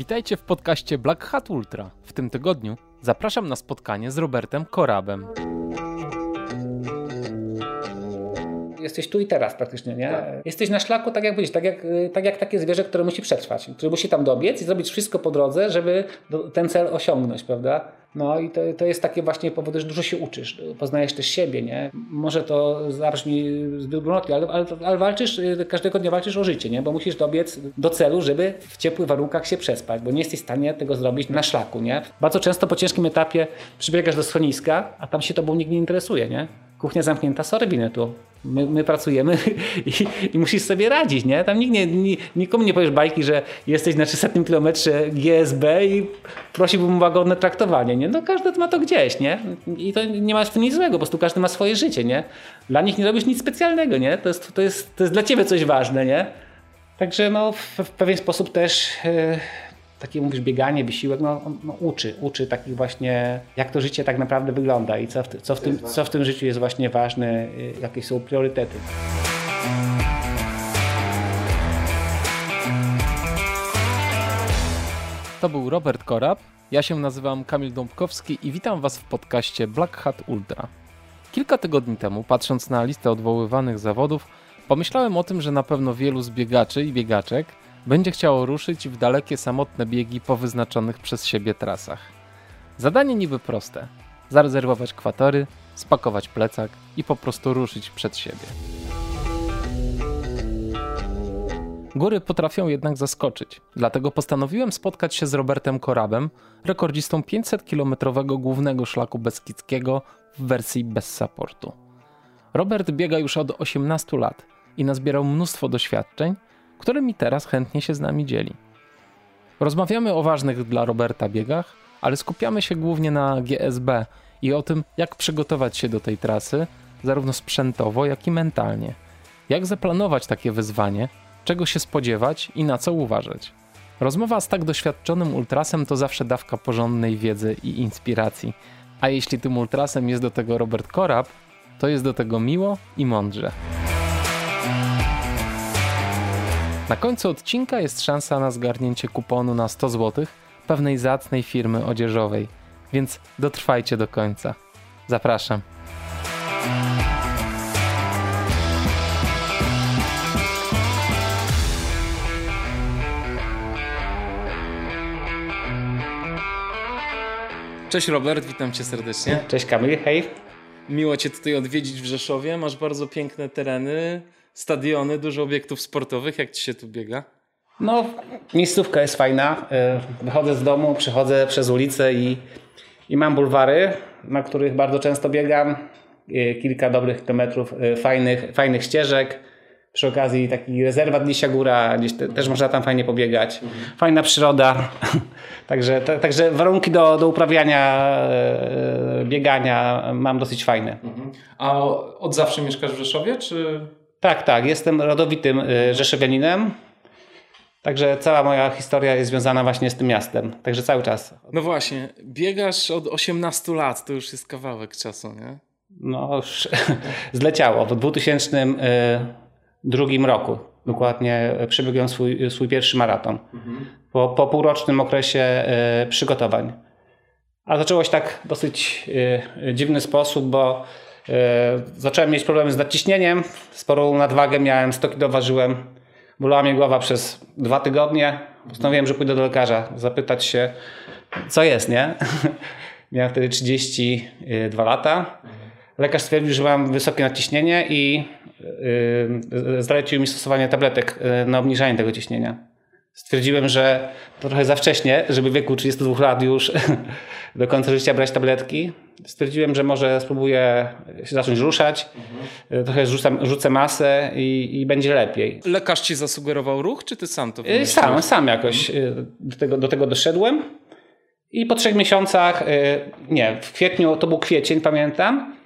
Witajcie w podcaście Black Hat Ultra. W tym tygodniu zapraszam na spotkanie z Robertem Korabem. Jesteś tu i teraz praktycznie, nie? Tak. Jesteś na szlaku, tak jak powiedzieć, tak jak, tak jak takie zwierzę, które musi przetrwać, które musi tam dobiec i zrobić wszystko po drodze, żeby ten cel osiągnąć, prawda? No i to, to jest takie właśnie powód, że dużo się uczysz, poznajesz też siebie, nie? Może to zabrzmi zbyt brunotnie, ale, ale, ale, walczysz, każdego dnia walczysz o życie, nie? Bo musisz dobiec do celu, żeby w ciepłych warunkach się przespać, bo nie jesteś w stanie tego zrobić na szlaku, nie? Bardzo często po ciężkim etapie przybiegasz do schroniska, a tam się tobą nikt nie interesuje, nie? kuchnia zamknięta, sorry tu. My, my pracujemy i, i, musisz sobie radzić, nie? Tam nikt nie, nikomu nie powiesz bajki, że jesteś na 300 kilometrze GSB i prosiłbym o łagodne traktowanie, nie? No każdy ma to gdzieś, nie? I to nie ma w tym nic złego, po prostu każdy ma swoje życie, nie? Dla nich nie robisz nic specjalnego, nie? To jest, to jest, to jest dla ciebie coś ważne, nie? Także no w, w pewien sposób też... Yy, takie mówisz bieganie, wysiłek, no, no, uczy, uczy takich właśnie, jak to życie tak naprawdę wygląda i co w, co w, tym, co w tym życiu jest właśnie ważne, y, jakie są priorytety. To był Robert Korab, ja się nazywam Kamil Dąbkowski i witam Was w podcaście Black Hat Ultra. Kilka tygodni temu, patrząc na listę odwoływanych zawodów, pomyślałem o tym, że na pewno wielu z biegaczy i biegaczek będzie chciało ruszyć w dalekie samotne biegi po wyznaczonych przez siebie trasach. Zadanie niby proste: zarezerwować kwatory, spakować plecak i po prostu ruszyć przed siebie. Góry potrafią jednak zaskoczyć, dlatego postanowiłem spotkać się z Robertem Korabem, rekordzistą 500-kilometrowego głównego szlaku beskidzkiego w wersji bez supportu. Robert biega już od 18 lat i nazbierał mnóstwo doświadczeń, którymi teraz chętnie się z nami dzieli. Rozmawiamy o ważnych dla Roberta biegach, ale skupiamy się głównie na GSB i o tym, jak przygotować się do tej trasy, zarówno sprzętowo, jak i mentalnie. Jak zaplanować takie wyzwanie, czego się spodziewać i na co uważać. Rozmowa z tak doświadczonym ultrasem to zawsze dawka porządnej wiedzy i inspiracji. A jeśli tym ultrasem jest do tego Robert Korab, to jest do tego miło i mądrze. Na końcu odcinka jest szansa na zgarnięcie kuponu na 100 zł pewnej zacnej firmy odzieżowej, więc dotrwajcie do końca. Zapraszam. Cześć Robert, witam cię serdecznie. Cześć Kamil, hej. Miło cię tutaj odwiedzić w Rzeszowie. Masz bardzo piękne tereny stadiony, dużo obiektów sportowych. Jak ci się tu biega? No, miejscówka jest fajna. E, wychodzę z domu, przechodzę przez ulicę i, i mam bulwary, na których bardzo często biegam. E, kilka dobrych kilometrów e, fajnych, fajnych ścieżek. Przy okazji taki rezerwat Lisia Góra, gdzieś te, też można tam fajnie pobiegać. Mhm. Fajna przyroda. także, także warunki do, do uprawiania biegania mam dosyć fajne. Mhm. A od zawsze mieszkasz w Rzeszowie, czy tak, tak. Jestem rodowitym y, Rzeszowianinem. Także cała moja historia jest związana właśnie z tym miastem. Także cały czas. No właśnie, biegasz od 18 lat, to już jest kawałek czasu, nie? No już zleciało. W 2002 y, roku dokładnie przebiegłem swój, swój pierwszy maraton. Mhm. Po, po półrocznym okresie y, przygotowań. A zaczęło się tak dosyć dziwny sposób, bo zacząłem mieć problemy z nadciśnieniem, sporą nadwagę miałem, 100 kg ważyłem. Bolała mnie głowa przez dwa tygodnie. Postanowiłem, że pójdę do lekarza, zapytać się, co jest, nie? miałem wtedy 32 lata. Lekarz stwierdził, że mam wysokie nadciśnienie i yy, zalecił mi stosowanie tabletek e, na obniżanie tego ciśnienia. Stwierdziłem, że to trochę za wcześnie, żeby w wieku 32 lat już do końca życia brać tabletki. Stwierdziłem, że może spróbuję się zacząć ruszać, mhm. trochę rzucam, rzucę masę i, i, będzie lepiej. Lekarz ci zasugerował ruch, czy ty sam to y, wymyśliłeś? Sam, sam jakoś mhm. do, tego, do tego doszedłem. I po trzech miesiącach, y, nie, w kwietniu, to był kwiecień, pamiętam.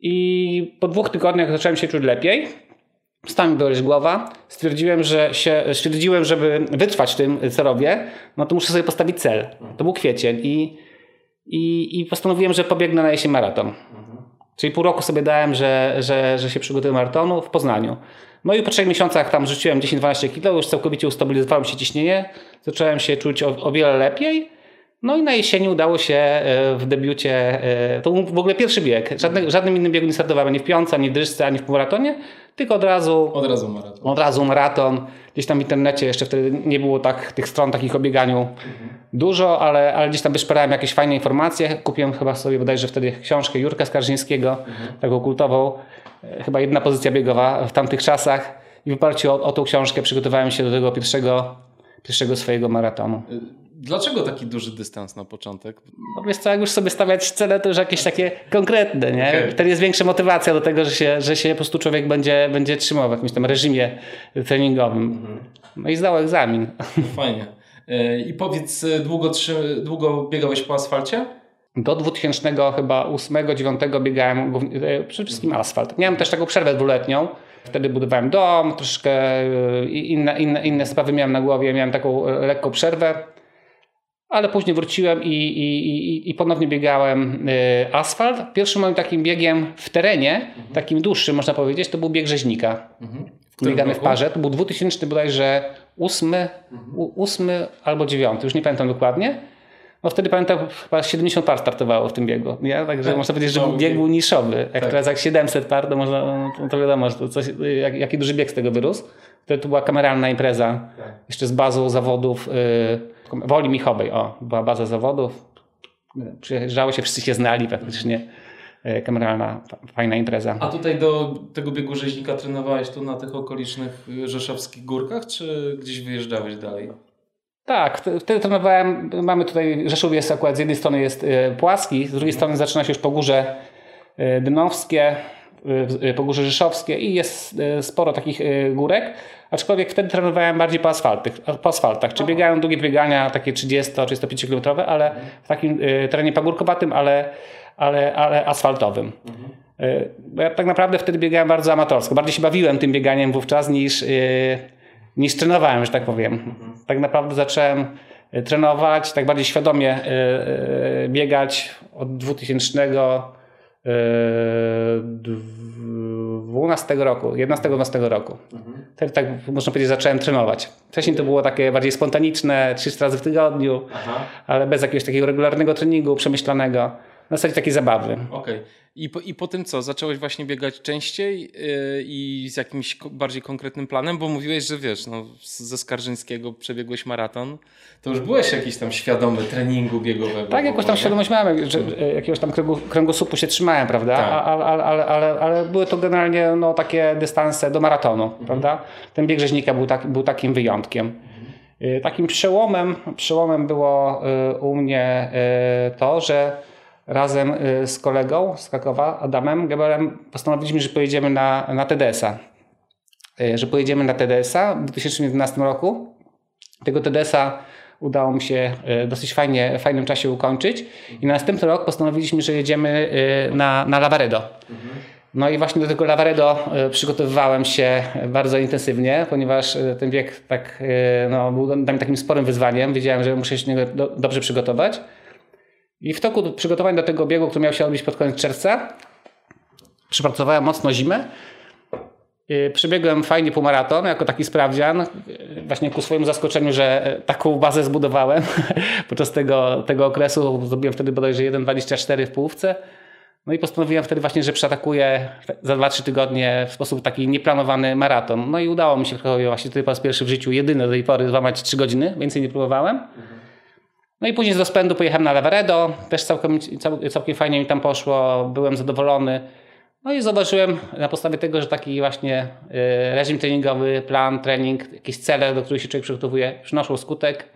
I po dwóch tygodniach zacząłem się czuć lepiej. Stała mi boleć głowa. Stwierdziłem, że się, stwierdziłem, żeby wytrwać tym, co robię, no to muszę sobie postawić cel. To był kwiecień i i, i postanowiłem, że pobiegnę na jesień maraton. Czyli pół roku sobie dałem, że, że, że się przygotuję maratonu w Poznaniu. No i po trzech miesiącach tam rzuciłem 10-12 kg, już całkowicie ustabilizowało się ciśnienie, zacząłem się czuć o, o wiele lepiej. No i na jesieni udało się e, w debiucie, e, to był w ogóle pierwszy bieg, Żadne, żadnym innym biegu nie startowałem, ani w piątce, ani w dryżce, ani w maratonie, tylko od razu, Od razu maraton. od razu maraton. Gdzieś tam w internecie jeszcze wtedy nie było tak tych stron takich o bieganiu dużo, ale, ale gdzieś tam wyszperałem jakieś fajne informacje. Kupiłem chyba sobie bodajże wtedy książkę Jurka Skarżyńskiego, taką kultową, e, chyba jedna pozycja biegowa w tamtych czasach i w oparciu o, o tą książkę przygotowałem się do tego pierwszego, pierwszego swojego maratonu. Dlaczego taki duży dystans na początek? No wiesz co, jak już sobie stawiać cele, to już jakieś takie konkretne, nie? Okej. Wtedy jest większa motywacja do tego, że się, że się po prostu człowiek będzie, będzie trzymał w jakimś tam reżimie treningowym. No i zdał egzamin. Fajnie. E, I powiedz, e, długo, trzy, długo biegałeś po asfalcie? Do 2000 chyba 8-9 biegałem e, przede wszystkim asfalt. Miałem też taką przerwę dwuletnią. Wtedy budowałem dom, troszkę inne, inne, inne sprawy miałem na głowie. Miałem taką lekką przerwę. Ale później wróciłem i, i, i, i ponownie biegałem e, asfalt. Pierwszym moim takim biegiem w terenie, takim dłuższym można powiedzieć, to był bieg rzeźnika. W którym Biegany w parze. To był 2000 bodajże 8, u- 8 albo 9, już nie pamiętam dokładnie. No wtedy pamiętam, chyba 70 par startowało w tym biegu. Nie? Także Tak, można powiedzieć, że bieg był niszowy. Jak Tak. teraz jak 700 par, to, można, no to wiadomo, że to coś, jak, jaki duży bieg z tego wyrósł. Wtedy to była kameralna impreza. Jeszcze z bazą zawodów yy, Woli Michowej. O, była baza zawodów. Przyjeżdżało się, wszyscy się znali praktycznie. Yy, Kameralna, fa- fajna impreza. A tutaj do tego biegu rzeźnika trenowałeś tu na tych okolicznych y, rzeszowskich górkach, czy gdzieś wyjeżdżałeś dalej? Tak, wtedy trenowałem. Mamy tutaj, Rzeszów jest akurat z jednej strony jest e, płaski, z drugiej strony zaczyna się już Pogórze e, Dynowskie, e, e, Pogórze Rzeszowskie i jest e, sporo takich e, górek. Aczkolwiek wtedy trenowałem bardziej po, asfaltych, po asfaltach. Czy biegałem długie biegania, takie 30-35 km, ale w takim e, terenie pagórkowatym, ale, ale, ale asfaltowym. Bo ja tak naprawdę wtedy biegałem bardzo amatorsko. Bardziej się bawiłem tym bieganiem wówczas niż, niż trenowałem, że tak powiem. Tak naprawdę zacząłem trenować, tak bardziej świadomie biegać od 2012 roku, 11-12 roku. Wtedy tak można powiedzieć zacząłem trenować. Wcześniej to było takie bardziej spontaniczne, 300 razy w tygodniu, ale bez jakiegoś takiego regularnego treningu, przemyślanego. Na zasadzie takiej zabawy. Okej. I, po, I po tym co? Zacząłeś właśnie biegać częściej yy, i z jakimś bardziej konkretnym planem? Bo mówiłeś, że wiesz, no, ze Skarżyńskiego przebiegłeś maraton. To już byłeś jakiś tam świadomy treningu biegowego. Tak, jakąś tam świadomość miałem, że że jakiegoś tam kręgu, kręgosłupu się trzymałem, prawda? Tak. Ale, ale, ale, ale, ale były to generalnie no, takie dystanse do maratonu, prawda? Ten bieg rzeźnika był, tak, był takim wyjątkiem. Y, Takim przełomem, przełomem było y, u mnie to, że razem y, z kolegą z Krakowa, Adamem Geberem, postanowiliśmy, że pojedziemy na, na TDS-a. Y, Że pojedziemy na TDS-a w 2011 roku. Tego TDS-a udało mi się e, dosyć fajnie, w fajnym czasie ukończyć i na następny rok postanowiliśmy, że jedziemy na, na Lavaredo. No i właśnie do tego Lavaredo przygotowywałem się bardzo intensywnie, ponieważ ten bieg tak, no, był dla mnie takim sporym wyzwaniem. Wiedziałem, że muszę się do niego do, dobrze przygotować. I w toku przygotowań do tego biegu, który miał się odbyć pod koniec czerwca, przepracowałem mocno zimę. Yy, Przebiegłem fajnie półmaraton jako taki sprawdzian, yy, właśnie ku swojemu zaskoczeniu, że e, taką bazę zbudowałem podczas tego, tego okresu. Zrobiłem wtedy bodajże 1,24 w połówce. No i postanowiłem wtedy właśnie, że przeatakuję za 2-3 tygodnie w sposób taki nieplanowany maraton. No i udało mi się trochę właśnie tutaj po raz pierwszy w życiu, jedyny do tej pory, złamać 3 godziny, więcej nie próbowałem. No i później z rozpędu pojechałem na Lavaredo, też całkiem, cał, całkiem fajnie mi tam poszło, byłem zadowolony. No i zauważyłem na podstawie tego, że taki właśnie y, reżim treningowy, plan, trening, jakieś cele, do których się człowiek przygotowuje, przynoszą skutek.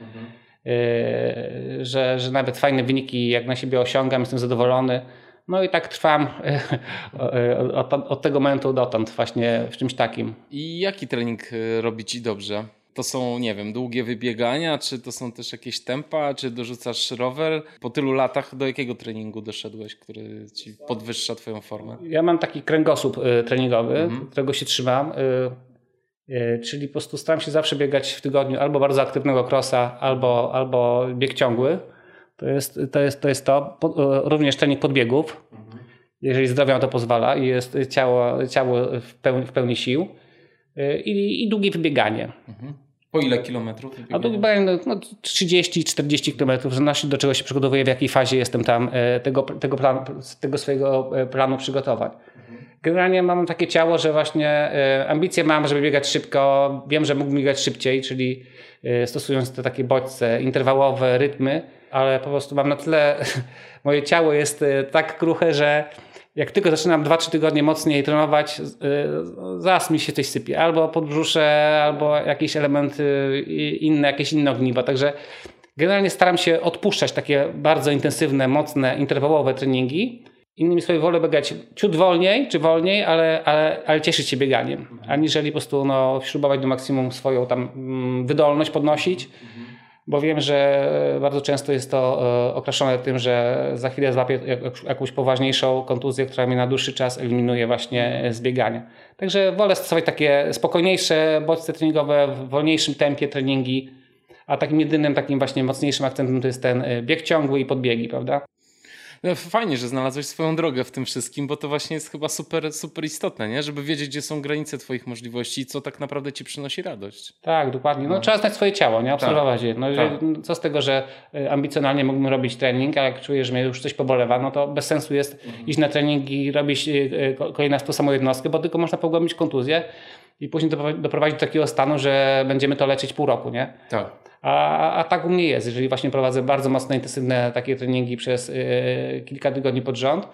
Y, że, że nawet fajne wyniki jak na siebie osiągam, jestem zadowolony. No i tak trwam od, od, od tego momentu dotąd właśnie w czymś takim. I jaki trening y, robi ci dobrze? To są, nie wiem, długie wybiegania, czy to są też jakieś tempa, czy dorzucasz rower? Po tylu latach do jakiego treningu doszedłeś, który ci podwyższa twoją formę? Ja mam taki kręgosłup y, treningowy, którego się trzymam. y, y, Czyli po prostu staram się zawsze biegać w tygodniu albo bardzo aktywnego crossa, albo, albo bieg ciągły. To jest to. Jest, to, jest to. Również trening podbiegów, jeżeli zdrowie na to pozwala i jest ciało, ciało w, pełni, w pełni sił. i, i długie wybieganie. Mhm. Po ile kilometrów? A długie wybieganie no, 30-40 kilometrów, w zależności do czego się przygotowuję, w jakiej fazie jestem tam e, tego, tego, plan, tego swojego e, planu przygotować. Generalnie mam takie ciało, że właśnie e, ambicje mam, żeby biegać szybko. Wiem, że mógłbym biegać szybciej, czyli stosując te takie bodźce interwałowe, rytmy, ale po prostu mam na tyle, moje ciało jest tak kruche, że jak tylko zaczynam 2-3 tygodnie mocniej trenować, zaraz mi się coś sypie. Albo podbrzusze, albo jakieś elementy inne, jakieś inne ogniwa. Także generalnie staram się odpuszczać takie bardzo intensywne, mocne, interwałowe treningi. Innymi słowy, wolę biegać ciut wolniej, czy wolniej, ale, ale, ale cieszyć się bieganiem, aniżeli po prostu no, śrubować do maksimum swoją tam mm, wydolność podnosić bo wiem, że bardzo często jest to e, okraszone tym, że za chwilę złapię jakąś poważniejszą kontuzję, która mnie na dłuższy czas eliminuje właśnie z biegania. Także wolę stosować takie spokojniejsze bodźce treningowe, w wolniejszym tempie treningi, a takim jedynym takim właśnie mocniejszym akcentem to jest ten e, bieg ciągły i podbiegi, prawda? No, fajnie, że znalazłeś swoją drogę w tym wszystkim, bo to właśnie jest chyba super, super istotne, nie? żeby wiedzieć, gdzie są granice Twoich możliwości i co tak naprawdę Ci przynosi radość. Tak, dokładnie. No, no. Trzeba znać swoje ciało, nie? obserwować tak. je. No, tak. Co z tego, że y, ambicjonalnie mógłbym robić trening, a jak czuję, że mnie już coś pobolewa, no to bez sensu jest mhm. iść na trening i robić y, y, kolejną tą samą jednostkę, bo tylko można pogłębić kontuzję i później doprowadzić do takiego stanu, że będziemy to leczyć pół roku, nie? Tak. A, a tak u mnie jest, jeżeli właśnie prowadzę bardzo mocno intensywne takie treningi przez y, kilka tygodni pod rząd,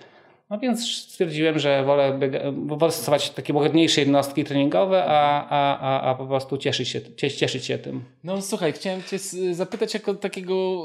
no więc stwierdziłem, że wolę, wolę stosować takie łagodniejsze jednostki treningowe, a, a, a, a po prostu cieszyć się, cieszyć się tym. No słuchaj, chciałem Cię zapytać jako takiego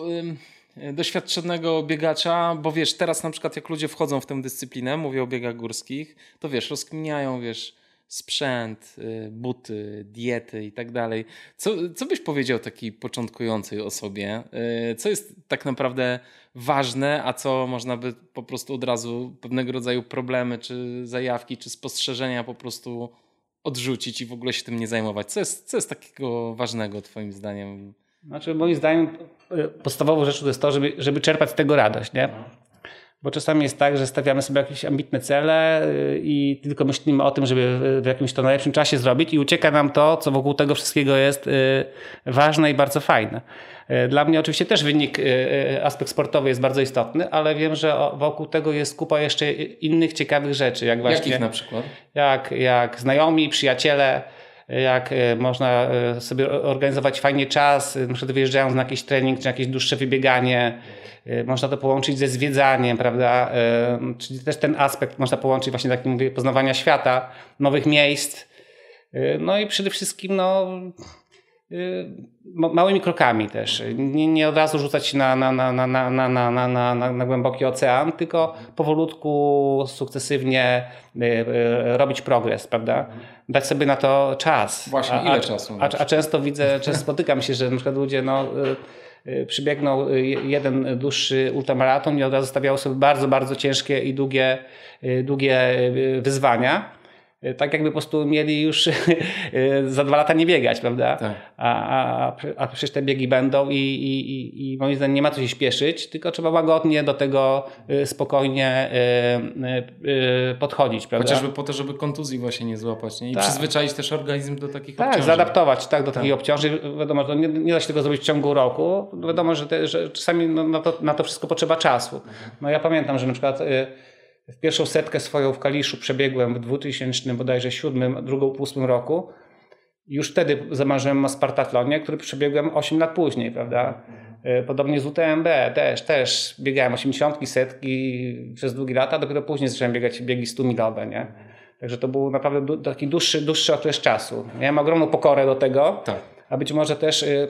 y, doświadczonego biegacza, bo wiesz, teraz na przykład jak ludzie wchodzą w tę dyscyplinę, mówię o biegach górskich, to wiesz, rozkminiają, wiesz, sprzęt, y, buty, diety i tak dalej. Co, co byś powiedział takiej początkującej osobie? Y, co jest tak naprawdę ważne, a co można by po prostu od razu pewnego rodzaju problemy, czy zajawki, czy spostrzeżenia po prostu odrzucić i w ogóle się tym nie zajmować? Co jest, co jest takiego ważnego Twoim zdaniem? Znaczy, moim zdaniem y, podstawową rzeczą to jest to, żeby, żeby czerpać z tego radość. Nie? Bo czasami jest tak, że stawiamy sobie jakieś ambitne cele y, i tylko myślimy o tym, żeby w jakimś to najlepszym czasie zrobić i ucieka nam to, co wokół tego wszystkiego jest y, ważne i bardzo fajne. Y, dla mnie oczywiście też wynik, aspekt sportowy jest bardzo istotny, ale wiem, że wokół tego jest kupa jeszcze innych ciekawych rzeczy. Jak właśnie, Jakich na przykład? Jak, jak znajomi, przyjaciele, jak można sobie organizować fajnie czas, na przykład wyjeżdżając na jakiś trening czy jakieś dłuższe wybieganie, Y, można to połączyć ze zwiedzaniem, prawda? Y, czyli też ten aspekt można połączyć właśnie takim poznawania świata, nowych miejsc. Y, no i przede wszystkim no, małymi krokami też. Nie, nie od razu rzucać się na, na, na, na, na, na, na, na, na głęboki ocean, tylko powolutku, sukcesywnie robić progres, prawda? Dać sobie na to czas. Właśnie, ile a, czasu? A, a, często widzę, często spotykam się, że na przykład ludzie no, Y, przybiegną y, jeden dłuższy ultramaraton i od razu stawiało sobie bardzo, bardzo ciężkie i długie, y, długie wyzwania tak jakby po prostu mieli już za dwa lata nie biegać, prawda? Tak. A, a, a przecież te biegi będą i, i, i moim zdaniem nie ma co się śpieszyć, tylko trzeba łagodnie do tego spokojnie podchodzić, prawda? Chociażby po to, żeby kontuzji właśnie nie złapać nie? i tak. przyzwyczaić też organizm do takich tak, obciążeń. zaadaptować tak, do takich tak. obciążeń. Wiadomo, że nie, nie, da się tego zrobić w ciągu roku. Wiadomo, że, te, że czasami no, na, to, na to wszystko potrzeba czasu. No ja pamiętam, że na przykład w pierwszą setkę swoją w Kaliszu przebiegłem w 2000 bodajże 7, drugą w 8 roku. Już wtedy zamarzyłem o Spartatlonie, który przebiegłem 8 lat później, prawda? E, podobnie z UTMB też, też biegałem 80, setki przez długie lata, dopiero później zacząłem biegać biegi 100 milowe, nie? Także to był naprawdę taki dłuższy, dłuższy okres czasu. Miałem ogromną pokorę do tego, tak. a być może też y,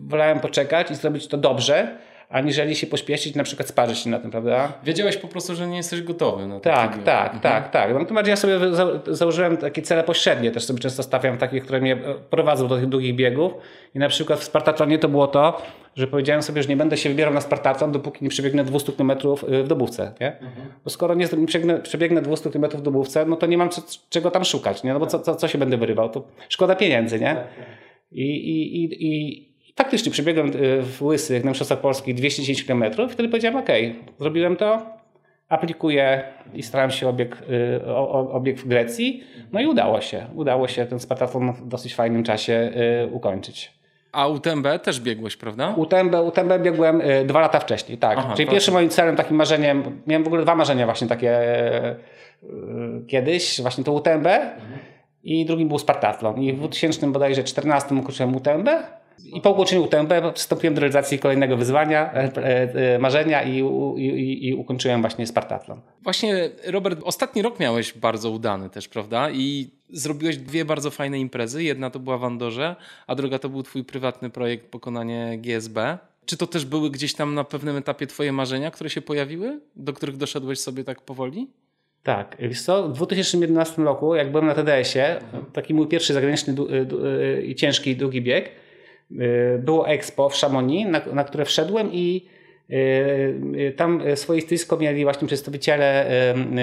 wolałem poczekać i zrobić to dobrze, aniżeli się pośpieszyć, na przykład sparzyć się na tym, prawda? Wiedziałeś po prostu, że nie jesteś gotowy na Tak, takiego. tak, mhm. tak, tak. Natomiast ja sobie za założyłem takie cele pośrednie, też sobie często stawiam takie, które mnie prowadzą do tych długich biegów i na przykład w Spartatonie to było to, że powiedziałem sobie, że nie będę się wybierał na Spartaton, dopóki nie przebiegnę 200 km y, w dobówce, nie? Mhm. Bo skoro nie przebiegnę, przebiegnę 200 km w dobówce, no to nie mam czego tam szukać, nie? No bo co, co, co się będę wyrywał? To szkoda pieniędzy, nie? Tak, tak. I, i, i, i faktycznie przebiegłem y, w Łysych na Mistrzostwach Polskich 210 km i wtedy powiedziałem, ok, zrobiłem to, aplikuję i starałem się obieg, y, obieg w Grecji. No i udało się. Udało się ten Spartaton w dosyć fajnym czasie y, ukończyć. A UTMB też biegłeś, prawda? UTMB, UTMB biegłem dwa lata wcześniej, tak. Aha, Czyli pierwszym moim celem, takim marzeniem, miałem w ogóle dwa marzenia właśnie takie kiedyś, właśnie to UTMB mhm. i drugim był Spartathlon. I w 2000 bodajże 14 ukończyłem UTMB i po ukończeniu UTMB przystąpiłem do realizacji kolejnego wyzwania, e, e, marzenia i, i, i ukończyłem właśnie Spartatlon. Właśnie, Robert, ostatni rok miałeś bardzo udany też, prawda? I zrobiłeś dwie bardzo fajne imprezy. Jedna to była w Andorze, a druga to był twój prywatny projekt Pokonanie GSB. Czy to też były gdzieś tam na pewnym etapie twoje marzenia, które się pojawiły, do których doszedłeś sobie tak powoli? Tak, wiesz co, w 2011 roku, jak byłem na TDS-ie, taki mój pierwszy zagraniczny i ciężki, długi bieg, było Expo w Chamonix, na, na które wszedłem i y, y, tam swoje stoisko mieli właśnie przedstawiciele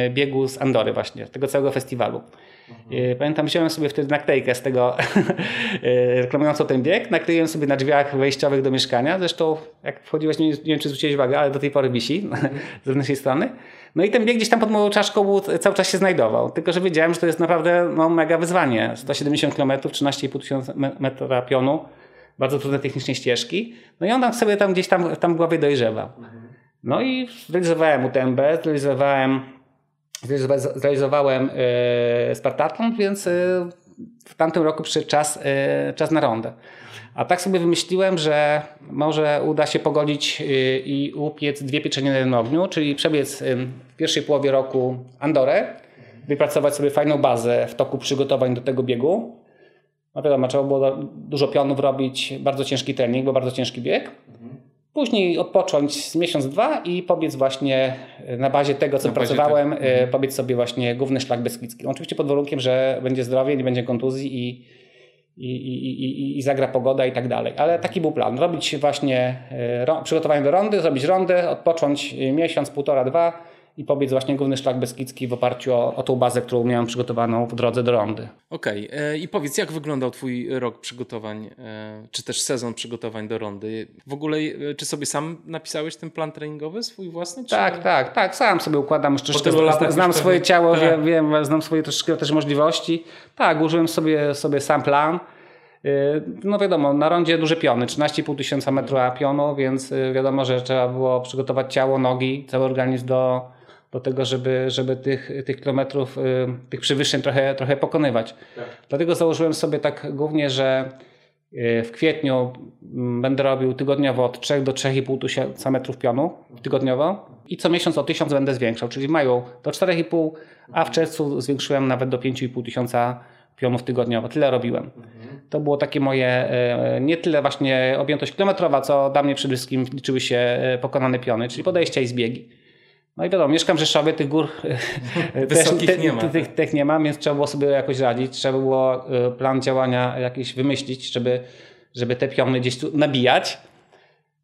biegu z Andory właśnie, tego całego festiwalu. Mhm. Pamiętam, wziąłem sobie wtedy naklejkę z tego reklamującą ten bieg, nakleiłem sobie na drzwiach wejściowych do mieszkania, zresztą jak wchodziłeś, nie, wiem czy zwróciłeś uwagę, ale do tej pory wisi z zewnętrznej strony. No i ten bieg gdzieś tam pod moją czaszką cały czas się znajdował, tylko że wiedziałem, że to jest naprawdę no, mega wyzwanie. 170 km, 13,5 tysiąca metra pionu bardzo trudne technicznie ścieżki. No i on tam sobie tam gdzieś tam, tam w głowie dojrzewa. No i zrealizowałem UTMB, zrealizowałem, zrealizowałem yy, Spartaton, więc yy, w tamtym roku przyszedł czas, yy, czas na rondę. A tak sobie wymyśliłem, że może uda się pogodzić i upiec dwie pieczenie na jednym ogniu, czyli przebiec w pierwszej połowie roku Andorę, wypracować sobie fajną bazę w toku przygotowań do tego biegu, no wiadomo, trzeba było dużo pionów robić, bardzo ciężki trening, bo bardzo ciężki bieg. Później odpocząć miesiąc, dwa i pobiec właśnie na bazie tego, co na pracowałem, tego. Mhm. pobiec sobie właśnie główny szlak Beskidzki. Oczywiście pod warunkiem, że będzie zdrowie, nie będzie kontuzji i, i, i, i, i zagra pogoda i tak dalej. Ale taki był plan. Robić właśnie e, przygotowanie do rondy, zrobić rondę, odpocząć miesiąc, półtora, dwa i pobiec właśnie główny szlak Beskidzki w oparciu o, o tą bazę, którą miałem przygotowaną w drodze do rondy. Okej, okay. E, i powiedz, jak wyglądał Twój rok przygotowań, e, czy też sezon przygotowań do rondy? W ogóle, e, czy sobie sam napisałeś ten plan treningowy swój własny? Czy... Tak, tak, tak, sam sobie układam. Jeszcze znam swoje ciało, tak. wiem, wiem, znam swoje troszeczkę też możliwości. Tak, użyłem sobie, sobie sam plan. No wiadomo, na rondzie duże piony, 13,5 tysiąca metra pionu, więc wiadomo, że trzeba było przygotować ciało, nogi, cały organizm do, do tego, żeby, żeby tych, tych kilometrów, y, tych przewyższeń trochę, trochę pokonywać. Tak. Dlatego założyłem sobie tak głównie, że y, w kwietniu mm, będę robił tygodniowo od 3 do 3,5 tysiąca metrów pionu tygodniowo i co miesiąc o 1000 będę zwiększał, czyli w maju do 4,5, a w czerwcu zwiększyłem nawet do 5,5 tysiąca pionów tygodniowo. Tyle robiłem. To było takie moje, y, nie tyle właśnie objętość kilometrowa, co dla mnie przede wszystkim liczyły się pokonane piony, czyli podejścia i zbiegi. No i wiadomo, mieszkam w Rzeszowie, tych gór Wysokich te, nie ma. Tych, tych, nie ma, więc trzeba było sobie jakoś radzić, trzeba było e, plan działania jakiś wymyślić, żeby, żeby te piony gdzieś tu nabijać.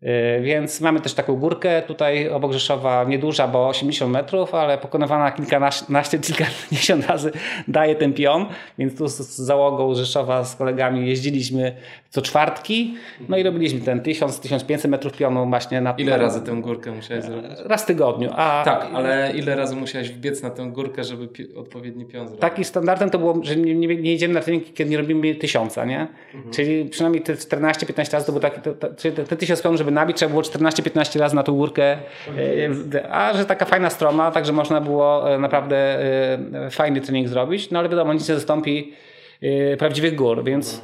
Y, więc mamy też taką górkę tutaj obok Rzeszowa, nieduża, bo 80 metrów, ale pokonywana kilkanaście, kilkadziesiąt razy daje ten pion. Więc tu z załogą Rzeszowa z kolegami jeździliśmy co czwartki, no i robiliśmy ten 1000-1500 metrów pionu właśnie na Ile razy tę górkę musiałeś zrobić? Raz w tygodniu. A... Tak, ale ile razy musiałeś wbiec na tę górkę, żeby pi odpowiedni pion zrobić? Takim standardem to było, że nie, nie, nie jedziemy na trening, kiedy nie robimy tysiąca, nie? Mhm. Czyli przynajmniej te 14-15 razy to był taki, to, to, czyli te, te tysiąc pionów, żeby nabić, trzeba było 14-15 razy na tą górkę, e, a że taka fajna stroma, także można było e, naprawdę e, fajny trening zrobić, no ale wiadomo, nic nie zastąpi prawdziwych gór, więc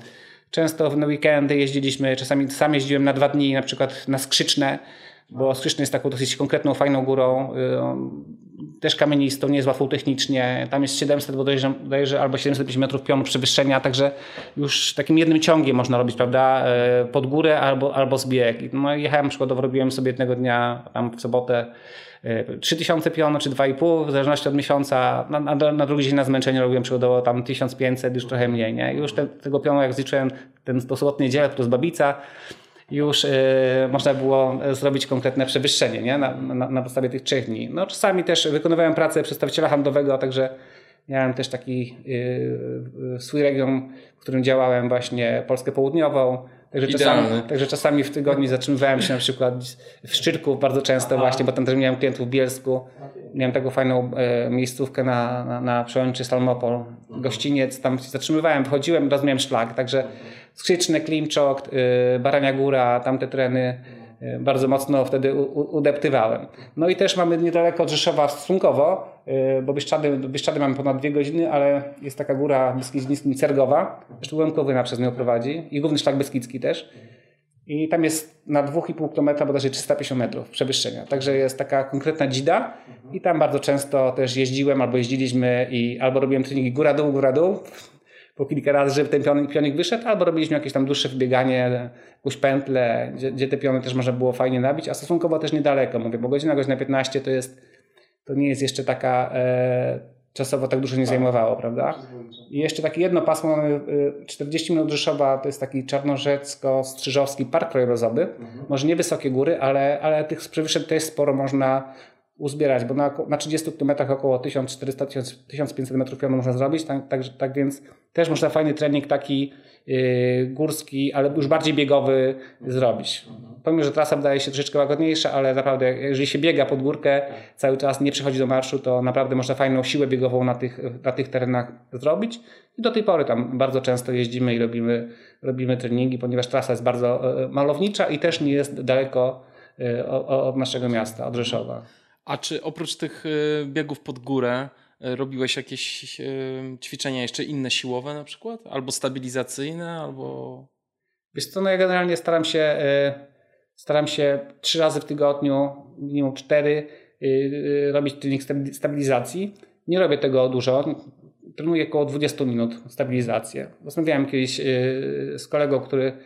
często w weekendy jeździliśmy, czasami sam jeździłem na dwa dni, na przykład na Skrzyczne, bo Skrzyczne jest taką dosyć konkretną, fajną górą, też kamienistą, nie jest łatwą technicznie. Tam jest 700 bodajże, albo 750 metrów pionu przewyższenia, także już takim jednym ciągiem można robić, prawda, e, pod górę albo, albo zbieg. No jechałem przykładowo, robiłem sobie jednego dnia, tam w sobotę 3000 e, pionu czy 2,5 w zależności od miesiąca. Na, na, na, drugi dzień na zmęczenie robiłem przykładowo tam 1500, już trochę mniej. Nie? już te, tego pionu jak zliczyłem, ten to sobotnie niedzielę plus babica, już y, można było zrobić konkretne przewyższenie nie? Na, na, na, podstawie tych trzech dni. No, czasami też wykonywałem pracę przedstawiciela handlowego, także miałem też taki swój region, w którym działałem właśnie Polskę Południową, Także czasami, także czasami w tygodniu zatrzymywałem się na przykład w Szczyrku bardzo często właśnie, bo tam też miałem klientów w Bielsku. Miałem taką fajną e, miejscówkę na, na, na przełęczy Salmopol, gościniec, tam się zatrzymywałem, wchodziłem, raz miałem szlak, także Skrzyczne, Klimczok, e, Barania Góra, tamte tereny bardzo mocno wtedy udeptywałem. No i też mamy niedaleko od Rzeszowa stosunkowo, e, bo Bieszczady, Bieszczady mamy ponad dwie godziny, ale jest taka góra Beskidzkim Cergowa, zresztą Łękowyna przez nią prowadzi i główny szlak Beskidzki też. I tam jest na 2,5 km bodajże 350 metrów przewyższenia. Także jest taka konkretna dzida i tam bardzo często też jeździłem albo jeździliśmy i albo robiłem treningi góra-dół, góra-dół po kilka razy, żeby ten pionik, pionik wyszedł, albo robiliśmy jakieś tam dłuższe wbieganie, jakąś pętlę, gdzie, gdzie te piony też można było fajnie nabić, a stosunkowo też niedaleko, mówię, bo godzina, godzina 15 to jest, to nie jest jeszcze taka, e, czasowo tak dużo nie zajmowało, prawda? I jeszcze takie jedno pasmo, mamy 40 minut Rzeszowa, to jest taki czarnorzecko-strzyżowski park krajobrazowy, mhm. może nie wysokie góry, ale, ale tych przewyższeń też sporo można uzbierać, bo na, na 30 km około 1400-1500 metrów pionu można zrobić, tak, tak, tak więc też można fajny trening taki yy, górski, ale już bardziej biegowy zrobić. Pomimo, że trasa wydaje się troszeczkę łagodniejsza, ale naprawdę jeżeli się biega pod górkę cały czas, nie przychodzi do marszu, to naprawdę można fajną siłę biegową na tych, na tych terenach zrobić. I do tej pory tam bardzo często jeździmy i robimy, robimy treningi, ponieważ trasa jest bardzo e, malownicza i też nie jest daleko e, od naszego miasta, od Rzeszowa. A czy oprócz tych e, biegów pod górę e, robiłeś jakieś e, ćwiczenia jeszcze inne siłowe na przykład? Albo stabilizacyjne, albo... Wiesz co, no ja generalnie staram się staram się trzy razy w tygodniu, minimum cztery, robić trening stabilizacji. Nie robię tego dużo. Trenuję około 20 minut stabilizację. Rozmawiałem kiedyś z kolegą, który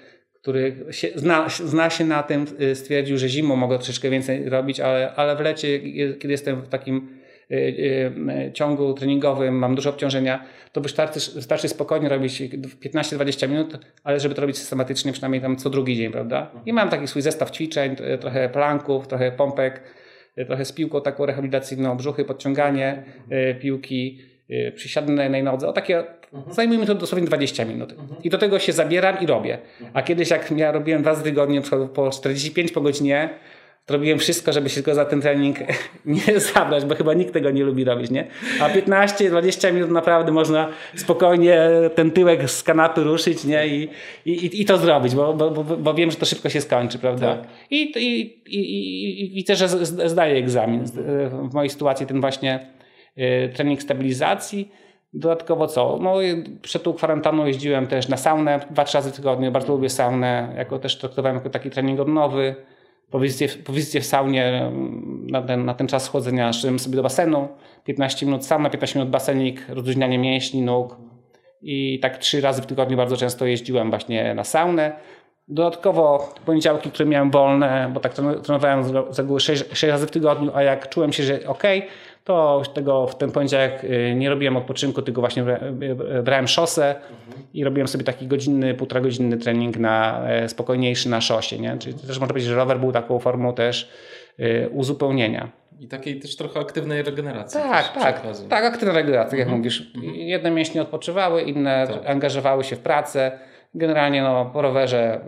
który się, zna, zna, się na tym, y, stwierdził, że zimą mogę troszeczkę więcej robić, ale, ale w lecie, kiedy jestem w takim y, y, ciągu treningowym, mam dużo obciążenia, to wystarczy, wystarczy spokojnie robić 15-20 minut, ale żeby to robić systematycznie, przynajmniej tam co drugi dzień, prawda? I mam taki swój zestaw ćwiczeń, trochę planków, trochę pompek, trochę z piłką taką rehabilitacyjną, brzuchy, podciąganie piłki, przysiady na jednej nodze. O takie Mhm. Zajmuje mi to dosłownie 20 minut. Mhm. I do tego się zabieram i robię. A kiedyś jak ja robiłem raz w tygodniu, po 45 po godzinie, robiłem wszystko, żeby się tylko za ten trening nie zabrać, bo chyba nikt tego nie lubi robić, nie? A 15-20 minut naprawdę można spokojnie ten tyłek z kanapy ruszyć, nie? I, i, i to zrobić, bo, bo, bo wiem, że to szybko się skończy, prawda? Tak. I, i, i, i, I też zdaję egzamin. W mojej sytuacji ten właśnie y, trening stabilizacji Dodatkowo co? No, przed tą kwarantanną jeździłem też na saunę dwa, trzy razy tygodniu. Bardzo lubię saunę, jako też traktowałem jako taki trening odnowy. Po wizycie, po wizycie w saunie mm, na ten, na ten czas chłodzenia szedłem sobie do basenu. 15 minut sauna, 15 minut basenik, rozluźnianie mięśni, nóg. I tak trzy razy w tygodniu bardzo często jeździłem właśnie na saunę. Dodatkowo poniedziałki, które miałem wolne, bo tak trenowałem z reguły 6, 6 razy w tygodniu, a jak czułem się, że ok, to tego w ten poniedziałek y, nie robiłem odpoczynku, tylko właśnie brałem szosę i robiłem sobie taki godzinny, półtora godzinny trening na e, spokojniejszy na szosie. Nie? Czyli też można powiedzieć, że rower był taką formą też y, uzupełnienia. I takiej też trochę aktywnej regeneracji. Tak, tak. Tak, aktywna regeneracja, jak mhm. mówisz. Mhm. Jedne mięśnie odpoczywały, inne tak. angażowały się w pracę. Generalnie no, po rowerze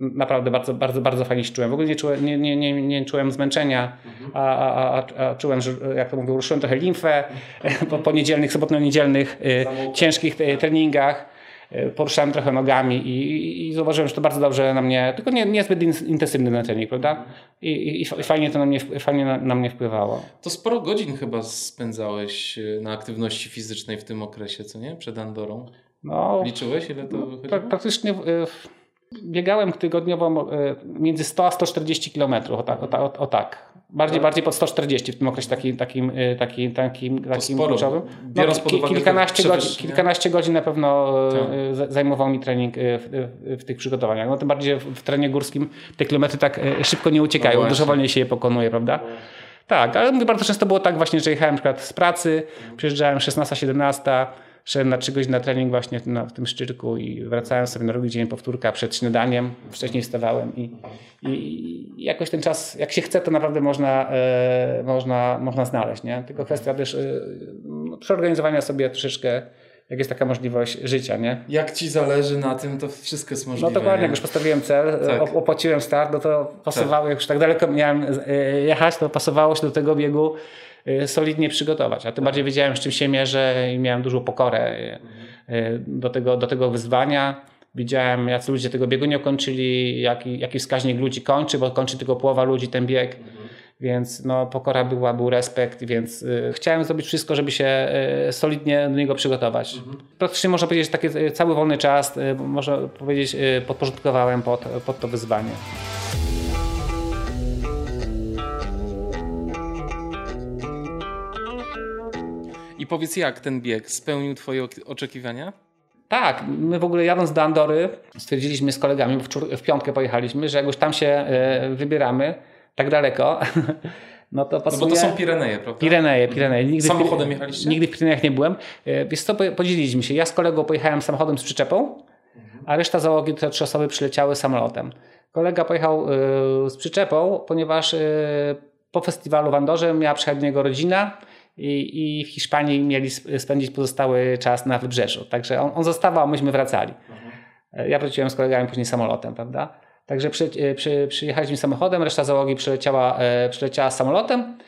naprawdę bardzo, bardzo, bardzo fajnie się czułem. W ogóle nie czułem, nie, nie, nie, nie czułem zmęczenia, a, a, a, a, czułem, że jak to mówię, ruszyłem trochę limfę po, po niedzielnych, sobotnio-niedzielnych y, ciężkich y, treningach. Y, poruszałem trochę nogami i, i, i, zauważyłem, że to bardzo dobrze na mnie, tylko nie, niezbyt intensywny na trening, prawda? I, i, i fajnie to na mnie, fajnie na, na, mnie wpływało. To sporo godzin chyba spędzałeś na aktywności fizycznej w tym okresie, co nie? Przed Andorą. No, Liczyłeś, ile to no, Praktycznie biegałem tygodniowo e, między 100 a 140 km, o tak. O, o, o tak. Bardziej, no. bardziej pod 140 w tym okresie takim, takim, e, takim, takim, takim kluczowym. No, ki, kilkanaście, godzin, kilkanaście godzin na pewno e, tak. zajmował mi trening w, w, tych przygotowaniach. No, tym bardziej w, w terenie górskim te kilometry tak szybko nie uciekają, no dużo wolniej się je pokonuje, prawda? Tak, ale bardzo często było tak właśnie, że jechałem na przykład z pracy, przyjeżdżałem 16-17, szedłem na 3 godziny na trening właśnie na, w tym szczyrku i wracałem sobie na drugi dzień powtórka przed śniadaniem. Wcześniej wstawałem i, i, i jakoś ten czas, jak się chce, to naprawdę można, e, można, można znaleźć. Nie? Tylko kwestia też e, no, przeorganizowania sobie troszeczkę jak jest taka możliwość życia, nie? Jak ci zależy na tym, to wszystko jest możliwe. No dokładnie, nie? jak już postawiłem cel, Tak. op- opłaciłem start, no to pasowało, jak już tak daleko miałem e, jechać, to pasowało się do tego biegu e, solidnie przygotować. A tym bardziej wiedziałem, z czym się mierzę i miałem dużą pokorę e, e, do tego, do tego wyzwania. Widziałem, jacy ludzie tego biegu nie ukończyli, jaki, jaki wskaźnik ludzi kończy, bo kończy tylko połowa ludzi ten bieg. Więc no, pokora była, był respekt, więc y, chciałem zrobić wszystko, żeby się y, solidnie do niego przygotować. Praktycznie można powiedzieć, że taki y, cały wolny czas, y, można powiedzieć, y, podporządkowałem pod, pod to wyzwanie. Powiedz, jak ten bieg spełnił twoje oczekiwania? Tak, my w ogóle jadąc do Andory stwierdziliśmy z kolegami, bo w, piątkę pojechaliśmy, że jak już tam się y, wybieramy, tak daleko, no to No pasuje... bo to są Pireneje, prawda? Pireneje, Pireneje. Nigdy w Samochodem jechaliście? Nigdy w Pirenejach nie byłem. E, co, po- podzieliliśmy się. Ja z kolegą pojechałem samochodem z przyczepą, a reszta załogi, te trzy osoby przyleciały samolotem. Kolega pojechał e, z przyczepą, ponieważ e, po festiwalu w Andorze miała przyjechać do niego rodzina i, i w Hiszpanii mieli sp- spędzić pozostały czas na wybrzeżu. Także on, on zostawał, a myśmy wracali. E, Ja wróciłem z kolegami później samolotem, prawda? Także przy, e, przy, przyjechaliśmy samochodem, reszta załogi przyleciała, e, przyleciała samolotem.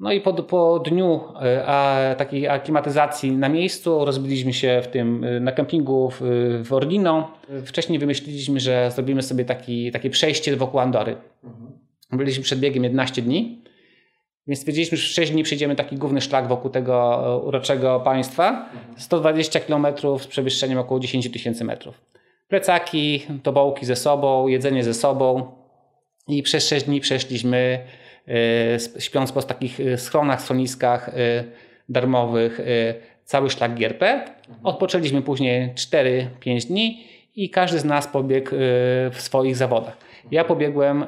No i po, po dniu e, a, takiej aklimatyzacji na miejscu rozbiliśmy się w tym na kempingu w, w Ordino. Wcześniej wymyśliliśmy, że zrobimy sobie taki, takie przejście wokół Andory. Byliśmy przed biegiem 11 dni, więc stwierdziliśmy, że w 6 dni przejdziemy taki główny szlak wokół tego e, uroczego państwa. 120 km z przewyższeniem około 10 tysięcy metrów. Plecaki, tobołki ze sobą, jedzenie ze sobą i przez 6 dni przeszliśmy e, śpiąc po takich e, schronach, schroniskach darmowych cały szlak GRP. Odpoczęliśmy później 4-5 dni i każdy z nas pobiegł w swoich zawodach. Ja pobiegłem e,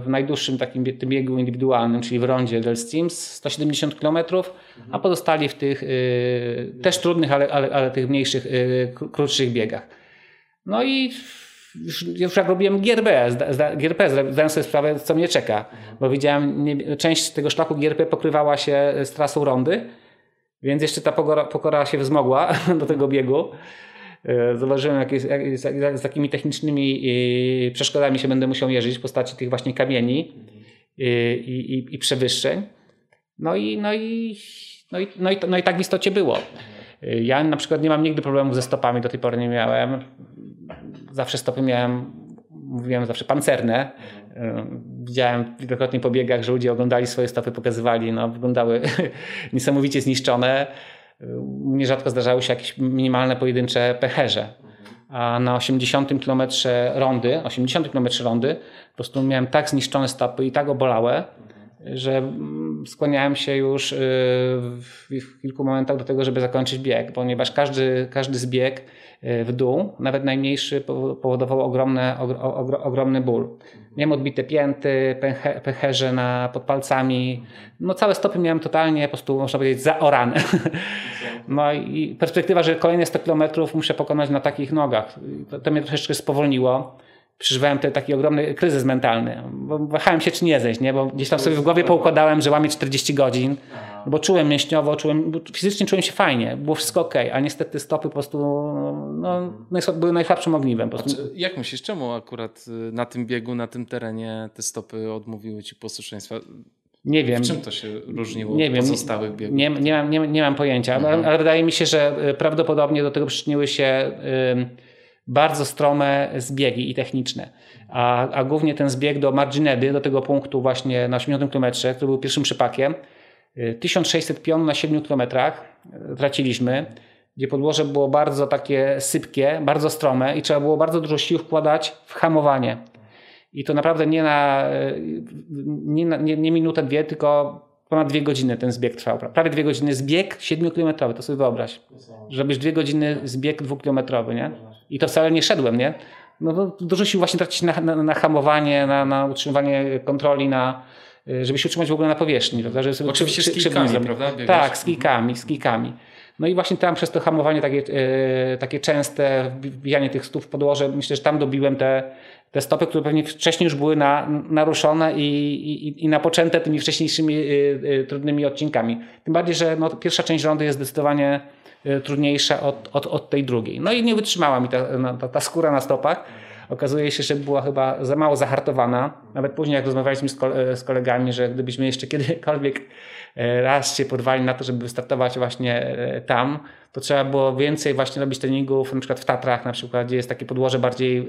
w najdłuższym takim tym biegu indywidualnym, czyli w rondzie Del Steams 170 km, a pozostali w tych e, też trudnych, ale, ale, ale tych mniejszych, kró- krótszych biegach. No i już, już jak robiłem GRP, GRP, zdałem sobie sprawę, co mnie czeka, bo widziałem, nie, część tego szlaku GRP pokrywała się z trasą rondy, więc jeszcze ta pokora, pokora się wzmogła do tego biegu. E, Zauważyłem, jak jest, jak, jak, z takimi technicznymi e, przeszkodami się będę musiał mierzyć w postaci tych właśnie kamieni e, i, i, i przewyższeń. No i, no, i, no, i, no, i, no i tak w istocie było. Ja na przykład nie mam nigdy problemów ze stopami, do tej pory nie miałem. Zawsze stopy miałem, mówiłem zawsze pancerne. Widziałem wielokrotnie po biegach, że ludzie oglądali swoje stopy, pokazywali, no wyglądały niesamowicie zniszczone. Mnie rzadko zdarzały się jakieś minimalne pojedyncze pęcherze. A na 80 km rondy, 80 km rondy, po prostu miałem tak zniszczone stopy i tak obolałe, że mm, skłaniałem się już y, w kilku momentach do tego, żeby zakończyć bieg, ponieważ każdy, każdy zbieg y, w dół, nawet najmniejszy, powo- powodował ogromne, ogro- ogro- ogromny ból. Miałem odbite pięty, pęche, pęcherze na, pod palcami. No całe stopy miałem totalnie, po prostu można powiedzieć, zaorane. No i perspektywa, że kolejne 100 km muszę pokonać na takich nogach. To, to mnie troszeczkę spowolniło. Przeżywałem ten taki ogromny kryzys mentalny, bo wahałem się czy nie zejść, nie? bo gdzieś tam sobie w głowie poukładałem, że łamię 40 godzin, bo czułem mięśniowo, czułem, bo fizycznie czułem się fajnie, było wszystko ok, a niestety stopy po prostu no, najsłab- były najsłabszym ogniwem. Po prostu. Czy, jak myślisz, czemu akurat y, na tym biegu, na tym terenie te stopy odmówiły ci posłuszeństwa? Nie wiem. W czym to się różniło Nie od wiem. pozostałych biegów? Nie, nie, mam, nie, nie mam pojęcia, Mhm. ale, ale wydaje mi się, że y, prawdopodobnie do tego przyczyniły się y, bardzo strome zbiegi i techniczne. A, a głównie ten zbieg do Marginedy, do tego punktu właśnie na 80 km, który był pierwszym przypakiem, y, 1600 pion na 7 km traciliśmy, gdzie podłoże było bardzo takie sypkie, bardzo strome i trzeba było bardzo dużo sił wkładać w hamowanie. I to naprawdę nie na, nie, na, nie, nie minutę, dwie, tylko ponad dwie godziny ten zbieg trwał. Prawie dwie godziny zbieg 7-kilometrowy, to sobie wyobraź. Żebyś dwie godziny zbieg dwukilometrowy, nie? I to wcale nie szedłem, nie? No to dużo sił właśnie tracić na, na, na hamowanie, na, na utrzymywanie kontroli, na, żeby się utrzymać w ogóle na powierzchni. Prawda? Żeby sobie Oczywiście z kijkami, prawda? Biegasz. Tak, z kijkami, z kijkami. No i właśnie tam przez to hamowanie takie, e, takie częste wbijanie tych stóp w podłoże, myślę, że tam dobiłem te, te stopy, które pewnie wcześniej już były na, naruszone i, i, i napoczęte tymi wcześniejszymi y, y, trudnymi odcinkami. Tym bardziej, że no, pierwsza część rondy jest zdecydowanie y, trudniejsza od, od, od tej drugiej. No i nie wytrzymała mi ta, ta, ta skóra na stopach. Okazuje się, że była chyba za mało zahartowana. Nawet później, jak rozmawialiśmy z kolegami, że gdybyśmy jeszcze kiedykolwiek e, raz się podwali na to, żeby wystartować właśnie tam, to trzeba było więcej właśnie robić treningów, na przykład w Tatrach, na przykład, gdzie jest takie podłoże bardziej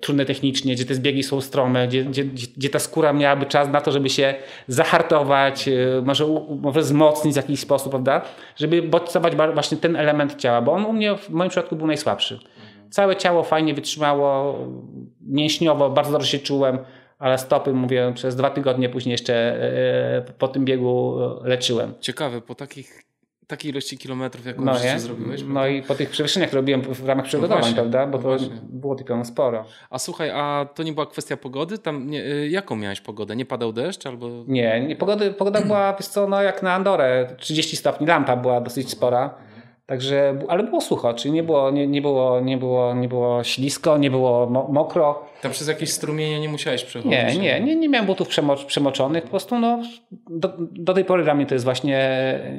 trudne technicznie, gdzie te zbiegi są strome, gdzie, gdzie, gdzie ta skóra miałaby czas na to, żeby się zahartować, y, może, może wzmocnić w jakiś sposób, prawda? Żeby bodźcować właśnie ten element ciała, bo on u mnie w moim przypadku był najsłabszy. Całe ciało fajnie wytrzymało, mięśniowo, bardzo dobrze się czułem, ale stopy, mówię, przez dwa tygodnie później jeszcze e, po tym biegu leczyłem. Ciekawe, po takich takiej ilości kilometrów, jaką no, zrobiłeś? No i po tych przewyższeniach, które robiłem w ramach przygotowań, no prawda? Bo no to właśnie. było tylko sporo. A słuchaj, a to nie była kwestia pogody? Tam nie, y, jaką miałeś pogodę? Nie padał deszcz albo... Nie, nie pogody, pogoda była, wiesz co, no jak na Andorę, 30 stopni, lampa była dosyć spora. Także, ale było sucho, czyli nie było, nie, nie, było, nie, było, nie było ślisko, nie było mokro. Tam przez jakieś strumienie nie musiałeś przechodzić? Nie, nie, nie, nie miałem butów przemoczonych. Po prostu no, do, do tej pory dla mnie to jest właśnie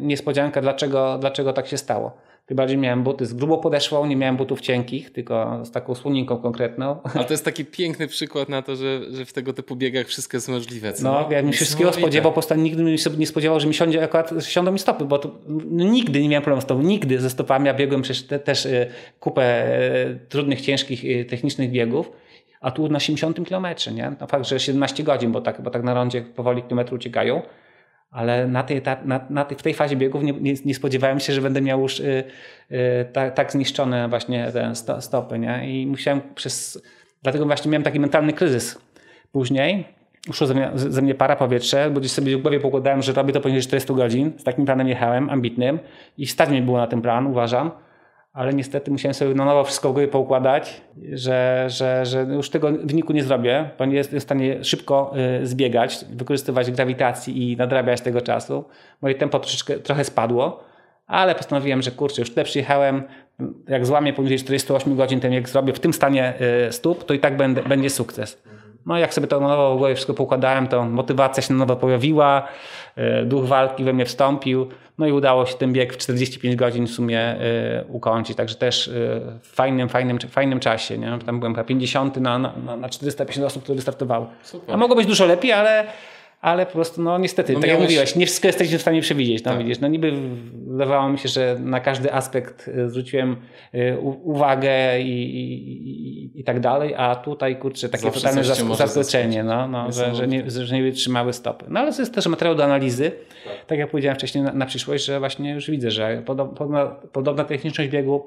niespodzianka, dlaczego, dlaczego tak się stało. Tym bardziej miałem buty z grubą podeszwą, nie miałem butów cienkich, tylko z taką słoninką konkretną. Ale to jest taki piękny przykład na to, że, że w tego typu biegach wszystko jest możliwe. Co? No, ja bym się wszystkiego spodziewał, po prostu nigdy bym sobie nie spodziewał, że mi siądzie akurat, siądą mi stopy, bo to, no, nigdy nie miałem problemu z tobą, nigdy ze stopami. Ja biegłem przecież te, też y, kupę y, trudnych, ciężkich, y, technicznych biegów a tu na 70 kilometrze, nie? No fakt, że 17 godzin, bo tak, bo tak na rondzie powoli kilometry uciekają, ale na tej, na, na tej, w tej fazie biegów nie, nie, nie, spodziewałem się, że będę miał już y, y, tak, tak zniszczone właśnie te stopy, nie? I musiałem przez, dlatego właśnie miałem taki mentalny kryzys później. Uszło ze mnie, ze mnie para powietrze, bo gdzieś sobie w głowie pokładałem, że robię to poniżej 40 godzin. Z takim planem jechałem, ambitnym i stać mi było na ten plan, uważam ale niestety musiałem sobie na nowo wszystko w głowie poukładać, że, że, że już tego wyniku nie zrobię, bo nie jestem w stanie szybko y, zbiegać, wykorzystywać grawitacji i nadrabiać tego czasu. Moje tempo troszeczkę, trochę spadło, ale postanowiłem, że kurczę, już tyle przyjechałem, jak złamię poniżej 48 godzin, ten jak zrobię w tym stanie y, stóp, to i tak będę, będzie sukces. No jak sobie to na nowo wszystko poukładałem, to motywacja się na nowo pojawiła, y, duch walki we mnie wstąpił, no i udało się ten bieg w 45 godzin w sumie y, ukończyć, także też y, w fajnym, fajnym, fajnym czasie. Nie? Tam byłem chyba 50 na, na, na 450 osób, które wystartowały. Super. A mogło być dużo lepiej, ale ale po prostu, no niestety, no tak miałeś... jak mówiłeś, nie wszystko jesteśmy w stanie przewidzieć. No, tak. widzisz, no niby wydawało mi się, że na każdy aspekt y, zwróciłem y, uwagę i, i, i tak dalej, a tutaj, kurczę, takie Zawsze totalne zaskoczenie, no, no, że, że, nie, że nie wytrzymały stopy. No ale to jest też materiał do analizy, tak, tak jak powiedziałem wcześniej na, na, przyszłość, że właśnie już widzę, że podobna, podobna techniczność biegu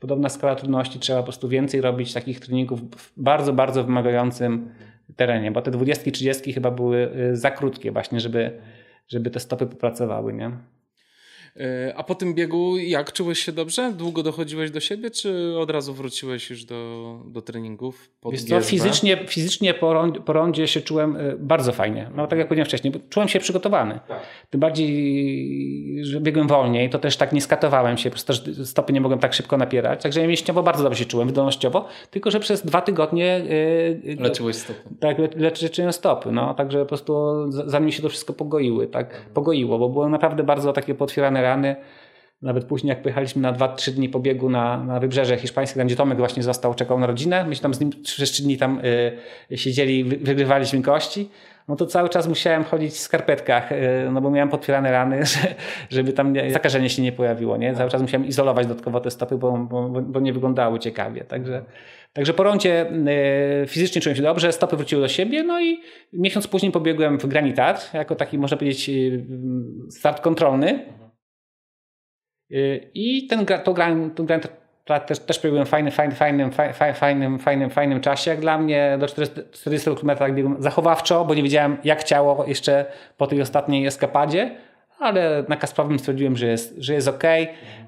podobna skala trudności, trzeba po prostu więcej robić takich treningów w bardzo, bardzo wymagającym terenie, bo te 20, 30 chyba były y, za krótkie właśnie, żeby, żeby te stopy popracowały, nie? E, a po tym biegu jak? Czułeś się dobrze? Długo dochodziłeś do siebie, czy od razu wróciłeś już do, do treningów? Co, fizycznie, fizycznie po, rondzie, po rondzie się czułem e, bardzo fajnie. No tak jak powiedziałem wcześniej, czułem się przygotowany. Tak. Tym bardziej, że biegłem wolniej, to też tak nie skatowałem się, po prostu stopy nie mogłem tak szybko napierać. Także ja mięśniowo bardzo dobrze się czułem, wydolnościowo, tylko że przez dwa tygodnie... Yy, Leczyłeś stopy. Tak, le, leczyłem stopy. No, także po prostu zanim się to wszystko pogoiły, tak, mhm. pogoiło, bo było naprawdę bardzo takie potwierane rany. Nawet później, jak pojechaliśmy na 2-3 dni pobiegu na, na wybrzeże hiszpańskie, tam gdzie Tomek właśnie został, czekał na rodzinę, myśmy tam z nim 3 dni tam y, siedzieli, wygrywaliśmy kości, no to cały czas musiałem chodzić w skarpetkach, y, no bo miałem potwierane rany, że, żeby tam nie, zakażenie się nie pojawiło, nie? Cały czas musiałem izolować dodatkowo te stopy, bo, bo, bo nie wyglądały ciekawie, także... Także po rondzie y, fizycznie czułem się dobrze, stopy wróciły do siebie, no i miesiąc później pobiegłem w Granitat, jako taki, można powiedzieć, y, start kontrolny. Y, I ten, to grałem, to grałem też, też w fajny, fajny, fajnym, fajnym, fajnym, fajnym czasie. Jak dla mnie do 40 km biegłem zachowawczo, bo nie wiedziałem jak ciało jeszcze po tej ostatniej eskapadzie, ale na Kasprawym stwierdziłem, że jest, że jest ok,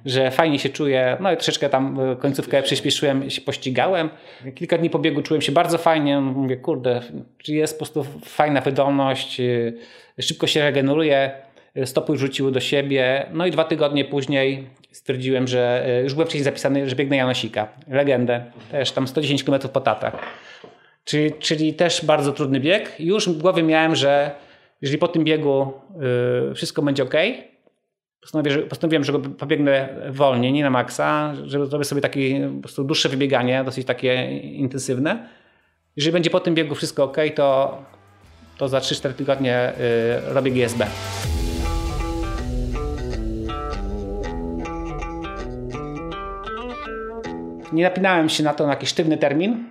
że fajnie się czuję. No i troszeczkę tam y, końcówkę przyspieszyłem, się pościgałem. Kilka dni po biegu czułem się bardzo fajnie. Mówię, kurde, czy jest po prostu fajna wydolność, y, szybko się regeneruje stopy rzuciły do siebie. No i dwa tygodnie później stwierdziłem, że już byłem wcześniej zapisany, że biegnę Janosika, legendę, też tam 110 km po tatach. Czyli, czyli też bardzo trudny bieg. Już w głowie miałem, że jeżeli po tym biegu wszystko będzie ok, postanowiłem, że, że go pobiegnę wolniej, nie na maksa, żeby zrobić sobie takie po prostu dłuższe wybieganie, dosyć takie intensywne. Jeżeli będzie po tym biegu wszystko ok, to, to za 3-4 tygodnie y, robię GSB. Nie napinałem się na to na jakiś sztywny termin,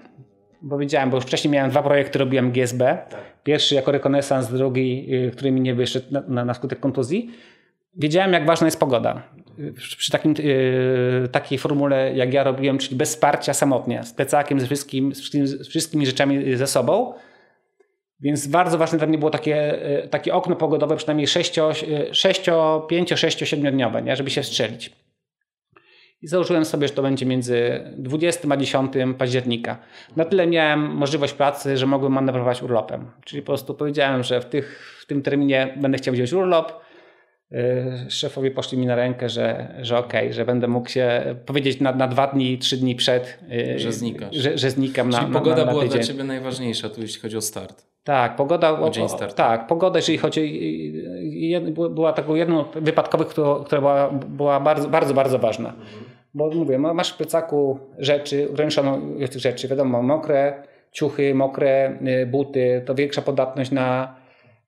bo wiedziałem, bo już wcześniej miałem dwa projekty, robiłem GSB. Tak. Pierwszy jako rekonesans, drugi, y, który mi nie wyszedł na, na, na skutek kontuzji wiedziałem, jak ważna jest pogoda. Przy takim, yy, takiej formule, jak ja robiłem, czyli bez wsparcia samotnie, z plecakiem, ze wszystkim, z, wszystkimi, z wszystkimi rzeczami ze sobą. Więc bardzo ważne dla mnie było takie, yy, takie okno pogodowe, przynajmniej 6, 6 5, 6, 7 dniowe, nie? żeby się strzelić. I założyłem sobie, że to będzie między 20 a 10 października. Na tyle miałem możliwość pracy, że mogłem manewrować urlopem. Czyli po prostu powiedziałem, że w, tych, w tym terminie będę chciał wziąć urlop Y, szefowie poszli mi na rękę, że, że okej, okay, że będę mógł się powiedzieć na, na dwa dni, trzy dni przed, y, że znikasz. Że, że znikam Czyli na, pogoda na, na, była dla Ciebie najważniejsza tu, jeśli chodzi o start. Tak, pogoda, o, start. tak, pogoda, jeżeli chodzi, była taką jedną wypadkowych, która była, była bardzo, bardzo, bardzo ważna. Mhm. Bo mówię, masz w plecaku rzeczy, ograniczono tych rzeczy, wiadomo, mokre ciuchy, mokre y, buty, to większa podatność na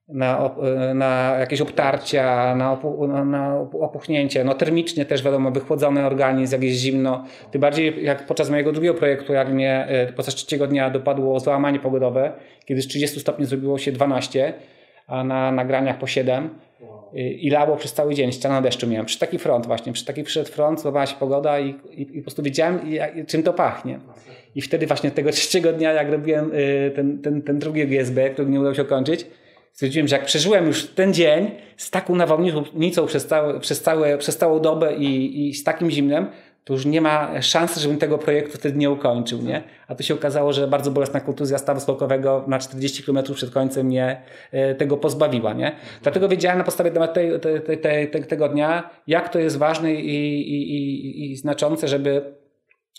na, na jakieś obtarcia, na, opu, na opuchnięcie. No termicznie też wiadomo, wychłodzony organizm, jak jest zimno. Tym bardziej jak podczas mojego drugiego projektu, jak mnie e, podczas trzeciego dnia dopadło załamanie pogodowe, kiedy z 30 stopni zrobiło się 12, a na nagraniach po 7 i lało przez cały dzień, ściana deszczu miałem. Przy taki front właśnie, przy taki przyszedł front, złamała się pogoda i, i, i po prostu wiedziałem czym to pachnie. I wtedy właśnie tego trzeciego dnia, jak robiłem y, ten, ten, ten drugi GSB, który nie udało się kończyć, stwierdziłem, że jak przeżyłem już ten dzień z taką nawałnicą przez, całe, przez, całe, przez całą dobę i, i z takim zimnem, to już nie ma szansy, żebym tego projektu wtedy nie ukończył, nie? A tu się okazało, że bardzo bolesna kontuzja stawu skokowego na 40 km przed końcem mnie e, tego pozbawiła, nie? Dlatego wiedziałem na podstawie tej, tej, tej, tego dnia, jak to jest ważne i, i, i, i znaczące, żeby,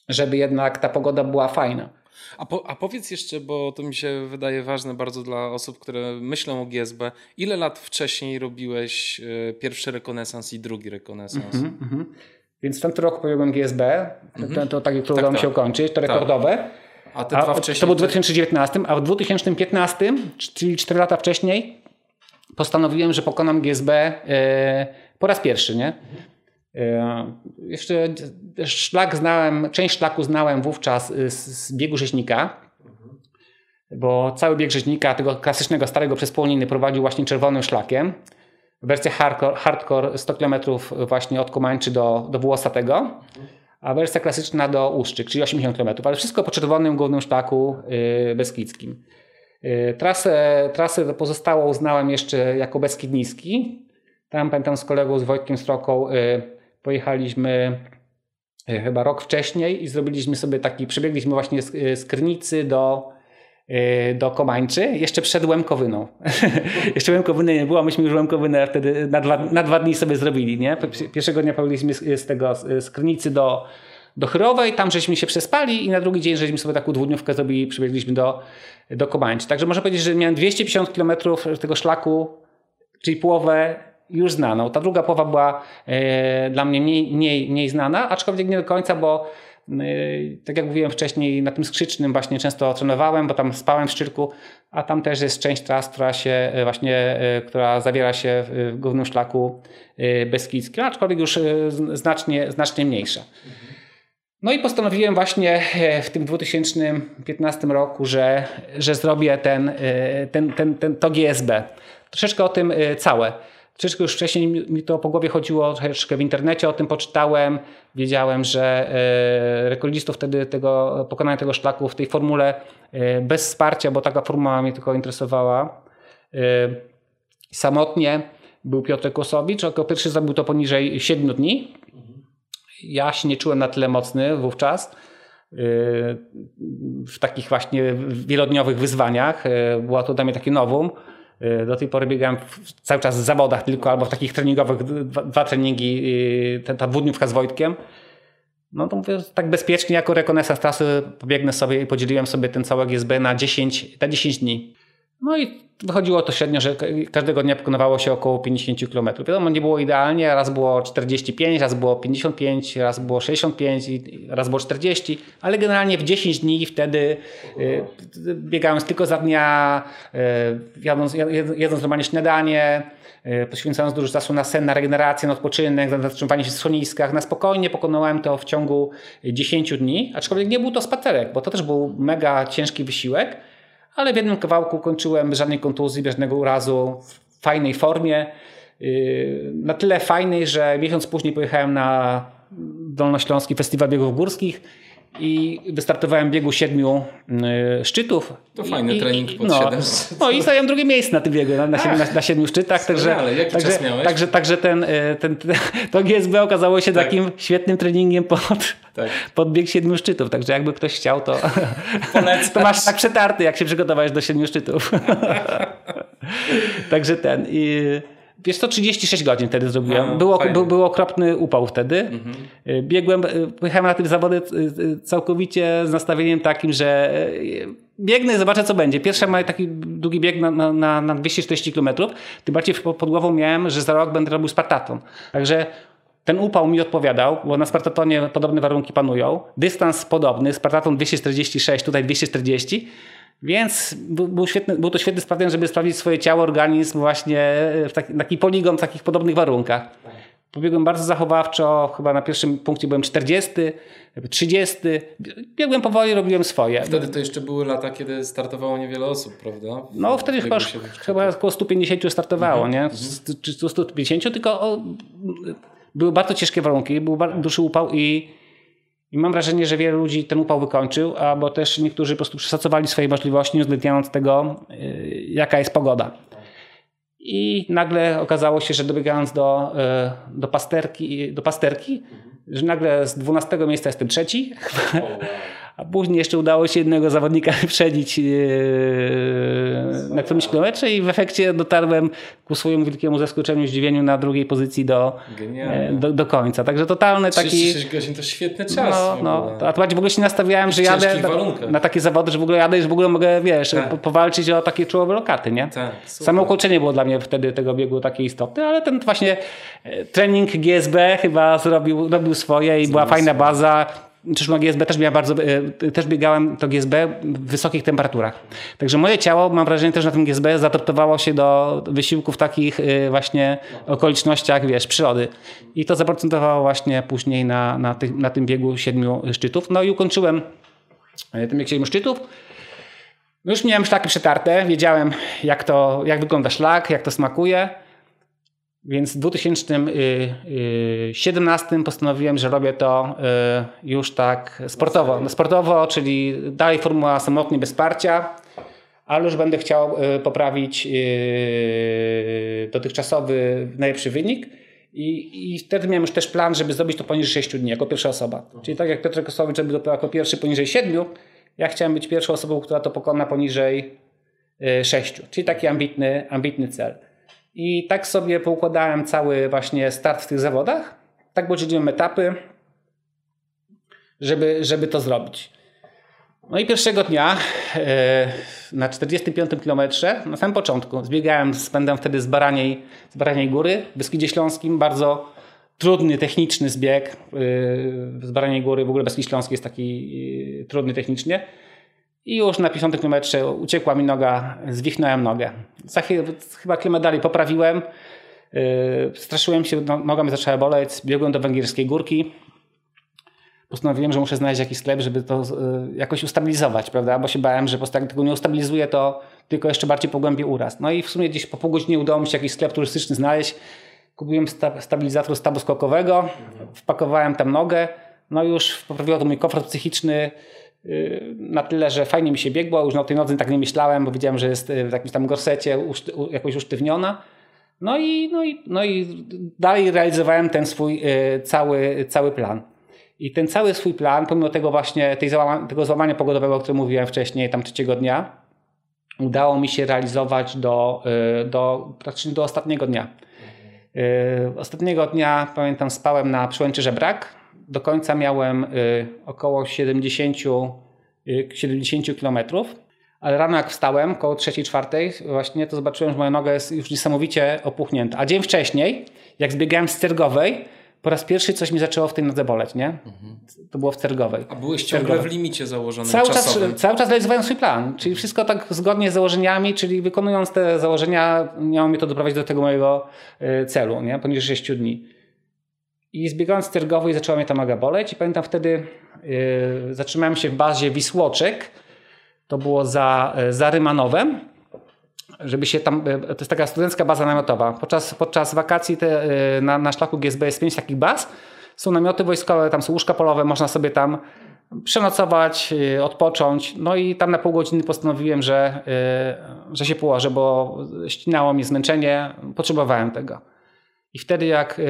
żeby jednak ta pogoda była fajna. A, po, a powiedz jeszcze, bo to mi się wydaje ważne bardzo dla osób, które myślą o GSB. Ile lat wcześniej robiłeś y, pierwszy rekonesans i drugi rekonesans? Mm -hmm, Więc w tamtym roku pobiegłem GSB, mm -hmm. to, to takie, które tak, udało mi tak. się ukończyć, to tak. rekordowe. Tak. A dwa wcześniej? To był w 2019, a w 2015, czyli 4 lata wcześniej, postanowiłem, że pokonam GSB y, po raz pierwszy, nie? E, jeszcze szlak znałem, część szlaku znałem wówczas y, z biegu rzeźnika, bo cały bieg rzeźnika, tego klasycznego starego przez Płoniny prowadził właśnie czerwonym szlakiem. Wersja hardcore, hardcore 100 km właśnie od Komańczy do, do Włosatego, a wersja klasyczna do Uszczyk, czyli 80 km, ale wszystko po czerwonym głównym szlaku yy, beskidzkim. Yy, trasę, trasę pozostałą uznałem jeszcze jako Beskid Niski. Tam pamiętam z kolegą, z Wojtkiem Stroką, yy, Pojechaliśmy chyba rok wcześniej i zrobiliśmy sobie taki, przebiegliśmy właśnie z, Krynicy do, do Komańczy, jeszcze przed Łemkowyną. jeszcze Łemkowyny nie było, myśmy już Łemkowynę wtedy na dwa, na dwa dni sobie zrobili. Nie? Pierwszego dnia pojechaliśmy z, z tego, z do, do Chrowej, tam żeśmy się przespali i na drugi dzień żeśmy sobie taką dwudniówkę zrobili, przebiegliśmy do, do Komańczy. Także można powiedzieć, że miałem 250 km tego szlaku, czyli połowę już znaną. Ta druga połowa była e, dla mnie mniej, mniej, mniej znana, aczkolwiek nie do końca, bo tak jak mówiłem wcześniej, na tym skrzycznym właśnie często trenowałem, bo tam spałem w Szczyrku, a tam też jest część tras, która się e, właśnie, która zawiera się w głównym szlaku beskidzkim, aczkolwiek już znacznie, znacznie mniejsza. No i postanowiłem właśnie w tym 2015 roku, że, że zrobię ten, ten, ten, ten, to GSB. Troszeczkę o tym całe. Troszeczkę już wcześniej mi to po głowie chodziło, troszeczkę w internecie o tym poczytałem. Wiedziałem, że e, rekordzistów wtedy tego, pokonania tego szlaku w tej formule e, bez wsparcia, bo taka formuła mnie tylko interesowała. E, samotnie był Piotr Kosowicz, jako pierwszy zrobił to poniżej 7 dni. Ja się nie czułem na tyle mocny wówczas w takich właśnie wielodniowych wyzwaniach. Była to dla mnie takie nowum. Y, do tej pory biegałem cały czas w zawodach tylko, albo w takich treningowych, dwa, dwa treningi, y, ta dwudniówka z Wojtkiem. No to mówię, tak bezpiecznie jako rekonesans trasy pobiegnę sobie i podzieliłem sobie ten cały GSB na 10, na 10 dni. No i wychodziło to średnio, że każdego dnia pokonywało się około 50 km. Wiadomo, nie było idealnie, raz było 45, raz było 55, raz było 65, raz było 40, ale generalnie w 10 dni wtedy y, biegając tylko za dnia, y, jadąc, jedząc normalnie śniadanie, y, poświęcając dużo czasu na sen, na regenerację, na odpoczynek, na zatrzymywanie się w schroniskach, na spokojnie pokonałem to w ciągu 10 dni, aczkolwiek nie był to spacerek, bo to też był mega ciężki wysiłek, ale w jednym kawałku kończyłem żadnej kontuzji, żadnego urazu, w fajnej formie. Yy, na tyle fajnej, że miesiąc później pojechałem na Dolnośląski Festiwal Biegów Górskich i wystartowałem w biegu siedmiu y, szczytów. To fajny I, trening pod no, siedem. No i zająłem drugie miejsce na tym biegu, na, na, siedmiu, na, na siedmiu szczytach. Także, Ale jaki także, czas miałeś? Także, także ten, y, ten, ten, to GSB okazało się Tak. takim świetnym treningiem pod, Tak. pod bieg siedmiu szczytów. Także jakby ktoś chciał, to, Polecam. to masz tak przetarty, jak się przygotowałeś do siedmiu szczytów. także ten... I, Wiesz co, 36 godzin wtedy zrobiłem. A, Było, był, był okropny upał wtedy. Y, Biegłem, y, pojechałem na te zawody y, całkowicie z nastawieniem takim, że biegnę i zobaczę co będzie. Pierwszy mój taki długi bieg na, na- na, na 240 km. Tym bardziej pod głową miałem, że za rok będę robił Spartaton. Także ten upał mi odpowiadał, bo na Spartatonie podobne warunki panują. Dystans podobny, Spartaton 246, tutaj 240. Więc był, świetny, był to świetny sprawdzian, żeby sprawdzić swoje ciało, organizm właśnie w taki, taki poligon w takich podobnych warunkach. Pobiegłem bardzo zachowawczo, chyba na pierwszym punkcie byłem 40, 30. Biegłem powoli, robiłem swoje. Wtedy to jeszcze były lata, kiedy startowało niewiele osób, prawda? No wtedy chyba, chyba około 150 startowało, nie? Z- Czy 150, tylko o, były bardzo ciężkie warunki, był bardzo duży upał i, i mam wrażenie, że wielu ludzi ten upał wykończył, albo też niektórzy po prostu przeszacowali swoje możliwości, nie uwzględniając tego, y, jaka jest pogoda. I nagle okazało się, że dobiegając do, y, do, pasterki, do pasterki, że nagle z 12 miejsca jestem trzeci, a później jeszcze udało się jednego zawodnika wyprzedzić yy, na którymś kilometrze i w efekcie dotarłem ku swojemu wielkiemu zaskoczeniu, zdziwieniu na drugiej pozycji do, e, do, do końca. Także totalny taki... 36 godzin to świetny czas. No, no. A to bardziej w ogóle się nastawiałem, że jadę na, na takie zawody, że w ogóle jadę i że w ogóle mogę, wiesz, Tak. po, powalczyć o takie czołowe lokaty, nie? Tak. Samo ukończenie było dla mnie wtedy tego biegu takie istotne, ale ten właśnie e, trening GSB chyba zrobił, robił swoje i była fajna baza. Zresztą na GSB też, bardzo, e, też biegałem to GSB w wysokich temperaturach. Także moje ciało, mam wrażenie, też na tym GSB zaadaptowało się do wysiłków takich e, właśnie okolicznościach, wiesz, przyrody. I to zaprocentowało właśnie później na, na, tych, na tym biegu siedmiu szczytów. No i ukończyłem e, ten bieg siedmiu szczytów. Już miałem szlaki przetarte, wiedziałem jak, to, jak wygląda szlak, jak to smakuje. Więc w 2017 postanowiłem, że robię to y, już tak sportowo. No, sportowo, czyli dalej formuła samotnie bez wsparcia, ale już będę chciał y, poprawić y, dotychczasowy najlepszy wynik. I, I wtedy miałem już też plan, żeby zrobić to poniżej 6 dni, jako pierwsza osoba. Czyli tak jak Piotr Kosowicz zrobił to jako pierwszy poniżej 7, ja chciałem być pierwszą osobą, która to pokona poniżej 6. Czyli taki ambitny, ambitny cel. I tak sobie poukładałem cały właśnie start w tych zawodach. Tak podzieliłem etapy, żeby, żeby to zrobić. No i pierwszego dnia e, na 45 kilometrze, na samym początku, zbiegałem z pędem wtedy z Baraniej, z Baraniej Góry w Beskidzie Śląskim. Bardzo trudny, techniczny zbieg e, z Baraniej Góry. W ogóle Beskid Śląski jest taki e, trudny technicznie. I już na 50 kilometrze uciekła mi noga, zwichnąłem nogę. Za chyba kilometr dalej poprawiłem. Yy, straszyłem się, no, noga mi zaczęła boleć. Biegłem do węgierskiej górki. Postanowiłem, że muszę znaleźć jakiś sklep, żeby to yy, jakoś ustabilizować, prawda? Bo się bałem, że po prostu jak tego nie ustabilizuję, to tylko jeszcze bardziej pogłębię uraz. No i w sumie gdzieś po pół godziny udało mi się jakiś sklep turystyczny znaleźć. Kupiłem sta stabilizator stawu skokowego, wpakowałem tam nogę. No już poprawiło to mój komfort psychiczny na tyle, że fajnie mi się biegło. Już na tej nodze tak nie myślałem, bo wiedziałem, że jest yy, w jakimś tam gorsecie jakoś usztywniona. No i, no, i, no i dalej realizowałem ten swój yy, cały, cały plan. I ten cały swój plan, pomimo tego właśnie tej załama, tego załamania pogodowego, o którym mówiłem wcześniej, tam trzeciego dnia, udało mi się realizować do, do, praktycznie do ostatniego dnia. Ostatniego dnia, pamiętam, spałem na przełęczy Żebrak. Do końca miałem około 70, 70 kilometrów ale rano jak wstałem, koło trzeciej, czwartej właśnie, to zobaczyłem, że moja noga jest już niesamowicie opuchnięta. A dzień wcześniej, jak zbiegałem z Cergowej, po raz pierwszy coś mi zaczęło w tej nodze boleć, nie? Mhm. To było w Cergowej. A byłeś ciągle w limicie założonym cały czasowym. Czas, cały czas realizowałem swój plan, czyli wszystko tak zgodnie z założeniami, czyli wykonując te założenia miało mnie to doprowadzić do tego mojego y, celu, nie? Poniżej 6 dni. I zbiegając z Cergowej zaczęła mnie ta noga boleć i pamiętam wtedy yy, zatrzymałem się w bazie Wisłoczek, to było za, e, za Rymanowem, żeby się tam, e, to jest taka studencka baza namiotowa. Podczas, podczas wakacji te, e, na, na szlaku GSB jest pięć takich baz. Są namioty wojskowe, tam są łóżka polowe, można sobie tam przenocować, odpocząć. No i tam na pół godziny postanowiłem, że, że się położę, bo ścinało mnie zmęczenie, potrzebowałem tego. I wtedy jak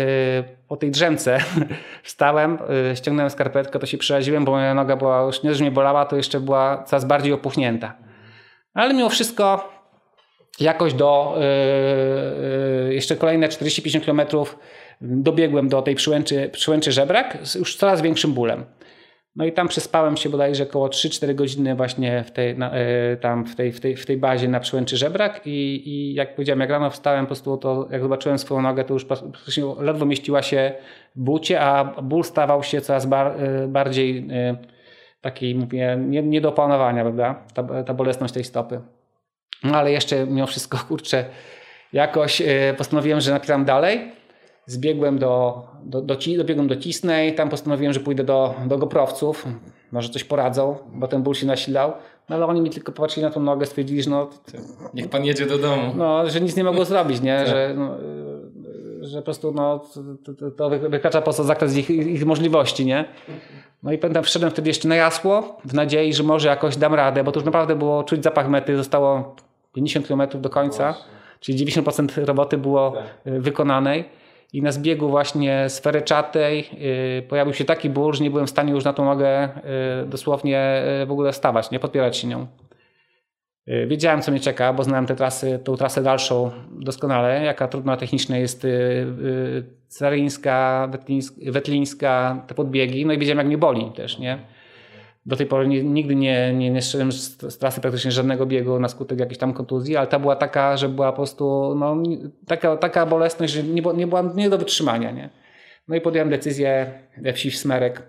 po tej drzemce wstałem, ściągnąłem skarpetkę, to się przeraziłem, bo moja noga była już nie, że mnie bolała, to jeszcze była coraz bardziej opuchnięta. Ale mimo wszystko jakoś do jeszcze kolejne 40-50 km dobiegłem do tej przyłęczy, przyłęczy żebrak z już coraz większym bólem. No i tam przespałem się bodajże około 3-4 godziny właśnie w tej, na, e, tam w tej, w, tej, w tej bazie na przełęczy żebrak i, i jak powiedziałem, jak rano wstałem po prostu, to jak zobaczyłem swoją nogę, to już ledwo mieściła się w bucie, a ból stawał się coraz bar, e, bardziej e, taki, mówię, nie, nie do opanowania, prawda, ta, ta bolesność tej stopy. No ale jeszcze mimo wszystko, kurczę, jakoś postanowiłem, że napiram dalej zbiegłem do, do, do, dobiegłem do Cisnej, tam postanowiłem, że pójdę do, do Goprowców, może coś poradzą, bo ten ból się nasilał, no ale oni mi tylko popatrzyli na tą nogę, stwierdzili, że no... Niech pan jedzie do domu. No, że nic nie mogło zrobić, nie, tak. że, no, że po prostu no, to, to wykracza poza zakres ich, ich możliwości, nie. No i pamiętam, wszedłem wtedy jeszcze na jasło, w nadziei, że może jakoś dam radę, bo to już naprawdę było czuć zapach mety, zostało 50 km do końca, czyli 90% roboty było tak. wykonanej i na zbiegu właśnie sfery czatej yy, pojawił się taki ból, że nie byłem w stanie już na tą nogę yy, dosłownie yy, w ogóle stawać, nie podpierać się nią. Y, wiedziałem, co mnie czeka, bo znałem tę trasy, tą trasę dalszą doskonale, jaka trudna technicznie jest y, y, Caryńska, Wetlińska, te podbiegi, no i wiedziałem, jak mnie boli też, nie? Do tej pory nigdy nie, nie, nie z, trasy praktycznie żadnego biegu na skutek jakiejś tam kontuzji, ale ta była taka, że była po prostu no, taka, taka bolesność, że nie, nie była nie do wytrzymania. Nie? No i podjąłem decyzję we wsi w Smerek,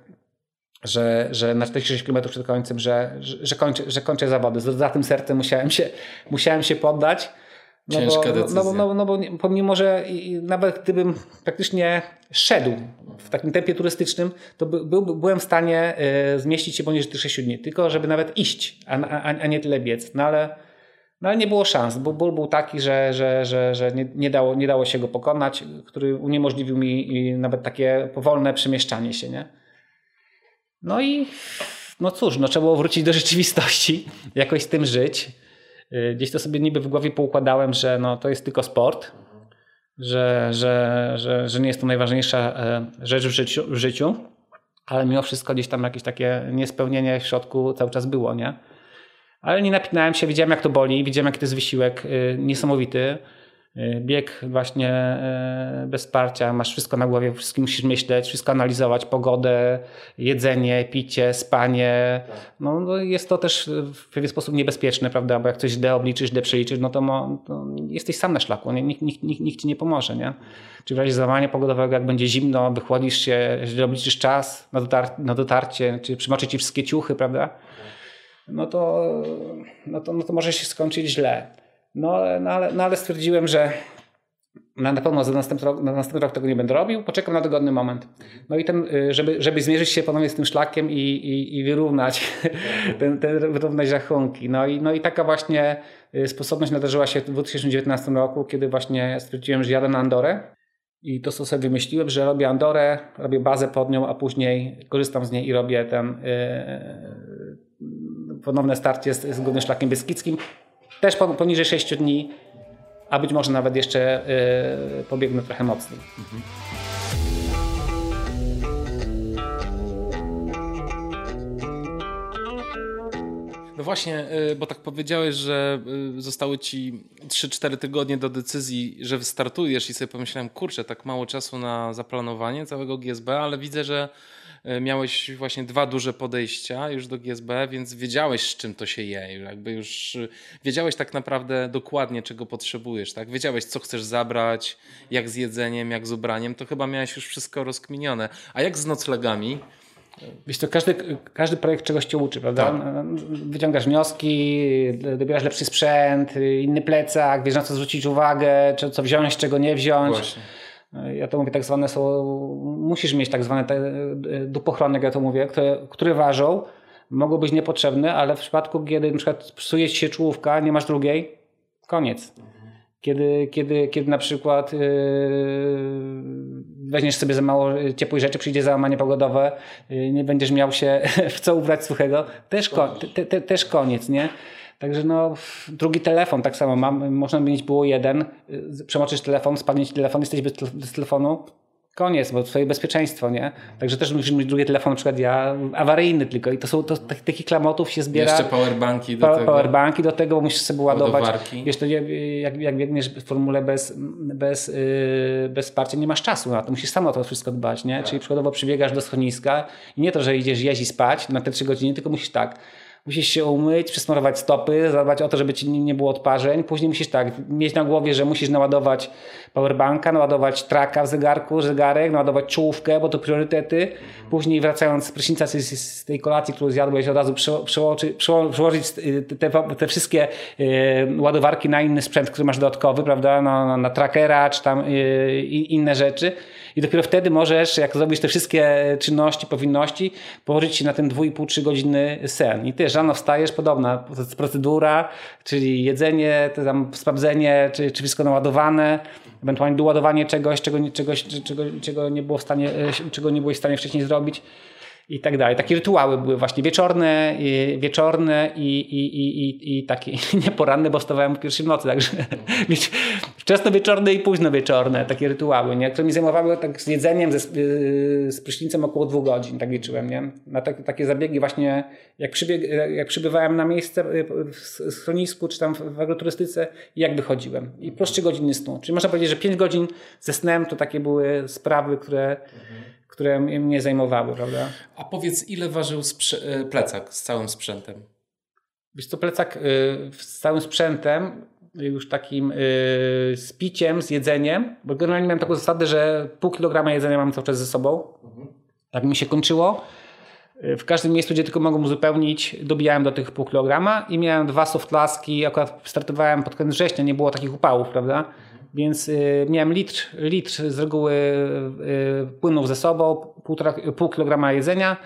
że, że na 46 km przed końcem, że, że, kończę, że kończę zawody. Za tym sercem musiałem się, musiałem się poddać. No Ciężka bo, decyzja. No, no, no, bo pomimo, że nawet gdybym praktycznie szedł w takim tempie turystycznym, to by, był, byłem w stanie y, zmieścić się poniżej tych 6 dni. Tylko żeby nawet iść, a, a, a nie tyle biec. No ale, no ale nie było szans, bo ból był taki, że, że, że, że nie, nie, dało, nie dało się go pokonać, który uniemożliwił mi nawet takie powolne przemieszczanie się. Nie? No i no cóż, no trzeba było wrócić do rzeczywistości, jakoś z tym żyć. Y, gdzieś to sobie niby w głowie poukładałem, że no, to jest tylko sport, że, że, że, że nie jest to najważniejsza e, rzecz w życiu, w życiu, ale mimo wszystko gdzieś tam jakieś takie niespełnienie w środku cały czas było, nie? Ale nie napinałem się, widziałem jak to boli, widziałem jaki to jest wysiłek y, niesamowity. Y, bieg właśnie y, bez wsparcia, masz wszystko na głowie, wszystkim musisz myśleć, wszystko analizować, pogodę, jedzenie, picie, spanie. No, no jest to też w pewien sposób niebezpieczne, prawda? Bo jak coś źle obliczysz, źle przeliczysz, no to, mo, to jesteś sam na szlaku, nie? Nikt, nikt, nikt, nikt ci nie pomoże, nie? Czy w razie załamania pogodowego, jak będzie zimno, wychłodzisz się, źle obliczysz czas na, dotar na dotarcie, czy przymoczy ci wszystkie ciuchy, prawda? No to, no to, no to może się skończyć źle. No, no, ale, no ale stwierdziłem, że na, na pewno za następny, rok, na następny rok tego nie będę robił, poczekam na dogodny moment. No i ten, y, żeby, żeby zmierzyć się ponownie z tym szlakiem i, i, i wyrównać, ten, ten, wyrównać rachunki. No i, no i taka właśnie y, sposobność nadarzyła się w 2019 roku, kiedy właśnie stwierdziłem, że jadę na Andorę. I to, co sobie wymyśliłem, że robię Andorę, robię bazę pod nią, a później korzystam z niej i robię ten yy, ponowne starcie z, z Głównym Szlakiem Beskidzkim. Też poniżej 6 dni, a być może nawet jeszcze yy, pobiegnę trochę mocniej. Mhm. No właśnie, y, bo tak powiedziałeś, że y, zostały ci 3-4 tygodnie do decyzji, że wystartujesz i sobie pomyślałem, kurczę, tak mało czasu na zaplanowanie całego GSB, ale widzę, że miałeś właśnie dwa duże podejścia już do GSB, więc wiedziałeś z czym to się je, jakby już wiedziałeś tak naprawdę dokładnie czego potrzebujesz, tak? Wiedziałeś co chcesz zabrać, jak z jedzeniem, jak z ubraniem, to chyba miałeś już wszystko rozkminione. A jak z noclegami? Wiesz to każdy, każdy projekt czegoś cię uczy, prawda? Tak. Wyciągasz wnioski, dobierasz lepszy sprzęt, inny plecak, wiesz na co zwrócić uwagę, co wziąć, czego nie wziąć. Właśnie. Ja to mówię tak zwane są, musisz mieć tak zwane te dupochrony, jak ja to mówię, które, które ważą, mogą być niepotrzebne, ale w przypadku, kiedy na przykład psuje ci się czołówka, nie masz drugiej, koniec. Kiedy, kiedy, kiedy na przykład yy, weźmiesz sobie za mało ciepłej rzeczy, przyjdzie załamanie pogodowe, yy, nie będziesz miał się w co ubrać suchego, też, ko te, te, też koniec, nie? Także no, drugi telefon tak samo mam, można mieć było jeden, yy, przemoczysz telefon, spadnie ci telefon, jesteś bez, bez telefonu, koniec, bo twoje bezpieczeństwo, nie? Także też musisz mieć drugi telefon, na przykład ja awaryjny tylko i to są, to, tak- takich klamotów się zbiera. Jeszcze powerbanki do Pa- tego. Powerbanki do tego, bo musisz sobie ładować. Ładowarki. Wiesz, to jak, jak biegniesz w formule bez, bez, yy, bez wsparcia, nie masz czasu na to. Musisz sam o to wszystko dbać, nie? Czyli przykładowo przybiegasz do schroniska i nie to, że idziesz i spać na te trzy godziny, tylko musisz tak. Musisz się umyć, przesmarować stopy, zadbać o to, żeby ci nie było odparzeń. Później musisz tak, mieć na głowie, że musisz naładować powerbanka, naładować traka w zegarku, zegarek, naładować czołówkę, bo to priorytety. Później wracając z prysznica, z, tej kolacji, którą zjadłeś, od razu przeło- przełoży- przeło- przełożyć y, te, te wszystkie y, ładowarki na inny sprzęt, który masz dodatkowy, prawda, na, na, na trackera, czy tam y, inne rzeczy. I dopiero wtedy możesz, jak zrobisz te wszystkie czynności, powinności, położyć się na ten 2,5-3 godziny sen. I też rano wstajesz, podobna procedura, czyli jedzenie, tam sprawdzenie, czy, czy wszystko naładowane, ewentualnie doładowanie czegoś, czego, czegoś czego, czego, nie było w stanie, e, czego nie byłeś w stanie wcześniej zrobić i tak dalej. Takie rytuały były właśnie wieczorne, i, wieczorne i, i, i, i, i takie nieporanne, bo wstawałem w pierwszej nocy, także wiecie, wczesno wieczorne i późno wieczorne, takie rytuały, nie? które mi zajmowały tak z jedzeniem, ze, yy, z prysznicem około dwóch godzin, tak liczyłem. Nie? Na tak, takie zabiegi właśnie, jak, przybieg, jak przybywałem na miejsce yy, w schronisku, czy tam w agroturystyce i jak wychodziłem. I po trzy godziny snu. Czyli można powiedzieć, że pięć godzin ze snem to takie były sprawy, które, które mnie zajmowały, prawda? A powiedz, ile ważył e, plecak z całym sprzętem? Wiesz co, plecak y, z całym sprzętem, już takim y, z piciem, z jedzeniem, bo generalnie miałem taką zasadę, że pół kilograma jedzenia mam cały czas ze sobą. Tak mi się kończyło. Y, W każdym miejscu, gdzie tylko mogłem uzupełnić, dobijałem do tych pół kilograma i miałem dwa softlaski. Akurat startowałem pod koniec września, nie było takich upałów, prawda? Więc y, miałem litr, litr z reguły y, płynął ze sobą, półtora, pół kilograma jedzenia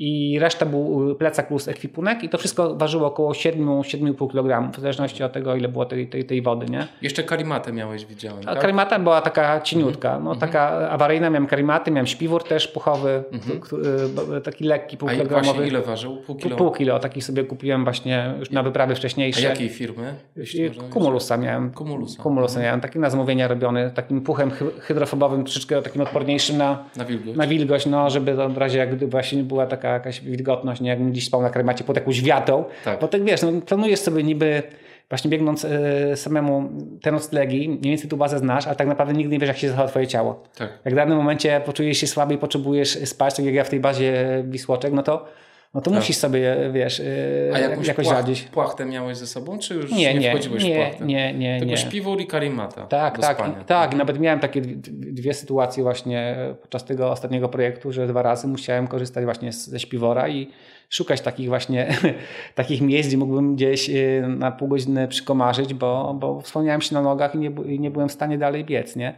i reszta był plecak plus ekwipunek i to wszystko ważyło około 7-7,5 kg, w zależności od tego, ile było tej, tej, tej wody, nie? Jeszcze karimatę miałeś, widziałem. A tak? karimata była taka cieniutka, no taka awaryjna, miałem karimaty, miałem śpiwór też puchowy, k- taki lekki, A półkilogramowy. ile ważył? Pół kilo? Pół kilo, taki sobie kupiłem właśnie już na wyprawy A wcześniejsze. jakiej firmy? Kumulusa miałem. Kumulusa. Kumulusa miałem, taki na zamówienia robiony, takim puchem hy- hydrofobowym, troszeczkę takim odporniejszym na, Na wilgoć. na wilgoć, no, żeby to w razie jak gdyby właśnie była taka jakaś wilgotność, nie jakbym gdzieś spał na kremacie pod jakąś wiatą, Tak. bo tak wiesz, no, planujesz sobie niby właśnie biegnąc e, samemu te noclegi, mniej więcej tu bazę znasz, ale tak naprawdę nigdy nie wiesz jak się zachowa twoje ciało. Tak. Jak w danym momencie poczujesz się słaby i potrzebujesz spać, tak jak ja w tej bazie Wisłoczek, no to, no to musisz sobie, wiesz, e, A jakąś jakoś płach, radzić. płachtę miałeś ze sobą, czy już Nie, nie, nie, wchodziłeś w nie, płachtę? nie, nie, Tylko nie. śpiwór i karimata Tak, tak, spania. tak. Nawet miałem takie dwie, sytuacje właśnie podczas tego ostatniego projektu, że dwa razy musiałem korzystać właśnie ze śpiwora i szukać takich właśnie takich miejsc, gdzie mógłbym gdzieś y, na pół godziny przykomarzyć, bo, bo wspomniałem się na nogach i nie, nie byłem w stanie dalej biec, nie?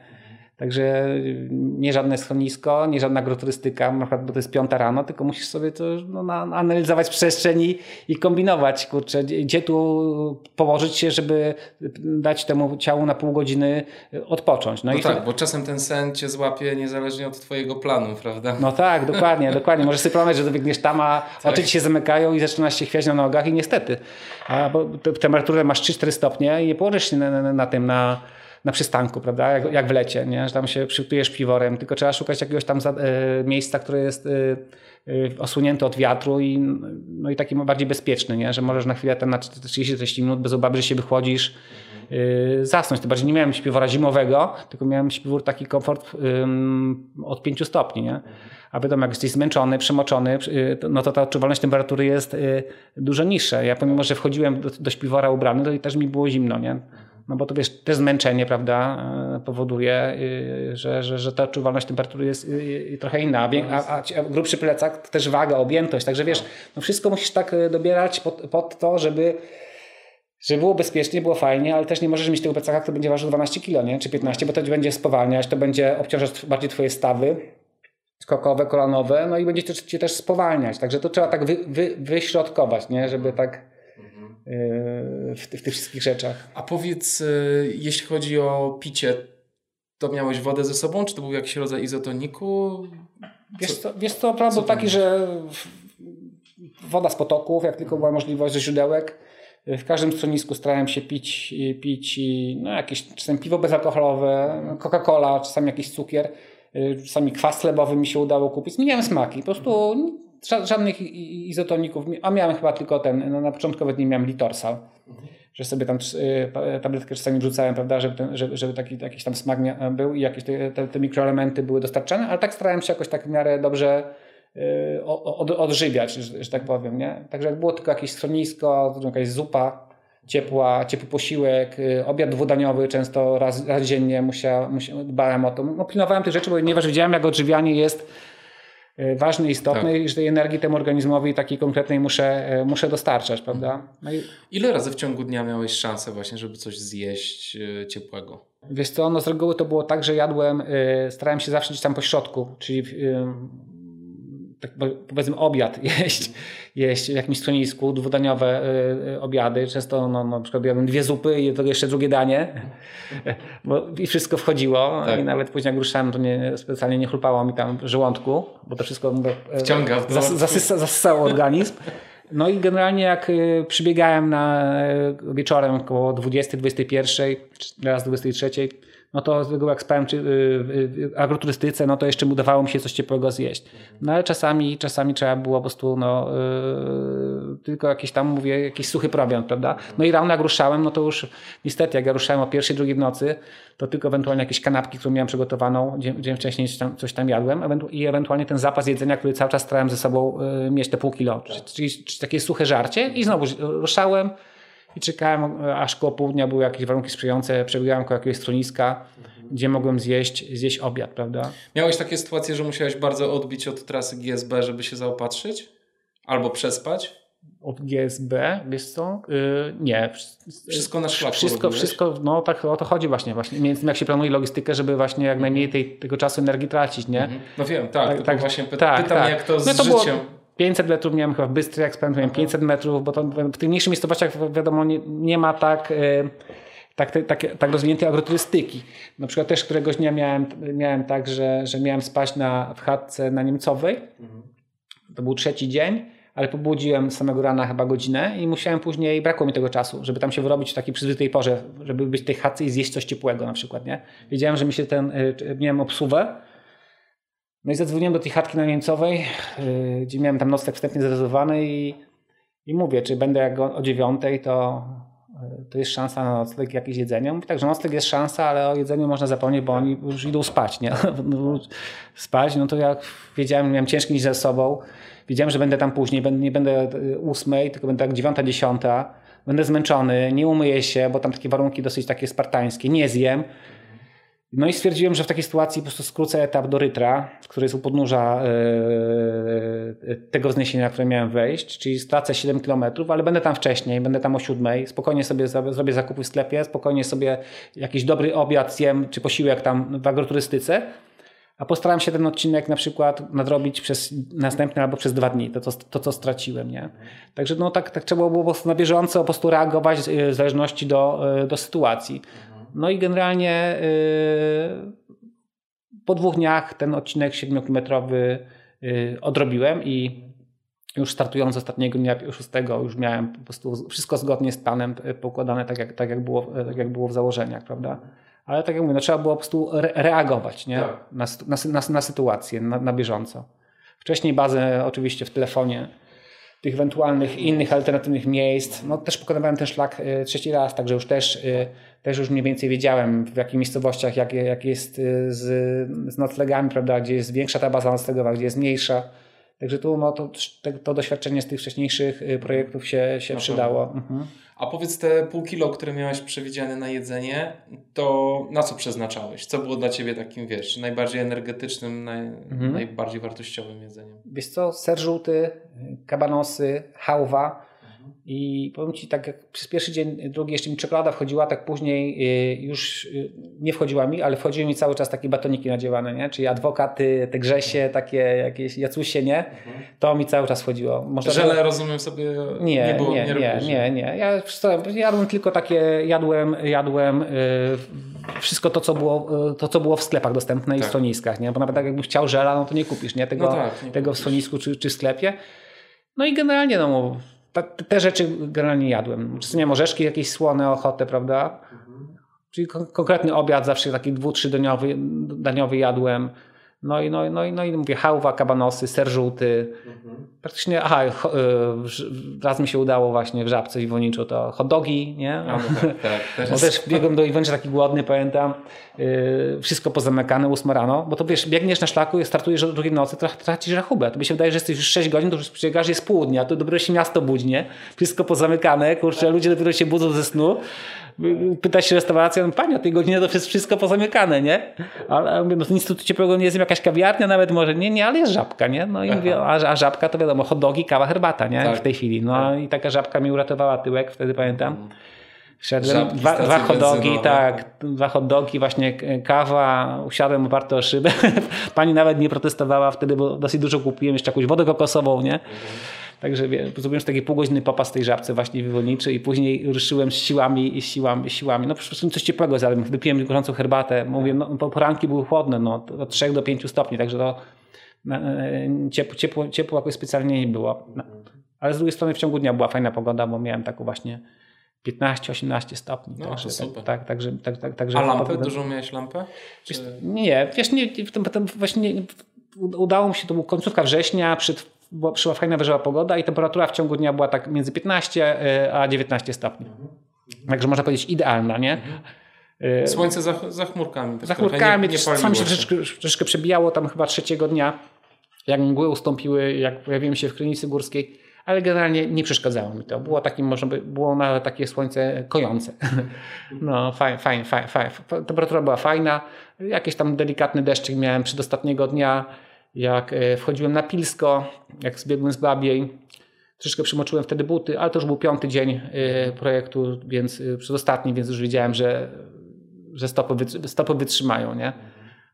Także y, nie żadne schronisko, nie żadna agroturystyka, na przykład, bo to jest piąta rano, tylko musisz sobie to no, na, analizować przestrzeń i, i kombinować, kurczę, gdzie tu położyć się, żeby dać temu ciału na pół godziny odpocząć. No, No i tak, to, bo czasem ten sen cię złapie niezależnie od twojego planu, prawda? no tak, dokładnie, dokładnie. Możesz sobie planować, że dobiegniesz tam, a Tak. oczy ci się zamykają i zaczynasz się chwiać na nogach i niestety. A, bo te- temperaturę masz 3-4 stopnie i nie położysz się na, na, na tym, na, na przystanku, prawda, jak, jak w lecie, nie? że tam się przytujesz piworem, tylko trzeba szukać jakiegoś tam za, e, miejsca, które jest e, e, osunięte od wiatru i, no i taki bardziej bezpieczny, nie? że możesz na chwilę tam na 30-40 minut bez obawy, że się wychłodzisz, zasnąć. To bardziej nie miałem śpiwora zimowego, tylko miałem śpiwór taki komfort od 5 stopni. Nie? A wiadomo, jak jesteś zmęczony, przemoczony, no to ta odczuwalność temperatury jest y, dużo niższa. Ja pomimo, że wchodziłem do, do śpiwora ubrany, to i też mi było zimno. Nie? No bo to wiesz, też zmęczenie, prawda, y, powoduje, y, że, że, że ta odczuwalność temperatury jest trochę inna, a, a, grubszy plecak też waga, objętość, także wiesz, no wszystko musisz tak dobierać pod, pod to, żeby żeby było bezpiecznie, było fajnie, ale też nie możesz mieć tego plecaka, który będzie ważył 12 kg, nie? czy 15, bo to będzie spowalniać, to będzie obciążać bardziej twoje stawy skokowe, kolanowe, no i będzie cię też spowalniać. Także to trzeba tak wy, wy, wyśrodkować, nie? żeby tak w, w, tych wszystkich rzeczach. A powiedz, yy, jeśli chodzi o picie, to miałeś wodę ze sobą, czy to był jakiś rodzaj izotoniku? Wiesz co, wiesz co plan był taki, że woda z potoków, jak tylko była możliwość ze źródełek, w każdym stronisku starałem się pić, pić no, jakieś czasem piwo bezalkoholowe, Coca-Cola, czasami jakiś cukier, czasami kwas chlebowy mi się udało kupić. Zmieniałem smaki, po prostu żadnych izotoników, a miałem chyba tylko ten, no, na początkowe dni miałem Litorsal, że sobie tam y, tabletkę czasami wrzucałem, prawda, żeby, ten, żeby, żeby taki jakiś tam smak był i jakieś te, te, te mikroelementy były dostarczane, ale tak starałem się jakoś tak w miarę dobrze Y, od, odżywiać, że, że, tak powiem. Nie? Także jak było tylko jakieś schronisko, jakaś zupa ciepła, ciepły posiłek, y, obiad dwudaniowy często raz, raz dziennie musia, musia, dbałem o to. No, pilnowałem tych rzeczy, ponieważ wiedziałem jak odżywianie jest y, ważne i istotne tak. i że tej energii temu organizmowi takiej konkretnej muszę, muszę dostarczać, prawda? No i... Ile razy w ciągu dnia miałeś szansę właśnie, żeby coś zjeść ciepłego? Wiesz co, no z reguły to było tak, że jadłem, starałem się zawsze gdzieś tam po środku, czyli tak powiedzmy obiad jeść, jeść w jakimś schronisku, dwudaniowe y, y, obiady. Często no, na przykład jadłem dwie zupy i to jeszcze drugie danie. Bo I wszystko wchodziło. Tak. I nawet później jak ruszałem, to nie, specjalnie nie chlupało mi tam w żołądku, bo to wszystko mówię, Wciąga w zas, zasysa, zasysało organizm. No i generalnie jak y, przybiegałem na wieczorem około 20, 21, raz 23, no to z reguły jak spałem czy, w agroturystyce, no to jeszcze udawało mi się coś ciepłego zjeść. No ale czasami, czasami trzeba było po prostu no, yy, tylko jakiś tam, mówię, jakiś suchy prowiant, prawda? No i rano jak ruszałem, no to już niestety jak ja ruszałem o pierwszej, drugiej w nocy, to tylko ewentualnie jakieś kanapki, które miałem przygotowaną, dzień, wcześniej coś tam, coś tam jadłem i ewentualnie ten zapas jedzenia, który cały czas starałem ze sobą yy, mieć te pół kilo, czyli, czyli, czyli takie suche żarcie i znowu ruszałem, i czekałem, aż koło południa były jakieś warunki sprzyjające, przebiegałem koło jakiegoś schroniska, mhm. gdzie mogłem zjeść, zjeść obiad, prawda? Miałeś takie sytuacje, że musiałeś bardzo odbić od trasy GSB, żeby się zaopatrzyć? Albo przespać? Od GSB, wiesz co? Yy, nie. Wszystko na szlaku Wszystko, wszystko, no tak o to chodzi właśnie. właśnie. Między tym jak się planuje logistykę, żeby właśnie jak najmniej tej, tego czasu energii tracić, nie? Mhm. No wiem, tak. tak, tak właśnie py tak, pytam, tak. jak to z no to życiem... Było 500 metrów miałem chyba w Bystry, jak miałem 500 metrów, bo to w tych mniejszych miejscowościach wiadomo nie, nie ma tak, e, tak, tak, tak rozwiniętej agroturystyki. Na przykład też któregoś dnia miałem, miałem tak, że, że miałem spać na, w chatce na Niemcowej. To był trzeci dzień, ale pobudziłem samego rana chyba godzinę i musiałem później, brakło mi tego czasu, żeby tam się wyrobić w takiej przyzwytej porze, żeby być w tej chatce i zjeść coś ciepłego na przykład, nie? Wiedziałem, że mi się ten, e, miałem obsuwę, no i zadzwoniłem do tej chatki na Niemcowej, yy, gdzie miałem tam nocleg wstępnie zarezerwowany i, i mówię, czy będę jak o, dziewiątej, to, yy, to jest szansa na nocleg, jakieś jedzenie. Mówi tak, że nocleg jest szansa, ale o jedzeniu można zapomnieć, bo oni już idą spać, nie? spać, no to jak wiedziałem, miałem ciężki dzień ze sobą, wiedziałem, że będę tam później, nie będę yy, ósmej, tylko będę tak dziewiąta, dziesiąta, będę zmęczony, nie umyję się, bo tam takie warunki dosyć takie spartańskie, nie zjem, no i stwierdziłem, że w takiej sytuacji po prostu skrócę etap do Rytra, który jest u podnóża yy, tego wzniesienia, na które miałem wejść, czyli stracę 7 km, ale będę tam wcześniej, będę tam o 7, spokojnie sobie zrobię zakupy w sklepie, spokojnie sobie jakiś dobry obiad zjem, czy posiłek tam w agroturystyce, a postaram się ten odcinek na przykład nadrobić przez następny albo przez dwa dni, to, to, to co straciłem. Nie? Także no, tak, tak trzeba było po prostu na bieżąco po prostu reagować w zależności do, do sytuacji. No i generalnie y, po dwóch dniach ten odcinek 7-kilometrowy y, odrobiłem i już startując z ostatniego dnia, szóstego, już miałem po prostu wszystko zgodnie z planem y, pokładane tak jak, tak jak, było, tak jak było w założeniach, prawda? ale tak jak mówię, no, trzeba było po prostu re reagować nie? Tak. Na, na, na, na, sytuację, na, na bieżąco. Wcześniej bazę oczywiście w telefonie, tych ewentualnych innych alternatywnych miejsc. No, też pokonywałem ten szlak y, trzeci raz, także już też, y, też już mniej więcej wiedziałem w jakich miejscowościach, jak, jak jest y, z, z noclegami, prawda, gdzie jest większa ta baza noclegowa, gdzie jest mniejsza. Także tu no, to, to doświadczenie z tych wcześniejszych projektów się, się przydało. Mhm. A powiedz te pół kilo, które miałeś przewidziane na jedzenie, to na co przeznaczałeś? Co było dla Ciebie takim, wiesz, najbardziej energetycznym, naj, mhm. najbardziej wartościowym jedzeniem? Wiesz co, ser żółty, kabanosy, hałwa, i powiem Ci, tak jak przez pierwszy dzień, drugi jeszcze mi czekolada wchodziła, tak później y, już y, nie wchodziła mi, ale wchodziły mi cały czas takie batoniki nadziewane, nie? czyli adwokaty, te grzesie, takie jakieś jacusie, nie? To mi cały czas wchodziło. Może Żele to... rozumiem sobie nie, nie było, nie, nie, nie, nie, nie. Ja jadłem tylko takie, jadłem, jadłem yy, wszystko to co, było, to, co było w sklepach dostępne tak. i w schroniskach, nie? bo nawet tak jakbyś chciał żela, no to nie kupisz nie? Tego, no tak, nie tego w schronisku czy, czy w sklepie. No i generalnie no, te, te rzeczy generalnie jadłem. Czasem miałem orzeszki jakieś słone, ochotę, prawda? Mhm. Czyli konkretny obiad zawsze taki dwu, trzydaniowy daniowy jadłem. No i, no, no, no i mówię, hałwa, kabanosy, ser żółty. Mhm. Praktycznie, aha, e, raz mi się udało właśnie w Żabce Iwoniczu to hot dogi, nie? No, tak, tak, też, też biegłem do Iwonicza taki głodny, pamiętam. E, wszystko pozamykane, 8 rano, bo to wiesz, biegniesz na szlaku, startujesz o drugiej nocy, tracisz rachubę. To mi się wydaje, że jesteś już 6 godzin, to już przebiegasz, jest południa, to dopiero się miasto budzi, nie? Wszystko pozamykane, kurczę, ludzie dopiero się budzą ze snu pyta się restauracja, no panie, o tej godzinie to jest wszystko pozamykane, nie? Ale mówię, no nic tu ciepłego nie jest, jakaś kawiarnia nawet może, nie, nie, ale jest żabka, nie? No i mówię, a, a żabka to wiadomo, hot dogi, kawa, herbata, nie? Tak. W tej chwili. No tak. i taka żabka mi uratowała tyłek, wtedy pamiętam. Wszedłem, dwa, dwa hot dogi, tak, dwa hot dogi, właśnie kawa, usiadłem oparty o szybę. Pani nawet nie protestowała wtedy, bo dosyć dużo kupiłem, jeszcze jakąś wodę kokosową, nie? Mhm. Także zrobiłem taki półgodzinny popas tej żabce właśnie wywolniczy i później ruszyłem z siłami i siłami, siłami. No przede coś ciepłego zjadłem, wypiłem gorącą herbatę. Mówię, no, poranki były chłodne, no, od 3 do 5 stopni, także to ciepło, ciepło, ciepło jakoś specjalnie nie było. No. Ale z drugiej strony w ciągu dnia była fajna pogoda, bo miałem taką właśnie 15-18 stopni. No, także, tak, super. Tak, także, tak, tak, także A lampę? Dużo miałeś lampę? Czy... Nie, wiesz, nie, potem właśnie udało mi się, to była końcówka września, przed była, przyszła fajna, wyższa pogoda i temperatura w ciągu dnia była tak między 15 e, a 19 stopni. Także można powiedzieć idealna, nie? E, Słońce za, za chmurkami. Za chmurkami, nie, nie czasami się troszeczkę, troszeczkę przebijało tam chyba trzeciego dnia, jak mgły ustąpiły, jak pojawiłem się w Krynicy Górskiej, ale generalnie nie przeszkadzało mi to. Było takim, może by, było nawet takie słońce kojące. No fajnie, fajnie, fajnie. Fajn. Temperatura była fajna. Jakieś tam delikatny deszczyk miałem przedostatniego dnia jak e, wchodziłem na Pilsko, jak zbiegłem z Babiej. Troszeczkę przymoczyłem wtedy buty, ale to już był piąty dzień e, projektu, więc e, przedostatni, więc już wiedziałem, że, że stopy, stopy wytrzymają. Nie?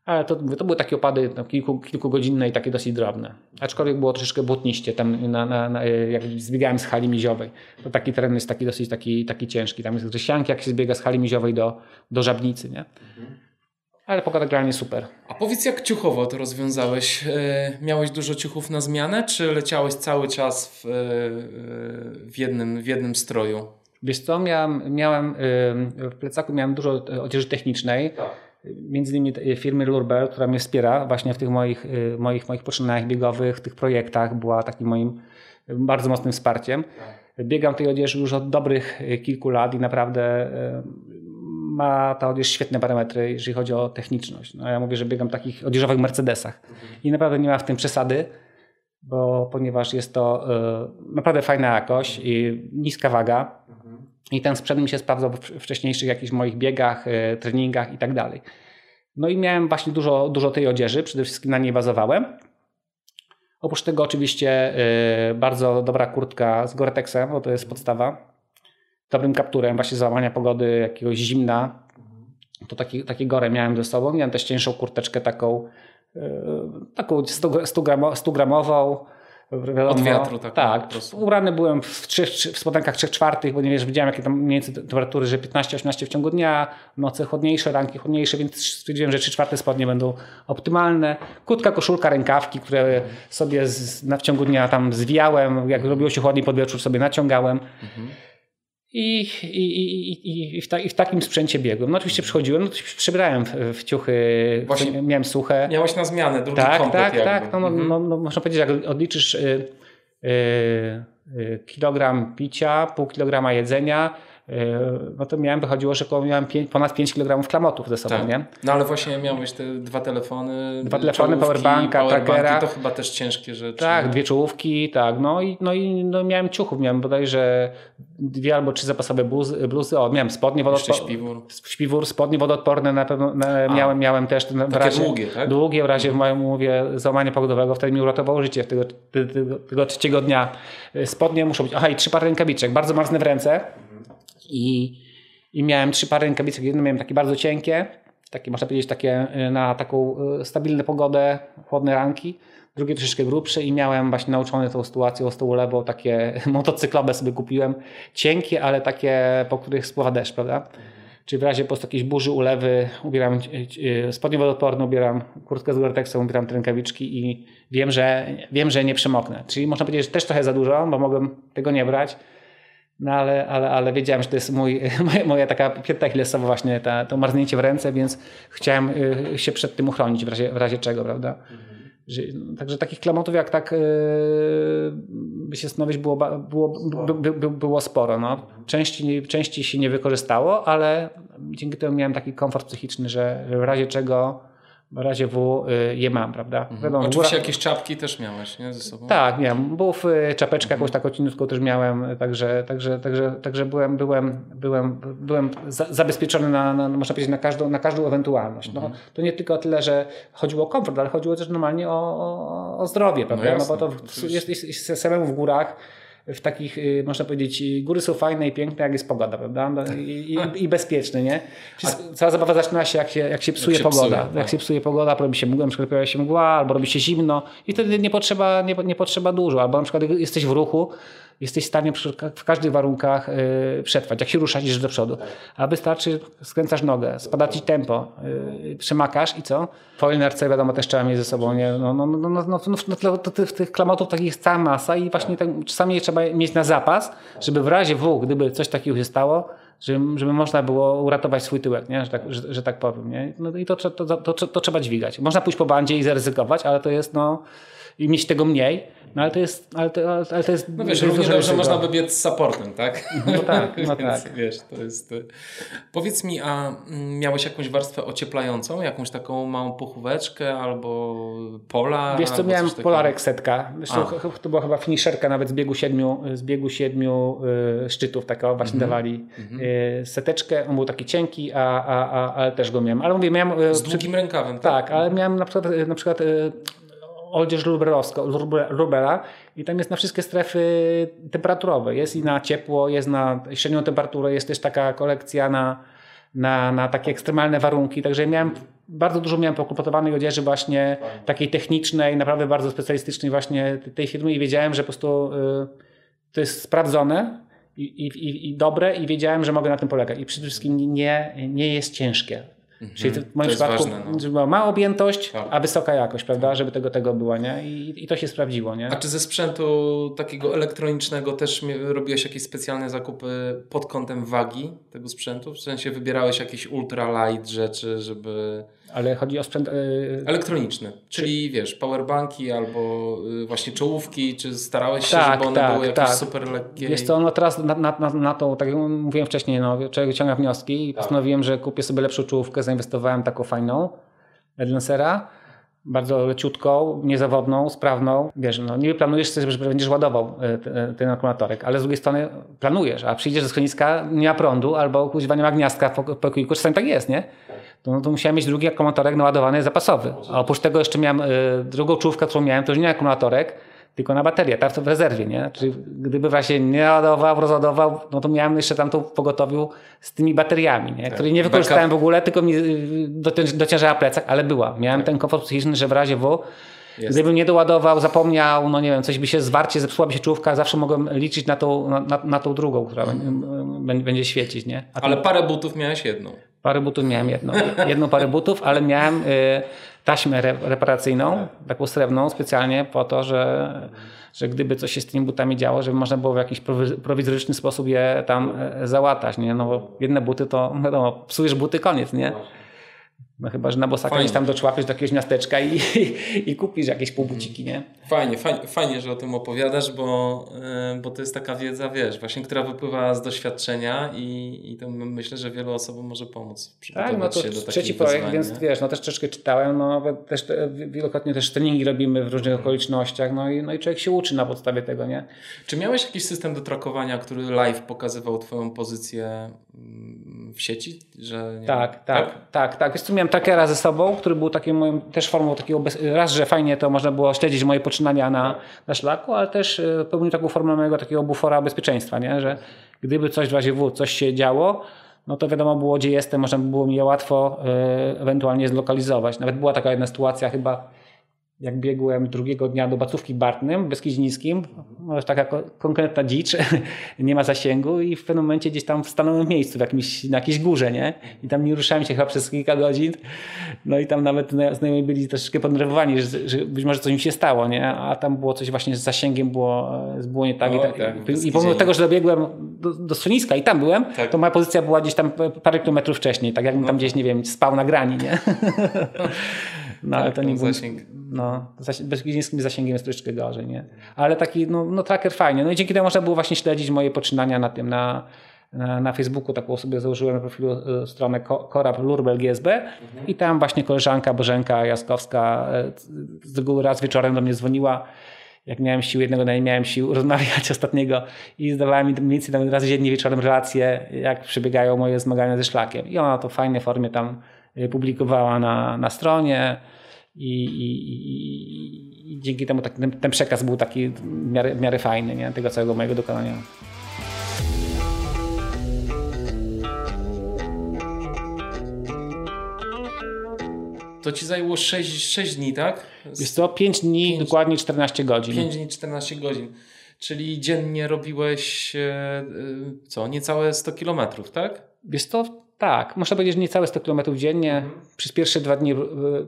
Ale to, to były takie opady no, kilku, kilkugodzinne i takie dosyć drobne. Aczkolwiek było troszeczkę błotniście, tam na, na, na, jak zbiegałem z hali miziowej. To taki teren jest taki dosyć taki, taki ciężki. Tam jest grzesianki, jak się zbiega z hali miziowej do, do żabnicy. Nie? Mhm ale pogoda generalnie super. A powiedz, jak ciuchowo to rozwiązałeś? E, miałeś dużo ciuchów na zmianę, czy leciałeś cały czas w, e, w, jednym, w jednym stroju? Wiesz co, miałem, miałem w plecaku miałem dużo odzieży technicznej. Tak. Między innymi firmy Lurber, która mnie wspiera właśnie w tych moich, moich, moich poczynaniach biegowych, tych projektach, była takim moim bardzo mocnym wsparciem. Tak. Biegam tej odzieży już od dobrych kilku lat i naprawdę ma ta odzież świetne parametry, jeżeli chodzi o techniczność. No ja mówię, że biegam w takich odzieżowych Mercedesach i naprawdę nie ma w tym przesady, bo ponieważ jest to y, naprawdę fajna jakość i niska waga i ten sprzęt mi się sprawdzał w wcześniejszych jakichś moich biegach, y, treningach i tak dalej. No i miałem właśnie dużo, dużo tej odzieży, przede wszystkim na niej bazowałem. Oprócz tego oczywiście y, bardzo dobra kurtka z Gore-Texem, bo to jest podstawa dobrym kapturem właśnie załamania pogody, jakiegoś zimna. To taki, takie gore miałem ze sobą. Miałem też cięższą kurteczkę taką, yy, taką 100, gramową. Wiadomo, Od wiatru tak. Tak. Ubrany byłem w, trzy, w spodenkach 3 czwartych, bo nie wiesz, widziałem jakie tam mniej więcej temperatury, że 15-18 w ciągu dnia, noce chłodniejsze, ranki chłodniejsze, więc stwierdziłem, że 3 czwarte spodnie będą optymalne. Krótka koszulka, rękawki, które sobie z, na, w ciągu dnia tam zwijałem, jak robiło się chłodniej pod wieczór sobie naciągałem. Mhm. I, i, i, i, w ta, i w takim sprzęcie biegłem. No oczywiście przychodziłem, no, przebrałem w, w ciuchy, Właśnie miałem suche. Miałeś na zmianę drugi tak, komplet Tak, jakby. tak, no, no, mhm. no, no, można powiedzieć, jak odliczysz y, y, y, kilogram picia, pół kilograma jedzenia, no to miałem, wychodziło, że miałem ponad 5 kg klamotów ze sobą, tak. nie? No ale właśnie miałeś te dwa telefony, dwa telefony, powerbanka, trackera. To chyba też ciężkie rzeczy. Tak, dwie czołówki, tak, no i, no i no miałem ciuchów, miałem bodajże dwie albo trzy zapasowe bluzy, bluzy. o miałem spodnie wodoodporne. śpiwór. Śpiwór, spodnie wodoodporne na pewno, na, miałem, miałem też. w razie, długie, tak? Długie, w razie w moim umowie załamania pogodowego, wtedy mi uratowało życie tego, tego, tego trzeciego dnia. Spodnie muszą być, aha i trzy pary rękawiczek, bardzo marzne w ręce i i miałem trzy pary rękawiczek. Jedno miałem takie bardzo cienkie, takie można powiedzieć takie y, na taką y, stabilną pogodę, chłodne ranki. Drugie troszeczkę grubsze i miałem właśnie nauczony tą sytuację o stołu lewo, takie motocyklowe sobie kupiłem. Cienkie, ale takie, po których spływa deszcz, prawda? Czyli w razie po prostu jakiejś burzy, ulewy ubieram y, spodnie wodoodporne, ubieram kurtkę z Gore-Texem, ubieram te rękawiczki i wiem że, wiem, że nie przemoknę. Czyli można powiedzieć, że też trochę za dużo, bo mogłem tego nie brać no ale, ale, ale wiedziałem, że to jest mój, moja taka pięta achillesowa właśnie ta, to marznięcie w ręce, więc chciałem y, się przed tym uchronić w razie, w razie czego, prawda? Mhm. Że, także takich klamotów jak tak yy, by się stanowić było, było, by, by, było sporo. No. Części, części się nie wykorzystało, ale dzięki temu miałem taki komfort psychiczny, że w razie czego razie W y, je mam, prawda? Mhm. Wiadomo, Oczywiście góra... jakieś czapki też miałeś, nie? Ze sobą? Tak, miałem. Buf, czapeczkę mhm. jakąś taką cieniutką też miałem, także, także, także, także byłem, byłem, byłem, byłem zabezpieczony na, na, można powiedzieć, na każdą, na każdą ewentualność. No, mhm. To nie tylko o tyle, że chodziło o komfort, ale chodziło też normalnie o, o, o zdrowie, prawda? No, jasne, no bo to jest, jest, jest samemu w górach w takich, y, można powiedzieć, góry są fajne i piękne, jak jest pogoda, prawda? No I, i, i bezpieczne, nie? Cała zabawa zaczyna się, jak się, jak się psuje jak się pogoda. Psuje, jak tak. się psuje pogoda, robi się mgła, na przykład pojawia się mgła, albo robi się zimno i wtedy nie potrzeba, nie, nie potrzeba dużo. Albo na przykład jesteś w ruchu, jesteś w stanie w każdych warunkach y, przetrwać. Jak się ruszasz, idziesz do przodu. A wystarczy, skręcasz nogę, spada ci tempo, y, przemakasz i co? Po inercji wiadomo też trzeba mieć ze sobą, nie? No, no, no, no, no, no, no to tych, tych klamotów takich jest cała masa i właśnie tak, czasami je trzeba mieć na zapas, żeby w razie W, gdyby coś takiego się stało, żeby, żeby można było uratować swój tyłek, nie? Że, tak, że, że tak powiem. Nie? No i to, to, to, to, to trzeba dźwigać. Można pójść po bandzie i zaryzykować, ale to jest no i mieć tego mniej, no ale to jest, ale to, ale to jest No wiesz, równie dobrze ryzyko. można by biec z supportem, tak? No tak, no Więc, tak. Wiesz, to jest... Powiedz mi, a mm, miałeś jakąś warstwę ocieplającą? Jakąś taką małą pochóweczkę albo pola? Wiesz co, miałem polarek setka. Zresztą to była chyba finisherka nawet z biegu siedmiu, z biegu siedmiu y, szczytów, taka właśnie mm -hmm. dawali y, seteczkę. On był taki cienki, a, a, a, ale też go miałem. Ale mówię, miałem... Z długim rękawem, tak? Tak, ale miałem na przykład, na przykład odzież Rubela i tam jest na wszystkie strefy temperaturowe. Jest i na ciepło, jest na średnią temperaturę, jest też taka kolekcja na, na, na takie ekstremalne warunki. Także miałem bardzo dużo miałem pokłopotowanej odzieży właśnie takiej technicznej, naprawdę bardzo specjalistycznej właśnie tej firmy i wiedziałem, że po prostu y, to jest sprawdzone i, i, i dobre i wiedziałem, że mogę na tym polegać. I przede wszystkim nie, nie jest ciężkie. Mhm. Czyli w moim przypadku ważne, no. była mała objętość, tak. a wysoka jakość, prawda, żeby tego tego była, nie? I, I, to się sprawdziło, nie? A czy ze sprzętu takiego elektronicznego też robiłeś jakieś specjalne zakupy pod kątem wagi tego sprzętu? W sensie wybierałeś jakieś ultra light rzeczy, żeby ale chodzi o sprzęt... Yy... Elektroniczny, czyli wiesz, powerbanki albo yy, właśnie czołówki, czy starałeś się, tak, żeby one tak, były jakieś tak. super lekkie? Jest to, no teraz na, na, na, na to, tak jak mówiłem wcześniej, no, człowiek wyciąga wnioski i tak. postanowiłem, że kupię sobie lepszą czołówkę, zainwestowałem taką fajną Lancera, bardzo leciutką, niezawodną, sprawną. Wiesz, no niby planujesz sobie, że będziesz ładował y, ten akumulatorek, ale z drugiej strony planujesz, a przyjdziesz ze schroniska, nie ma prądu albo kuźwa nie ma gniazdka w pokoiku, czasami tak jest, nie? To, no to musiałem mieć drugi akumulatorek naładowany zapasowy. A oprócz tego jeszcze miałem y, drugą czołówkę, którą miałem, to już nie akumulatorek, tylko na baterię, tak w rezerwie, nie? Czyli gdyby właśnie nie ładował, rozładował, no to miałem jeszcze tamtą w pogotowiu z tymi bateriami, nie? Które nie wykorzystałem w ogóle, tylko mi y, dociężała plecak, ale była. Miałem tak. ten komfort psychiczny, że w razie W jest. Gdybym nie doładował, zapomniał, no nie wiem, coś by się zwarcie, zepsułaby się czołówka, zawsze mogłem liczyć na tą, na, na tą drugą, która hmm. będzie świecić, nie? Ale parę butów miałeś jedną. Parę butów miałem jedną. Jedną parę butów, ale miałem y, taśmę reparacyjną, taką srebrną specjalnie po to, że, że gdyby coś się z tymi butami działo, żeby można było w jakiś prowizoryczny sposób je tam e, załatać, nie? No bo jedne buty to, wiadomo, psujesz buty, koniec, nie? No chyba, że na bosaka gdzieś tam doczłapiesz do jakiegoś miasteczka i, i, i kupisz jakieś półbuciki, nie? Fajnie, fajnie, fajnie, że o tym opowiadasz, bo, yy, bo to jest taka wiedza, wiesz, właśnie, która wypływa z doświadczenia i, i to myślę, że wielu osobom może pomóc tak, no to się do trzeci projekt, wyzwań, więc wiesz, no też troszeczkę czytałem, no też te, wielokrotnie też treningi robimy w różnych okolicznościach, no i, no i człowiek się uczy na podstawie tego, nie? Czy miałeś jakiś system do trakowania, który live pokazywał twoją pozycję w sieci? Że tak, tak, tak, tak, tak. Wiesz, miałem trackera ze sobą, który był takim moim, też formą takiego, bez, raz, że fajnie to można było śledzić moje poczynania na, na szlaku, ale też e, pełnił taką formę mojego takiego bufora bezpieczeństwa, nie? że gdyby coś w razie W, coś się działo, no to wiadomo było, gdzie jestem, można by było mi je łatwo y, ewentualnie zlokalizować. Nawet była taka jedna sytuacja chyba jak biegłem drugiego dnia do Bacówki Bartnym, Beskidzińskim, no, taka konkretna dzicz, nie ma zasięgu i w pewnym momencie gdzieś tam stanąłem w miejscu, w jakimś, na jakiejś górze, nie? I tam nie ruszałem się chyba przez kilka godzin. No i tam nawet znajomi byli troszeczkę podnerwowani, że, że być może coś mi się stało, nie? A tam było coś właśnie z zasięgiem, było, było nie tak. O, I, tak, tak I pomimo tego, że dobiegłem do, do schroniska i tam byłem, tak. to moja pozycja była gdzieś tam parę kilometrów wcześniej, tak jakbym tam no. gdzieś, nie wiem, spał na grani, nie? No, ale to nie był... Zasięg no, bezgwizdnickim zasięgiem jest troszeczkę gorzej, nie? Ale taki, no, no tracker fajnie. No i dzięki temu można było właśnie śledzić moje poczynania na tym, na, na, na Facebooku taką sobie założyłem na profilu e, stronę Korab Lurbel GSB mhm. i tam właśnie koleżanka Bożenka Jaskowska e, z reguły raz wieczorem do mnie dzwoniła jak miałem sił, jednego dnia nie miałem sił rozmawiać ostatniego i zdawałem mi mniej więcej raz dziennie wieczorem relacje, jak przebiegają moje zmagania ze szlakiem. I ona to w fajnej formie tam publikowała na, na stronie i, i, i dzięki temu tak, ten, ten, przekaz był taki w miarę, w miarę fajny nie? tego całego mojego dokonania. To ci zajęło 6, 6 dni, tak? Jest to 5 dni, 5, dokładnie 14 godzin. 5 dni, 14 godzin. Czyli dziennie robiłeś e, e, co, niecałe 100 kilometrów, tak? Jest to tak, można powiedzieć, że niecałe 100 km dziennie. Mhm. Przez pierwsze dwa dni,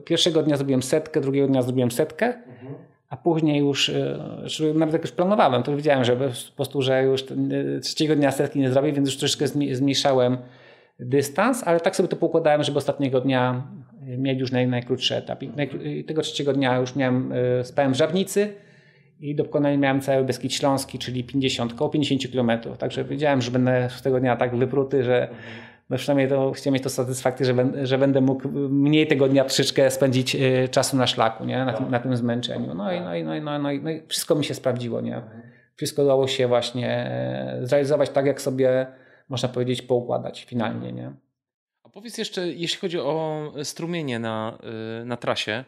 pierwszego dnia zrobiłem setkę, drugiego dnia zrobiłem setkę, mhm. a później już, e, nawet jak już planowałem, to wiedziałem, że po prostu, że już e, trzeciego dnia setki nie zrobię, więc już troszeczkę zmniejszałem dystans, ale tak sobie to poukładałem, żeby ostatniego dnia mieć już naj, najkrótszy etap. I tego trzeciego dnia już miałem, e, spałem w Żabnicy i do pokonania miałem cały Beskid Śląski, czyli 50, około 50 km. Także wiedziałem, że będę z tego dnia tak wypruty, że mhm no przynajmniej to, chciałem mieć to satysfakcję, że, że będę mógł mniej tego dnia troszeczkę spędzić y, czasu na szlaku, nie? Na, tym, na tym zmęczeniu. No i, no, i, no, i, no, i, no i wszystko mi się sprawdziło. Nie? Wszystko udało się właśnie e, zrealizować tak, jak sobie można powiedzieć, poukładać finalnie. Nie? A powiedz jeszcze, jeśli chodzi o strumienie na, na trasie,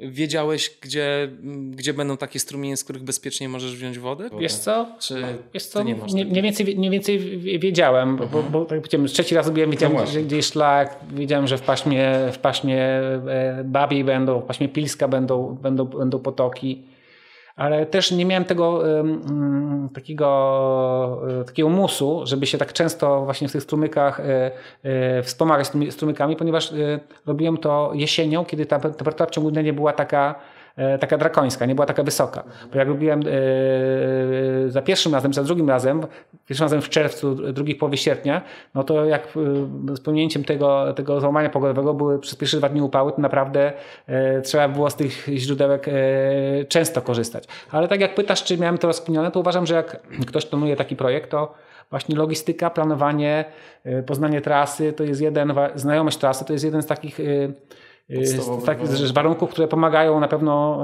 Wiedziałeś, gdzie, gdzie będą takie strumienie, z których bezpiecznie możesz wziąć wodę? Wiesz co? Czy Wiesz co? nie masz? Mniej więcej, mniej więcej wiedziałem, bo, bo, bo tak powiedziałem, trzeci raz byłem, wiedziałem, no że gdzieś szlak, wiedziałem, że w paśmie, w paśmie e, Babiej będą, w paśmie Pilska będą, będą, będą potoki ale też nie miałem tego um, takiego, e, takiego musu, żeby się tak często właśnie w tych strumykach e, e, wspomagać strumykami, ponieważ robiłem to jesienią, kiedy ta temperatura w ciągu dnia nie była taka taka drakońska, nie była taka wysoka. Bo jak robiłem e, za pierwszym razem, za drugim razem, pierwszym razem w czerwcu, drugi połowie sierpnia, no to jak e, z pominięciem tego, tego załamania pogodowego były przez pierwsze dwa dni upały, to naprawdę trzeba było z tych źródełek często korzystać. Ale tak jak pytasz, czy miałem to rozkminione, to uważam, że jak ktoś planuje taki projekt, to właśnie logistyka, planowanie, poznanie trasy, to jest jeden, znajomość trasy, to jest jeden z takich z z warunków, które pomagają na pewno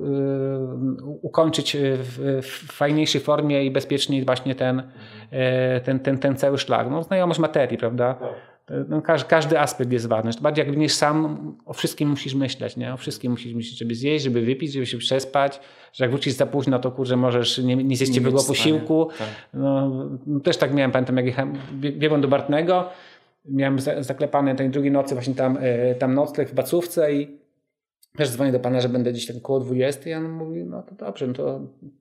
e, e, ukończyć w, fajniejszej formie i bezpieczniej właśnie ten, e, ten, ten, ten cały szlak. No, znajomość materii, prawda? Tak. No, każdy, każdy aspekt jest ważny. Bardziej jak będziesz sam, o wszystkim musisz myśleć, nie? O wszystkim musisz myśleć, żeby zjeść, żeby wypić, żeby się przespać, że jak wrócisz za późno, to kurczę, możesz nie, nie zjeść ciepłego posiłku. Tak. No, też tak miałem, pamiętam, jak jechałem, biegłem do Bartnego, miałem zaklepane tej drugiej nocy właśnie tam, e, tam nocleg w Bacówce i też dzwonię do pana, że będę gdzieś tak koło 20 i on mówi, no to dobrze, no to,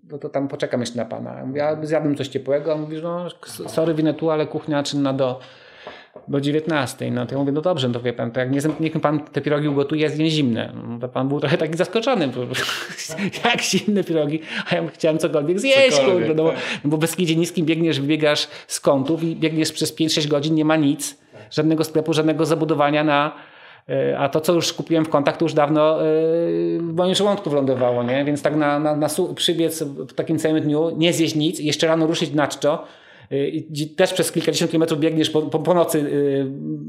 to, to tam poczekam jeszcze na pana. Ja mówię, ja zjadłem coś ciepłego, on mówi, no sorry, winę tu, ale kuchnia czynna do, do 19. No to ja mówię, no dobrze, no to wie pan, to jak nie, niech pan te pierogi ugotuje, zjem zimne. No to pan był trochę taki zaskoczony, bo, jak zimne pierogi, a ja chciałem cokolwiek zjeść, kurde, no, bo, tak. no bo bez kidzie niskim biegniesz, wybiegasz z kątów i biegniesz przez 5-6 godzin, nie ma nic, żadnego sklepu, żadnego zabudowania na e, a to, co już kupiłem w kontakt, to już dawno e, w moim żołądku wylądowało, nie? Więc tak na, na, na przybiec w takim całym dniu, nie zjeść nic, jeszcze rano ruszyć na czczo, i też przez kilkadziesiąt kilometrów biegniesz po, po, po nocy,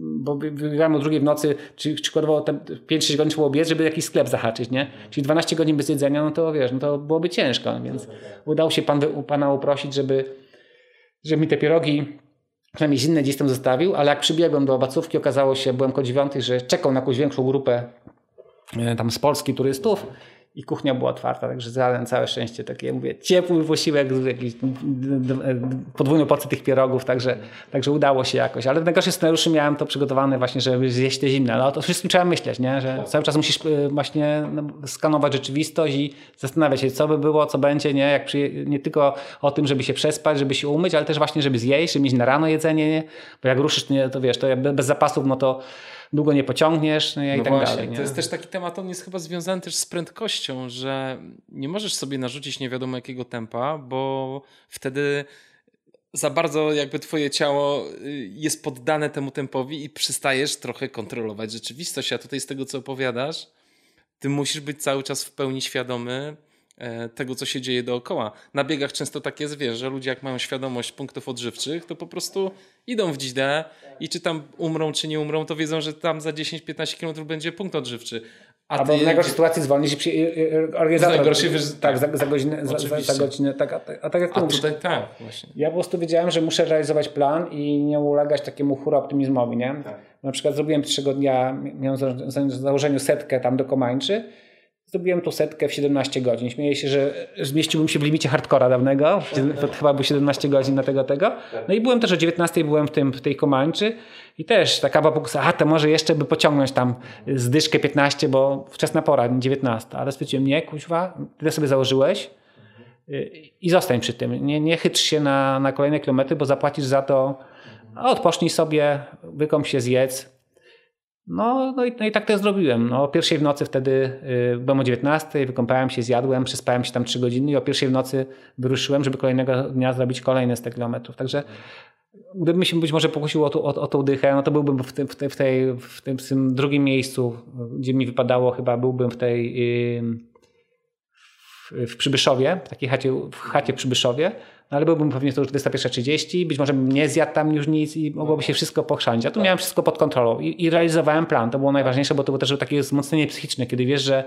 bo biegałem o drugiej w nocy, czy, czy 5-6 godzin trzeba biec, żeby jakiś sklep zahaczyć, nie? Czyli 12 godzin bez jedzenia, no to wiesz, no to byłoby ciężko, więc udało się pan, pana uprosić, żeby, żeby mi te pierogi przynajmniej zimne gdzieś tam zostawił, ale jak przybiegłem do obacówki, okazało się, byłem ko dziewiąty, że czekał na jakąś większą grupę e, tam z Polski turystów i kuchnia była otwarta, także zjadłem całe szczęście takie, mówię, ciepły posiłek, jakiś podwójną porcję tych pierogów, także, także udało się jakoś. Ale w najgorszym scenariuszu miałem to przygotowane właśnie, żeby zjeść te zimne. No to wszystkim trzeba myśleć, nie? że cały czas musisz e, właśnie no, skanować rzeczywistość i zastanawiać się, co by było, co będzie, nie? Jak przy, nie tylko o tym, żeby się przespać, żeby się umyć, ale też właśnie, żeby zjeść, żeby mieć na rano jedzenie, nie? bo jak ruszysz, nie, to wiesz, to bez zapasów, no to długo nie pociągniesz no i no tak właśnie, dalej. Nie? To jest też taki temat, on jest chyba związany też z prędkością, że nie możesz sobie narzucić nie wiadomo jakiego tempa, bo wtedy za bardzo jakby twoje ciało y, jest poddane temu tempowi i przystajesz trochę kontrolować rzeczywistość. A tutaj z tego, co opowiadasz, ty musisz być cały czas w pełni świadomy tego, co się dzieje dookoła. Na biegach często tak jest, wiesz, że ludzie jak mają świadomość punktów odżywczych, to po prostu idą w dzidę i czy tam umrą, czy nie umrą, to wiedzą, że tam za 10-15 km będzie punkt odżywczy. A Albo ty, w najgorszej sytuacji zwolnić przy, organizator. Najgorszy, wiesz, tak, za, za, godzinę, za, za, godzinę. Tak, a, a tak jak ty a mówisz, tutaj, tak, właśnie. Ja po prostu wiedziałem, że muszę realizować plan i nie ulegać takiemu hura optymizmowi, nie? Tak. Na przykład zrobiłem pierwszego dnia, miałem w założeniu setkę tam do Komańczy, Zrobiłem tu setkę w 17 godzin. Śmieję się, że zmieściłbym się w limicie hardcora dawnego. To chyba było 17 godzin na tego, tego. No i byłem też o 19 byłem w, tym, w tej Komańczy i też taka pokusa, a to może jeszcze by pociągnąć tam zdyszkę 15, bo wczesna pora, 19. Ale stwierdziłem, nie, kuźwa, tyle sobie założyłeś i zostań przy tym. Nie, nie chytrz się na, na kolejne kilometry, bo zapłacisz za to. Odpocznij sobie, wykąp się, zjedz no, no, i, no i tak to zrobiłem. No, o pierwszej w nocy wtedy y, byłem o 19, wykąpałem się, zjadłem, przespałem się tam 3 godziny i o pierwszej w nocy wyruszyłem, żeby kolejnego dnia zrobić kolejne 100 kilometrów. Także gdybym się być może pokusił o, o, o tą dychę, no to byłbym w, tym, w, tej, w, tej, w, tym, w tym drugim miejscu, gdzie mi wypadało chyba, byłbym w tej w Przybyszowie, w takiej chacie, w chacie w Przybyszowie, no ale byłbym pewnie to już 21.30, być może bym nie zjadł tam już nic i mogłoby się wszystko pochrzanić. A tu miałem wszystko pod kontrolą i, i realizowałem plan. To było najważniejsze, bo to było też takie wzmocnienie psychiczne, kiedy wiesz, że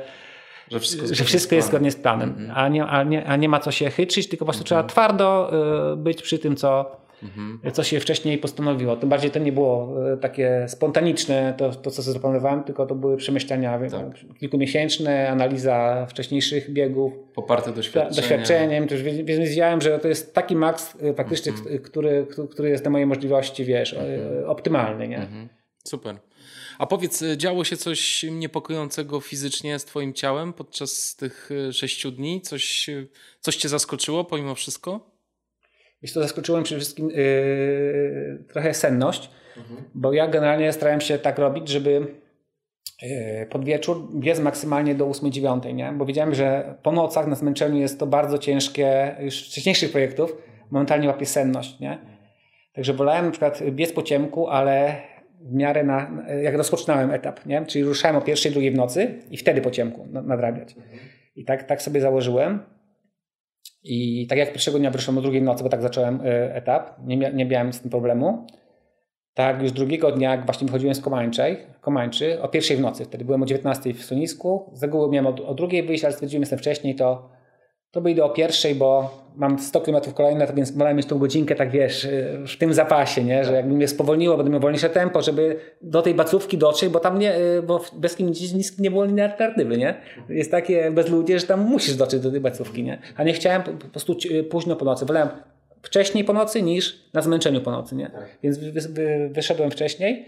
że wszystko, że wszystko jest zgodnie z planem, mm -hmm. a, nie, a, nie, a nie ma co się chytrzyć, tylko po prostu mm -hmm. trzeba twardo y, być przy tym, co, mhm. co się wcześniej postanowiło. Tym bardziej to nie było e, takie spontaniczne, to, to co sobie zaplanowałem, tylko to były przemyślenia tak. kilkumiesięczne, analiza wcześniejszych biegów. Poparte doświadczeniem. doświadczeniem. Też wiedziałem, że to jest taki maks e, faktycznie, mhm. który, który jest na moje możliwości, wiesz, mhm. optymalny. Nie? Mhm. Super. A powiedz, działo się coś niepokojącego fizycznie z Twoim ciałem podczas tych sześciu dni? Coś, coś Cię zaskoczyło pomimo wszystko? Wiesz, to zaskoczyłem przede wszystkim yy, trochę senność, mhm. bo ja generalnie starałem się tak robić, żeby yy, pod wieczór biec maksymalnie do 8-9, nie? bo wiedziałem, że po nocach na zmęczeniu jest to bardzo ciężkie, już wcześniejszych projektów, momentalnie łapie senność. Nie? Także wolałem na przykład biec po ciemku, ale w miarę na, jak rozpoczynałem etap, nie? czyli ruszałem o pierwszej, drugiej w nocy i wtedy po ciemku nadrabiać. Mhm. I tak, tak sobie założyłem. I tak jak pierwszego dnia wyszłem o drugiej nocy, bo tak zacząłem y, etap, nie, nie miałem z tym problemu. Tak, już drugiego dnia, jak właśnie wychodziłem z Komańczej, Komańczy, o pierwszej w nocy, wtedy byłem o 19 w Sonisku. Z reguły miałem o, o drugiej wyjść, ale stwierdziłem, że jestem wcześniej, to to by idę o pierwszej, bo mam 100 km kolejne, to więc wolę mieć tą godzinkę, tak wiesz, w tym zapasie, nie? że jakby mnie spowolniło, będę miał wolniejsze tempo, żeby do tej bacówki dotrzeć, bo tam nie, bo bez kim nic nie było innej alternatywy, nie? Jest takie bezludzie, że tam musisz dotrzeć do tej bacówki, nie? A nie chciałem po prostu późno po nocy, wolałem wcześniej po nocy niż na zmęczeniu po nocy, nie? Tak. Więc wyszedłem wcześniej.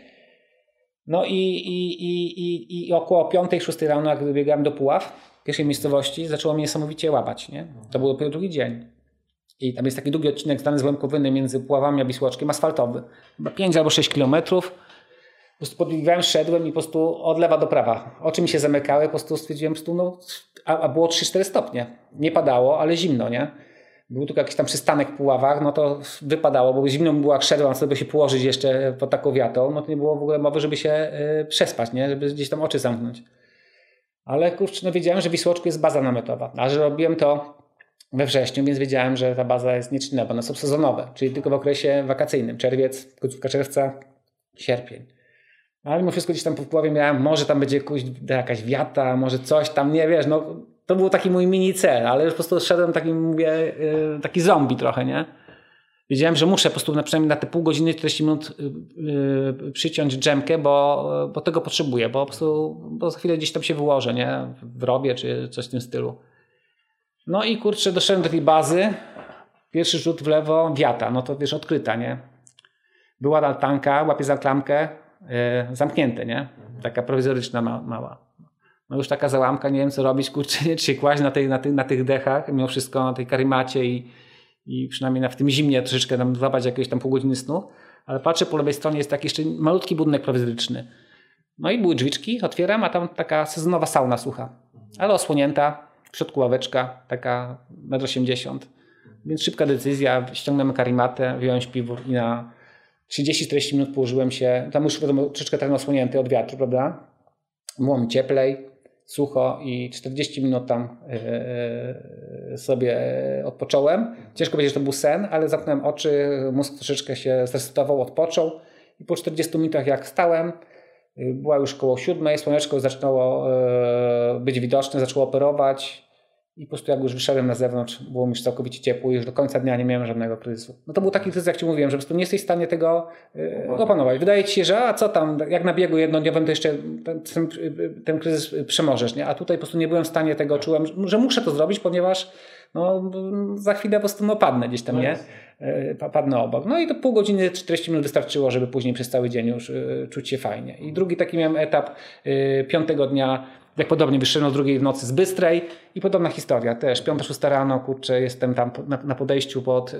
No i, i, i, i, około 5-6 rano, jak biegałem do Puław, pierwszej miejscowości zaczęło mnie niesamowicie łapać. Nie? To był dopiero drugi dzień. I tam jest taki długi odcinek Stany Złękowyny między Puławami a Wisłoczkiem, asfaltowy. Chyba 5 albo 6 kilometrów. Po prostu podbiegłem, szedłem i po prostu od lewa do prawa. Oczy mi się zamykały, po prostu stwierdziłem, prostu, no, a, a było 3-4 stopnie. Nie padało, ale zimno, nie? Był tylko jakiś tam przystanek w Puławach, no to wypadało, bo zimno mi było jak szedłem, żeby się położyć jeszcze pod taką wiatą, no to nie było w ogóle mowy, żeby się y, przespać, nie? Żeby gdzieś tam oczy zamknąć. Ale kurczę, no wiedziałem, że w Wisłoczku jest baza namiotowa, a że robiłem to we wrześniu, więc wiedziałem, że ta baza jest nieczynna, bo one są sezonowe, czyli tylko w okresie wakacyjnym, czerwiec, końcówka czerwca, sierpień. Ale mimo wszystko gdzieś tam po głowie miałem, może tam będzie jakaś wiata, może coś tam, nie wiesz, no to był taki mój mini cel, ale po prostu szedłem taki, mówię, y, taki zombie trochę, nie? Wiedziałem, że muszę po prostu na przynajmniej na te pół godziny, 40 minut yy, przyciąć dżemkę, bo, bo tego potrzebuję, bo po prostu bo za chwilę gdzieś tam się wyłożę, nie? W robię czy coś w tym stylu. No i kurczę, doszedłem do tej bazy. Pierwszy rzut w lewo, wiata, no to wiesz, odkryta, nie? Była altanka, łapie za klamkę, yy, zamknięte, nie? Taka prowizoryczna ma, mała. No już taka załamka, nie wiem co robić, kurczę, nie? czy się kłaść na, tej, na, tych, na tych dechach, mimo wszystko na tej karimacie i, i przynajmniej na, w tym zimnie troszeczkę tam złapać jakieś tam pół godziny snu. Ale patrzę, po lewej stronie jest taki jeszcze malutki budynek prowizoryczny. No i były drzwiczki, otwieram, a tam taka sezonowa sauna sucha, ale osłonięta, w środku ławeczka, taka 1,80 m. Więc szybka decyzja, ściągnąłem karimatę, wziąłem śpiwór i na 30-40 minut położyłem się, tam już wiadomo, troszeczkę ten osłonięty od wiatru, prawda? Było mi cieplej, sucho i 40 minut tam yy, sobie odpocząłem. Ciężko powiedzieć, że to był sen, ale zamknąłem oczy, mózg troszeczkę się zresetował, odpoczął i po 40 minutach jak stałem, była już koło siódmej, słoneczko zaczęło yy, być widoczne, zaczęło operować i po prostu jak już wyszedłem na zewnątrz, było mi już całkowicie ciepło i już do końca dnia nie miałem żadnego kryzysu. No to był taki kryzys, jak Ci mówiłem, że po prostu nie jesteś w stanie tego yy, opanować. Wydaje Ci się, że a co tam, jak na biegu jednodniowym to jeszcze ten, ten, ten kryzys przemożesz, nie? A tutaj po prostu nie byłem w stanie tego, czułem, że muszę to zrobić, ponieważ no, za chwilę po prostu no, padnę gdzieś tam, nie? Padnę obok. No i to pół godziny, 40 minut wystarczyło, żeby później przez cały dzień już czuć się fajnie. I drugi taki miałem etap piątego dnia jak podobnie wyszedłem o drugiej w nocy z Bystrej i podobna historia też. Piąta, szósta rano, kurczę, jestem tam na, podejściu pod,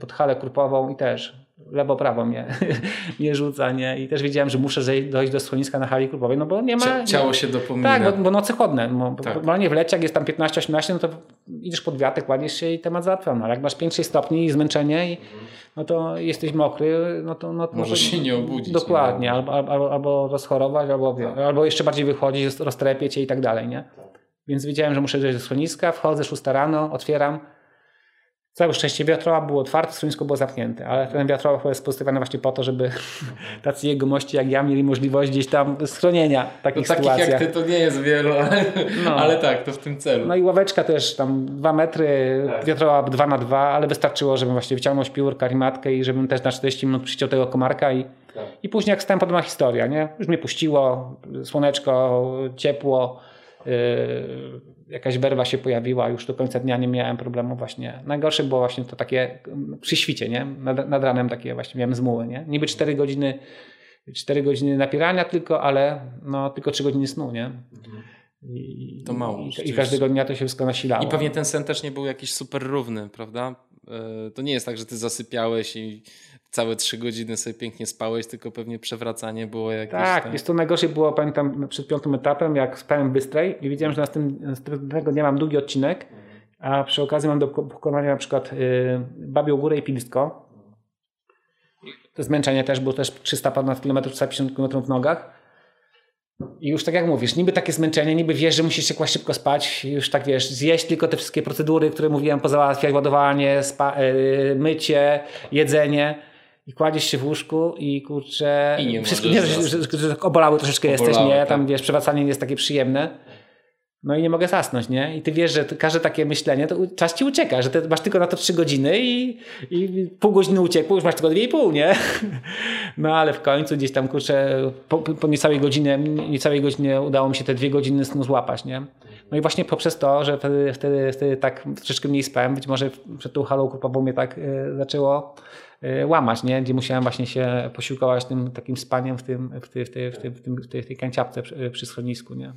pod halę krupową i też lewo, prawo mnie, mnie rzuca, nie? I też wiedziałem, że muszę dojść do schroniska na hali krupowej, no bo nie ma... Ciało się dopomina. Tak, bo, bo noce chodne. Bo, tak. Normalnie w lecie, jak jest tam 15-18, no to idziesz pod wiatek, kładziesz się i temat załatwiony. Ale jak masz 5-6 stopni i zmęczenie i no to jesteś mokry, no to... No, Może się nie obudzić. Dokładnie, albo, albo, albo rozchorować, albo, tak. albo jeszcze bardziej wychodzić, roztrepieć i tak dalej, nie? Więc wiedziałem, że muszę dojść do schroniska, wchodzę 6 rano, otwieram, Całe szczęście wiatrowa było otwarte, schronisko było zamknięte, ale ten wiatrowa jest postawiony właśnie po to, żeby tacy jegomości jak ja mieli możliwość gdzieś tam schronienia w takich no, sytuacjach. Takich jak ty to nie jest wielu, ale, no. ale tak, to w tym celu. No i ławeczka też tam dwa metry, tak. wiatrowa dwa na dwa, ale wystarczyło, żebym właśnie wyciągnął śpiwór, karimatkę i żebym też na 40 minut przyciął tego komarka i, tak. i później jak stałem podobna historia, nie? Już mnie puściło, słoneczko, ciepło, jakaś werwa się pojawiła, już do końca dnia nie miałem problemu właśnie. Najgorsze było właśnie to takie mm, przy świcie, nie? Nad, nad ranem takie właśnie miałem zmuły, nie? Niby 4 godziny 4 godziny napierania tylko, ale no, tylko 3 godziny snu, nie? I, to mało. I, I, każdego dnia to się wszystko nasilało. I pewnie ten sen też nie był jakiś super równy, prawda? E, to nie jest tak, że ty zasypiałeś i całe trzy godziny sobie pięknie spałeś, tylko pewnie przewracanie było jakieś... Tak, tam... jest to najgorsze było, pamiętam, przed piątym etapem, jak spałem bystrej i wiedziałem, że następnego dnia mam długi odcinek, a przy okazji mam do pokonania na przykład yy, Babią Górę i Pilsko. To zmęczenie też, było też 300 ponad kilometrów, 150 km w nogach. I już tak jak mówisz, niby takie zmęczenie, niby wiesz, że musisz się kłaść szybko spać, już tak wiesz, zjeść tylko te wszystkie procedury, które mówiłem, pozałatwiać, ładowanie, spa, yy, mycie, jedzenie i kładziesz się w łóżku i kurczę... I nie wszystko, nie, że, że, że, że obolały troszeczkę obolały, jesteś, nie? Tam tak. wiesz, przewracanie nie jest takie przyjemne. No i nie mogę zasnąć, nie? I ty wiesz, że każde takie myślenie, to czas ci ucieka, że masz tylko na to trzy godziny i, i pół godziny uciekło, już masz tylko dwie i pół, nie? No ale w końcu gdzieś tam, kurczę, po, po niecałej godzinie, niecałej godzinie udało mi się te dwie godziny snu złapać, nie? No i właśnie poprzez to, że wtedy, wtedy, wtedy tak troszeczkę mniej spałem, być może przed tą halą grupową mnie tak y, zaczęło łamać, nie? gdzie musiałem właśnie się posiłkować tym takim spaniem w, tym, w, tej, w, tej, w, tej, w, tej kanciapce przy, przy schronisku. Nie?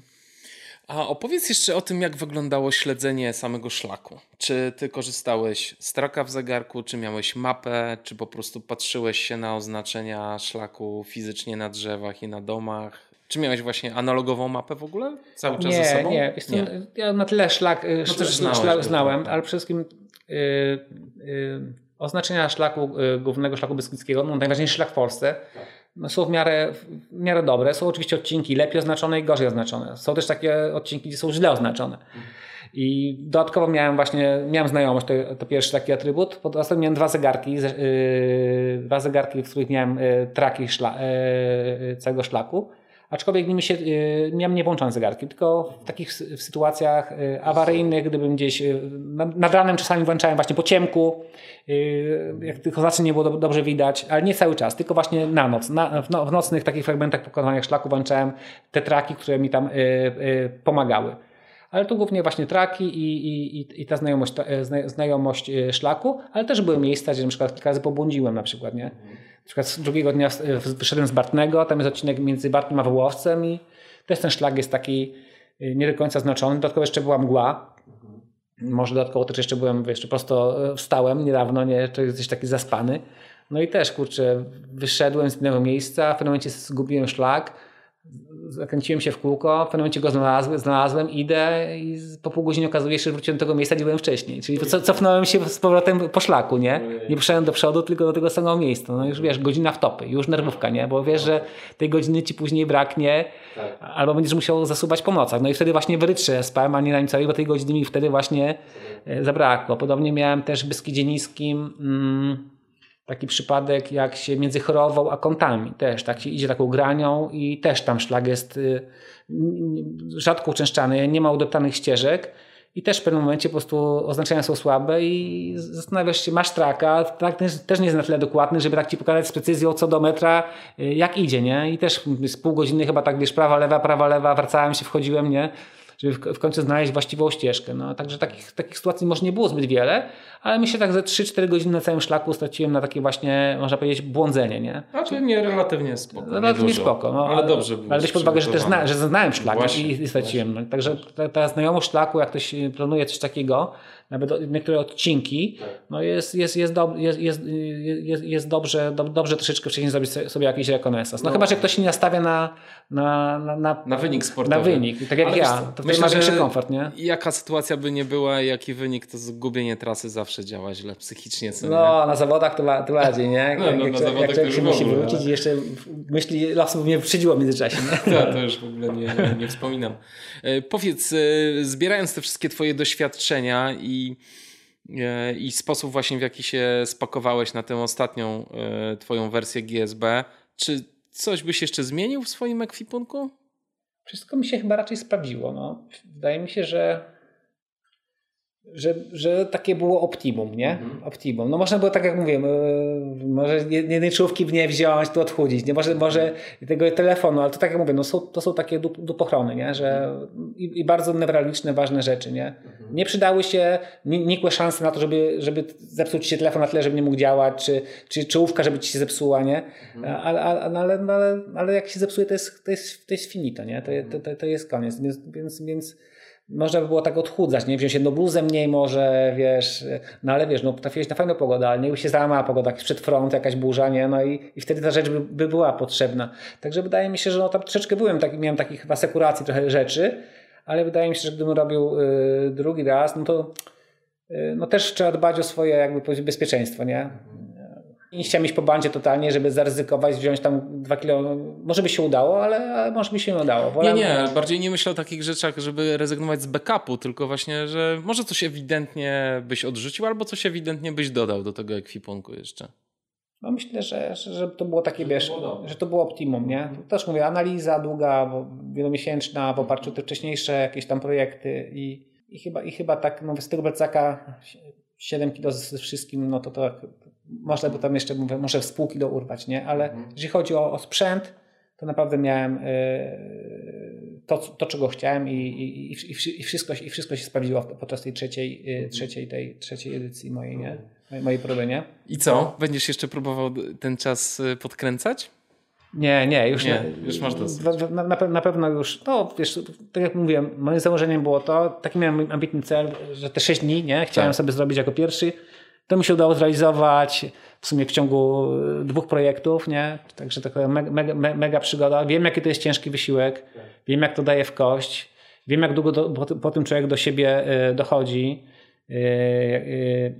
A opowiedz jeszcze o tym, jak wyglądało śledzenie samego szlaku. Czy ty korzystałeś z traka w zegarku, czy miałeś mapę, czy po prostu patrzyłeś się na oznaczenia szlaku fizycznie na drzewach i na domach? Czy miałeś właśnie analogową mapę w ogóle cały czas nie, ze sobą? Nie, Jestem, nie. Ja na tyle szlak, y, no szlak, szlak znałem, ale przede wszystkim yy, yy, oznaczenia szlaku, yy, głównego szlaku Beskidzkiego, no najważniejszy szlak w Polsce, no, są w miarę, w miarę dobre. Są oczywiście odcinki lepiej oznaczone i gorzej oznaczone. Są też takie odcinki, gdzie są źle oznaczone. I dodatkowo miałem właśnie, miałem znajomość, to, to pierwszy taki atrybut. Poza tym miałem dwa zegarki, yy, dwa zegarki, w których miałem yy, traki szla, yy, całego szlaku. Aczkolwiek nimi się, yy, miałem nie włączone zegarki, tylko w takich w sytuacjach yy, awaryjnych, gdybym gdzieś yy, nad ranem czasami włączałem właśnie po ciemku, jak tych oznaczeń nie było do, dobrze widać, ale nie cały czas, tylko właśnie na noc. Na, w, no, w, nocnych takich fragmentach pokonywania szlaku włączałem te traki, które mi tam pomagały ale to głównie właśnie traki i, i, i ta znajomość, znajomość szlaku, ale też były miejsca, gdzie na przykład kilka razy pobłądziłem na przykład, nie? Przykład drugiego dnia wyszedłem z Bartnego, tam jest odcinek między Bartnem a Wołowcem i też ten szlak jest taki y, nie do końca znaczony. Dodatkowo jeszcze była mgła. Może dodatkowo też jeszcze byłem, jeszcze prosto e, wstałem niedawno, nie, czy jesteś taki zaspany. No i też, kurczę, wyszedłem z innego miejsca, w pewnym momencie zgubiłem szlak zakręciłem się w kółko, w pewnym momencie go znalazłem, znalazłem idę i po pół godziny okazuje się, że wróciłem do tego miejsca, gdzie byłem wcześniej. Czyli cofnąłem się z powrotem po szlaku, nie? Nie poszedłem do przodu, tylko do tego samego miejsca. No już wiesz, godzina w topy, już nerwówka, nie? Bo wiesz, że tej godziny ci później braknie, tak. albo będziesz musiał zasuwać po nocach. No i wtedy właśnie w rytrze spałem, a nie na nim całej, bo tej godziny mi wtedy właśnie e, zabrakło. Podobnie miałem też w Beskidzie Niskim... Mm, taki przypadek, jak się między chorową a kątami też, tak się idzie taką granią i też tam szlak jest y, rzadko uczęszczany, nie ma udeptanych ścieżek i też w pewnym momencie po prostu oznaczenia są słabe i zastanawiasz się, masz traka, też, też nie jest na tyle dokładny, żeby tak ci pokazać z precyzją co do metra, y, jak idzie, nie? I też z pół godziny chyba tak, wiesz, prawa, lewa, prawa, lewa, wracałem się, wchodziłem, nie? Żeby w, końcu znaleźć właściwą ścieżkę. No, także takich, takich sytuacji może nie było zbyt wiele, ale myślę tak ze 3-4 godziny na całym szlaku straciłem na takie właśnie, można powiedzieć, błądzenie. Nie? Znaczy nie relatywnie spoko. Relatywnie spoko. No, ale dobrze było. Ale weź pod uwagę, że też zna, że znałem szlak właśnie, i, i straciłem. No, także ta, ta znajomość szlaku, jak ktoś planuje coś takiego, nawet niektóre odcinki, tak. no jest, jest, jest, do, jest, jest, jest, jest dobrze, do, dobrze troszeczkę wcześniej zrobić sobie jakiś rekonesans. No, no, chyba, że ktoś się nie nastawia na, na, na, na, na wynik sportowy. Na wynik, tak jak Ale ja. To myślę, ma większy komfort, nie? Jaka sytuacja by nie była, jaki wynik, to zgubienie trasy zawsze działa źle psychicznie. Co no, nie? na zawodach to, to bardziej, nie? No, no, jak, na zawodach jak się musi wrócić i jeszcze myśli losów mnie przydziło w międzyczasie. Nie? to, to już w ogóle nie, nie wspominam. E, powiedz, e, zbierając te wszystkie twoje doświadczenia i E, i sposób właśnie w jaki się spakowałeś na tę ostatnią e, twoją wersję GSB. Czy coś byś jeszcze zmienił w swoim ekwipunku? Wszystko mi się chyba raczej sprawdziło. No. Wydaje mi się, że że, że takie było optimum, nie? Mhm. Optimum. No można było, tak jak mówię, e, może jednej czołówki w nie wziąć, tu odchudzić, nie? Może, może tego telefonu, ale to tak jak mówię, no są, to są takie dupochrony, nie? Że i, i, bardzo newralgiczne, ważne rzeczy, nie? Mhm. Nie przydały się nikłe szanse na to, żeby, żeby zepsuć się telefon na tyle, żeby nie mógł działać, czy, czy czołówka, żeby ci się zepsuła, nie? Mhm. Ale, ale, ale, ale, ale jak się zepsuje, to jest, to jest, to jest finito, nie? To, to, to jest koniec, więc, więc, więc można by było tak odchudzać, nie? Wziąć jedną bluzę mniej może, wiesz, no ale wiesz, no trafiłeś na fajną pogodę, ale nie się załamała pogoda, jakiś przed front, jakaś burza, nie? No i, i wtedy ta rzecz by, by była potrzebna. Także wydaje mi się, że no tam troszeczkę byłem, tak, miałem takich chyba sekuracji trochę rzeczy, ale wydaje mi się, że gdybym robił y, drugi raz, no to y, no też trzeba dbać o swoje jakby bezpieczeństwo, nie? Nie chciałem iść po bandzie totalnie, żeby zaryzykować, wziąć tam dwa kilo. Może by się udało, ale, ale może by się nie udało. Wolałem... Nie, nie, bardziej nie myślę o takich rzeczach, żeby rezygnować z backupu, tylko właśnie, że może coś ewidentnie byś odrzucił, albo coś ewidentnie byś dodał do tego ekwipunku jeszcze. No myślę, że, że to było takie, wiesz, że to było optimum, nie? To też mówię, analiza długa, wielomiesięczna, w oparciu o te wcześniejsze jakieś tam projekty i, i, chyba, i chyba tak, no z tego plecaka 7 kilo ze wszystkim, no to to można by tam jeszcze, mówię, może w spółki do urwać, nie? Ale mhm. jeżeli chodzi o, o, sprzęt, to naprawdę miałem y, to, to, czego chciałem i, i, i, wszystko, i wszystko się sprawdziło podczas tej trzeciej, y, mhm. trzeciej, tej, trzeciej edycji mojej, nie? Mojej próby, nie? I co? Będziesz jeszcze próbował ten czas y, podkręcać? Nie, nie, już Nie, nie. już masz dosyć. Na, na, na pewno już, no wiesz, tak jak mówiłem, moim założeniem było to, taki miałem ambitny cel, że te 6 dni, nie, chciałem Tak. sobie zrobić jako pierwszy. To mi się udało zrealizować w sumie w ciągu dwóch projektów, nie? Także taka mega, mega, me- mega przygoda. Wiem, jaki to jest ciężki wysiłek, wiem, jak to daje w kość, wiem, jak długo do, po, po tym człowiek do siebie e, dochodzi. E, e,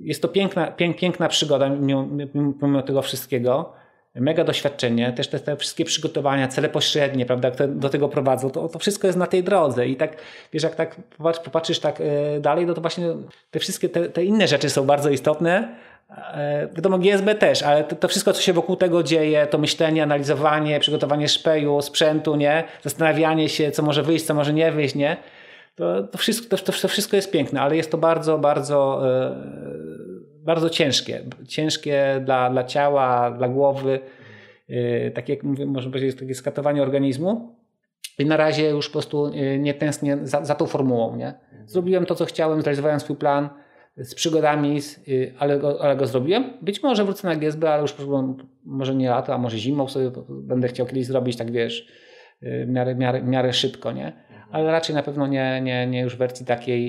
Jest to piękna, pięk, piękna przygoda mimo, mimo tego wszystkiego. Mega doświadczenie, też te, te wszystkie przygotowania, cele pośrednie, prawda, które do tego prowadzą, to, to wszystko jest na tej drodze i tak, wiesz, jak tak popatrz, popatrzysz tak e, dalej, no to właśnie te wszystkie te, te inne rzeczy są bardzo istotne, E, Wiadomo, GSB też, ale to, to wszystko, co się wokół tego dzieje, to myślenie, analizowanie, przygotowanie szpeju, sprzętu, nie? Zastanawianie się, co może wyjść, co może nie wyjść, nie? To, to, wszystko, to, to wszystko jest piękne, ale jest to bardzo, bardzo, e, bardzo ciężkie. Ciężkie dla, dla ciała, dla głowy. E, Tak jak mówię, można powiedzieć, takie skatowanie organizmu. I na razie już po prostu e, nie tęsknię za, za tą formułą. Nie? Zrobiłem to, co chciałem, zrealizowałem swój plan z przygodami, y, ale go, ale go zrobiłem. Być może wrócę na GSB, ale już może nie lato, a może zimą sobie będę chciał kiedyś zrobić, tak wiesz, y, w miarę, miarę, miarę szybko, nie? Ale raczej na pewno nie, nie, nie już w wersji takiej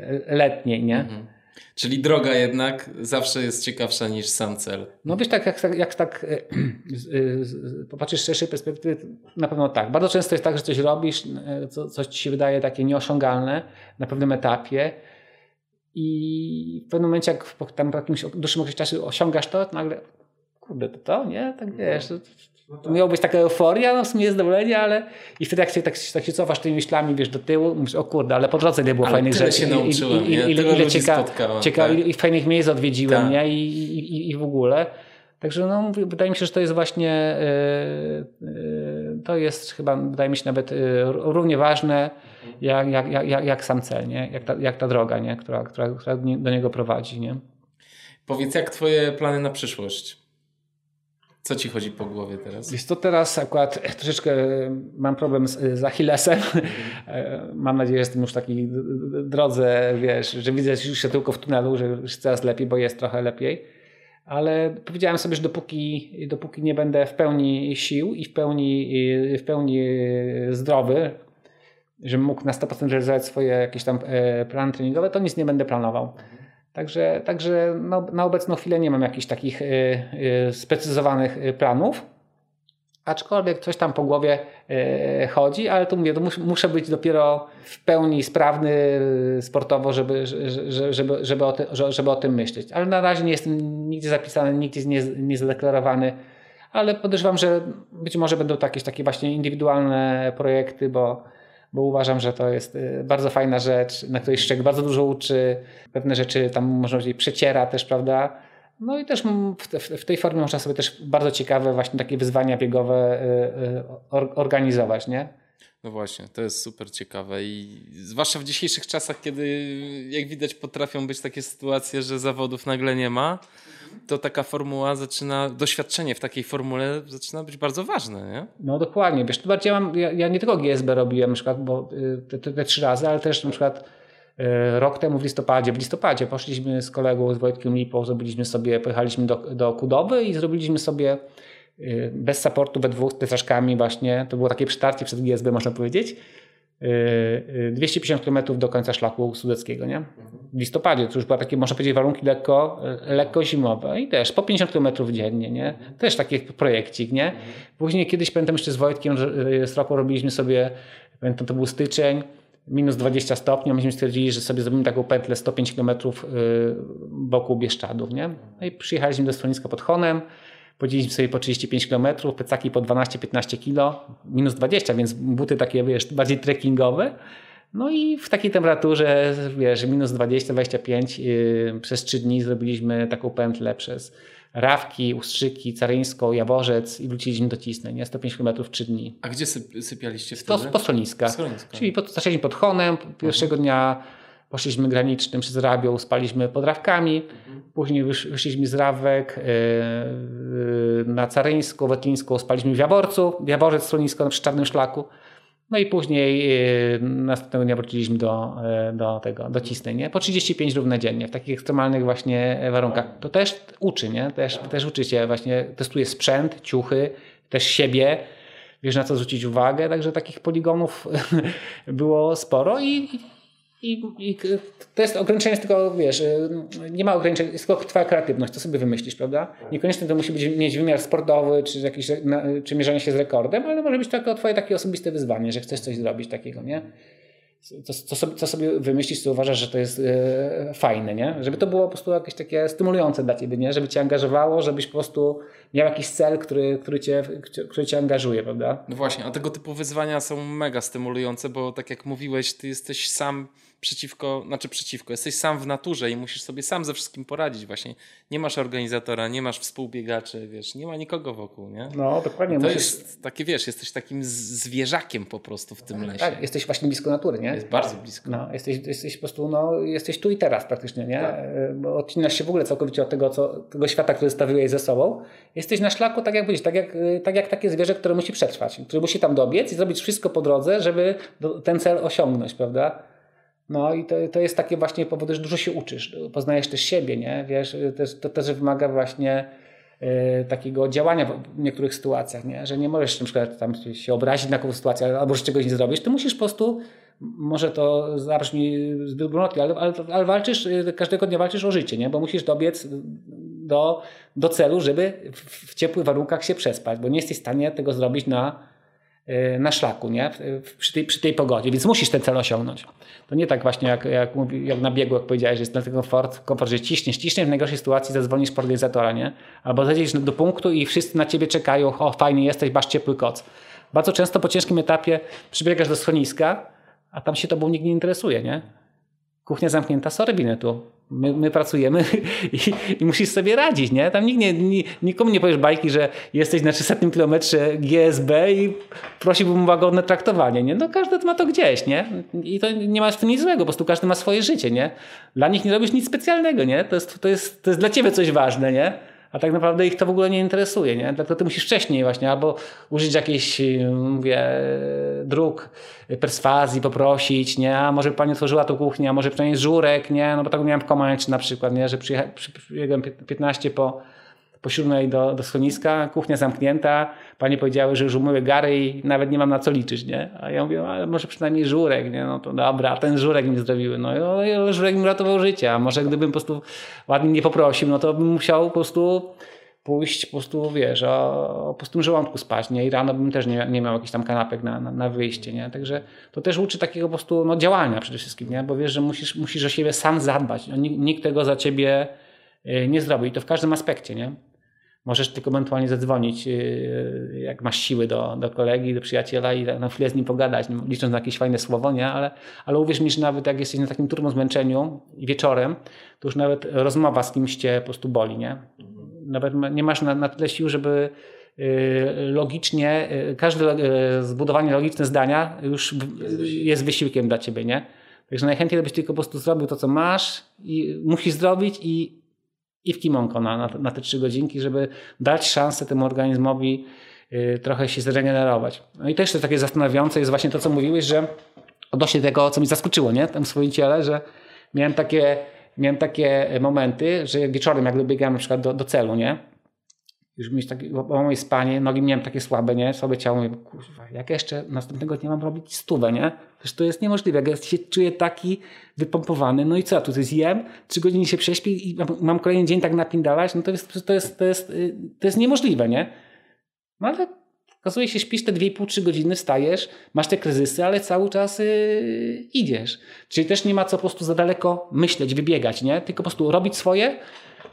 y, letniej, nie? Mhm. Czyli droga jednak zawsze jest ciekawsza niż sam cel. No wiesz, tak jak, jak tak z- z- popatrzysz z szerszej perspektywy, na pewno tak. Bardzo często jest tak, że coś robisz, y, co, coś ci się wydaje takie nieosiągalne na pewnym etapie i w pewnym momencie, jak po, tam jakimś dłuższym okresie czasu osiągasz to, to nagle kurde, to to, nie? Tak wiesz, to, to miało być taka euforia, no w sumie zadowolenie, ale i wtedy jak się, tak, tak się cofasz tymi myślami, wiesz, do tyłu, mówisz, o kurde, ale po drodze nie było Ale fajnych tyle rzeczy. się nauczyłem, nie? Tyle ludzi spotkałem, cieka, tak. i fajnych miejsc odwiedziłem, Tak. nie? I, i, i, I w ogóle. Także no, wydaje mi się, że to jest właśnie, e, e, to jest chyba, wydaje mi się nawet e, równie ważne, jak, jak, jak, jak, jak sam cel, nie? Jak, ta, jak ta droga, nie? Która, która, która do niego prowadzi. Nie? Powiedz, jak twoje plany na przyszłość? Co ci chodzi po głowie teraz? Jest to teraz akurat troszeczkę mam problem z, z Achillesem. E, Mam nadzieję, że jestem już w takiej drodze, wiesz, że widzę już się tylko w tunelu, że już coraz lepiej, bo jest trochę lepiej. Ale powiedziałem sobie, że dopóki, dopóki nie będę w pełni sił i w pełni, w pełni zdrowy, żebym mógł na 100% realizować swoje jakieś tam e, plany treningowe, to nic nie będę planował. Także, także no, na obecną chwilę nie mam jakichś takich y, y, sprecyzowanych y, planów. Aczkolwiek coś tam po głowie chodzi, ale to mówię, to mus, muszę być dopiero w pełni sprawny sportowo, żeby, że- że- żeby, żeby, o, ty, że- żeby o tym myśleć. Ale na razie nie jestem nigdzie zapisany, nigdzie nie, nie zadeklarowany, ale podejrzewam, że być może będą to jakieś takie właśnie indywidualne projekty, bo, bo uważam, że to jest y, bardzo fajna rzecz, na której Szczek bardzo dużo uczy, pewne rzeczy tam można powiedzieć przeciera też, prawda? No i też w, te- w tej formie można sobie też bardzo ciekawe właśnie takie wyzwania biegowe y, y, or, organizować, nie? No właśnie, to jest super ciekawe i zwłaszcza w dzisiejszych czasach, kiedy jak widać potrafią być takie sytuacje, że zawodów nagle nie ma, to taka formuła zaczyna, doświadczenie w takiej formule zaczyna być bardzo ważne, nie? No dokładnie, wiesz, to bardziej ja, mam, ja, ja nie tylko GSB robiłem na przykład, bo y, te, te, te trzy razy, ale też na przykład y, rok temu w listopadzie, w listopadzie poszliśmy z kolegą, z Wojtkiem Lipą, zrobiliśmy sobie, pojechaliśmy do, do Kudowy i zrobiliśmy sobie y, bez supportu we dwóch z właśnie, to było takie przytarcie przed GSB można powiedzieć, 250 km do końca szlaku sudeckiego, nie? W listopadzie, to już były takie, można powiedzieć, warunki lekko, lekko zimowe i też po 50 km dziennie, nie? Też taki projekcik, nie? Później kiedyś pamiętam jeszcze z Wojtkiem, y, z Roką robiliśmy sobie, pamiętam to był styczeń, minus 20 stopni, a myśmy stwierdzili, że sobie zrobimy taką pętlę 105 km wokół Bieszczadów, nie? No i przyjechaliśmy do schroniska pod Honem, podzieliliśmy sobie po 35 km, plecaki po 12-15 kg, minus 20, więc buty takie, wiesz, bardziej trekkingowe. No i w takiej temperaturze, wiesz, minus 20-25 yy, przez 3 dni zrobiliśmy taką pętlę przez Rawki, Ustrzyki, Caryńską, Jaworzec i wróciliśmy do Cisnej, nie? 105 km w 3 dni. A gdzie syp, sypialiście Po, wtedy? po schroniska. Schroniska. Czyli pod, zaczęliśmy pod Honem, pierwszego dnia poszliśmy granicznym przez Rabią, spaliśmy pod Rawkami, później wysz, wyszliśmy z Rawek yy, yy, na Caryńską, Wetlińską, spaliśmy w Jaworcu, Jaworzec, schronisko przy Czarnym Szlaku. No i później yy, następnego dnia wróciliśmy do, do tego, do cisnej, nie? Po 35 równe dziennie, w takich ekstremalnych właśnie warunkach. To też uczy, nie? Też, też uczy się właśnie, testuje sprzęt, ciuchy, też siebie, wiesz na co zwrócić uwagę, także takich poligonów było sporo i, i, I, to jest ograniczenie, jest tylko, wiesz, nie ma ograniczeń, jest tylko twoja kreatywność, to sobie wymyślisz, prawda? Niekoniecznie to musi być, mieć wymiar sportowy, czy, jakiś, czy mierzenie się z rekordem, ale może być tylko twoje takie osobiste wyzwanie, że chcesz coś zrobić takiego, nie? Co, co, sobie, co sobie wymyślisz, co uważasz, że to jest e, fajne, nie? Żeby to było po prostu jakieś takie stymulujące dla ciebie, nie? Żeby cię angażowało, żebyś po prostu miał jakiś cel, który, który, cię, który cię angażuje, prawda? No właśnie, a tego typu wyzwania są mega stymulujące, bo tak jak mówiłeś, ty jesteś sam przeciwko, znaczy przeciwko, jesteś sam w naturze i musisz sobie sam ze wszystkim poradzić właśnie. Nie masz organizatora, nie masz współbiegaczy, wiesz, nie ma nikogo wokół, nie? No, dokładnie. To musisz... jest takie, wiesz, jesteś takim zwierzakiem po prostu w tym lesie. Tak, jesteś właśnie blisko natury, nie? Jest bardzo blisko. No, jesteś, jesteś po prostu, no, jesteś tu i teraz praktycznie, nie? Tak. Bo odcinasz się w ogóle całkowicie od tego, co, tego świata, który stawiłeś ze sobą. Jesteś na szlaku, tak jak powiedzieć, tak jak, tak jak takie zwierzę, które musi przetrwać, które musi tam dobiec i zrobić wszystko po drodze, żeby ten cel osiągnąć, prawda? No i to, to jest takie właśnie powody, że dużo się uczysz, poznajesz też siebie, nie? Wiesz, to, też wymaga właśnie y, takiego działania w niektórych sytuacjach, nie? Że nie możesz na przykład tam się obrazić na jakąś sytuację albo że czegoś nie zrobisz, ty musisz po prostu, może to zabrzmi zbyt brunotnie, ale, ale, ale walczysz, y, każdego dnia walczysz o życie, nie? Bo musisz dobiec do, do celu, żeby w, w ciepłych warunkach się przespać, bo nie jesteś w stanie tego zrobić na na szlaku, nie? Przy, tej, przy tej pogodzie, więc musisz ten cel osiągnąć. To nie tak właśnie jak, jak, jak na biegu, jak powiedziałeś, że jest na ten komfort, komfort, że ciśniesz, ciśniesz, w najgorszej sytuacji zadzwonisz po organizatora, nie? Albo zejdziesz do punktu i wszyscy na ciebie czekają, o fajnie jesteś, masz ciepły koc. Bardzo często po ciężkim etapie przybiegasz do schroniska, a tam się tobą nikt nie interesuje, nie? Kuchnia zamknięta, sorry winę tu My, my pracujemy i, i, musisz sobie radzić, nie? Tam nikt nie, nikomu nie powiesz bajki, że jesteś na 300 kilometrze GSB i prosiłbym o łagodne traktowanie, nie? No każdy ma to gdzieś, nie? I to nie ma z tym nic złego, po prostu każdy ma swoje życie, nie? Dla nich nie robisz nic specjalnego, nie? To jest, to jest, to jest dla ciebie coś ważne, nie? A tak naprawdę ich to w ogóle nie interesuje, nie? Dlatego ty musisz wcześniej właśnie albo użyć jakichś, mówię, dróg perswazji, poprosić, nie? A może pani otworzyła tą kuchnię, a może przynajmniej żurek, nie? No bo tak miałem w Komanczy na przykład, nie? Że przyjechałem 15 po po siódmej do, do schroniska, kuchnia zamknięta, panie powiedziały, że już umyły gary i nawet nie mam na co liczyć, nie? A ja mówię, ale może przynajmniej żurek, nie? No to dobra, ten żurek mi zrobiły, no i żurek mi ratował życie, a może gdybym po prostu ładnie nie poprosił, no to bym musiał po prostu pójść po prostu, wiesz, o, o pustym żołądku spać, nie? I rano bym też nie, nie miał jakichś tam kanapek na, na, na, wyjście, nie? Także to też uczy takiego po prostu no, działania przede wszystkim, nie? Bo wiesz, że musisz, musisz o siebie sam zadbać. No, nikt, nikt tego za ciebie y, nie zrobi i to w każdym aspekcie, nie? Możesz tylko ewentualnie zadzwonić, y, jak masz siły do, do kolegi, do przyjaciela i na chwilę z nim pogadać, no, licząc na jakieś fajne słowo, nie? Ale, ale uwierz mi, że nawet jak jesteś na takim turbo zmęczeniu i wieczorem, to już nawet rozmowa z kimś cię po prostu boli, nie? Nawet nie masz na, na tyle sił, żeby y, logicznie, y, każde zbudowanie logiczne zdania już jest wysiłkiem dla ciebie, nie? Także najchętniej byś tylko po prostu zrobił to, co masz i musisz zrobić i i w kimonko na, na, na te trzy godzinki, żeby dać szansę temu organizmowi y, trochę się zregenerować. No i też to takie zastanawiające jest właśnie to, co mówiłeś, że odnośnie tego, co mi zaskoczyło, nie? Tam w swoim ciele, że miałem takie, miałem takie momenty, że wieczorem jak biegałem na przykład do, do celu, nie? Już mieć takie, bo moje spanie, nogi miałem takie słabe, nie? Słabe ciało, mówię, kurwa, jak jeszcze następnego dnia mam robić stówę, nie? Przecież to jest niemożliwe, ja się czuję taki wypompowany, no i co, tu jest jem, trzy godziny się prześpię i mam kolejny dzień tak napindalać, no to jest, to jest, to jest, y, to jest niemożliwe, nie? No ale okazuje się, śpisz te 2,5-3 godziny, wstajesz, masz te kryzysy, ale cały czas yy, idziesz. Czyli też nie ma co po prostu za daleko myśleć, wybiegać, nie? Tylko po prostu robić swoje,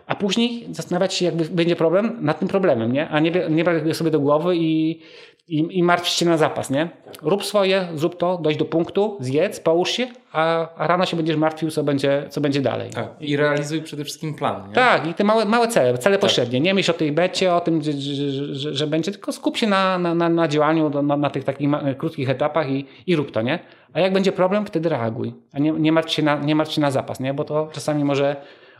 a później zastanawiać się, jakby będzie problem nad tym problemem, nie? A nie, nie brać sobie do głowy i, i, i martwić się na zapas, nie? Rób swoje, zrób to, dojść do punktu, zjedz, połóż się, a, a rano się będziesz martwił, co będzie, co będzie dalej. Tak. I realizuj przede wszystkim plan, nie? Tak, i te małe, małe cele, cele tak. pośrednie. Nie myśl o tej becie, o tym, że, że, że, że będzie, tylko skup się na, na, na, na działaniu, na, na tych takich krótkich etapach i, i rób to, nie? A jak będzie problem, wtedy reaguj. A nie, nie, martw się na, nie martw się na zapas, nie? Bo to czasami może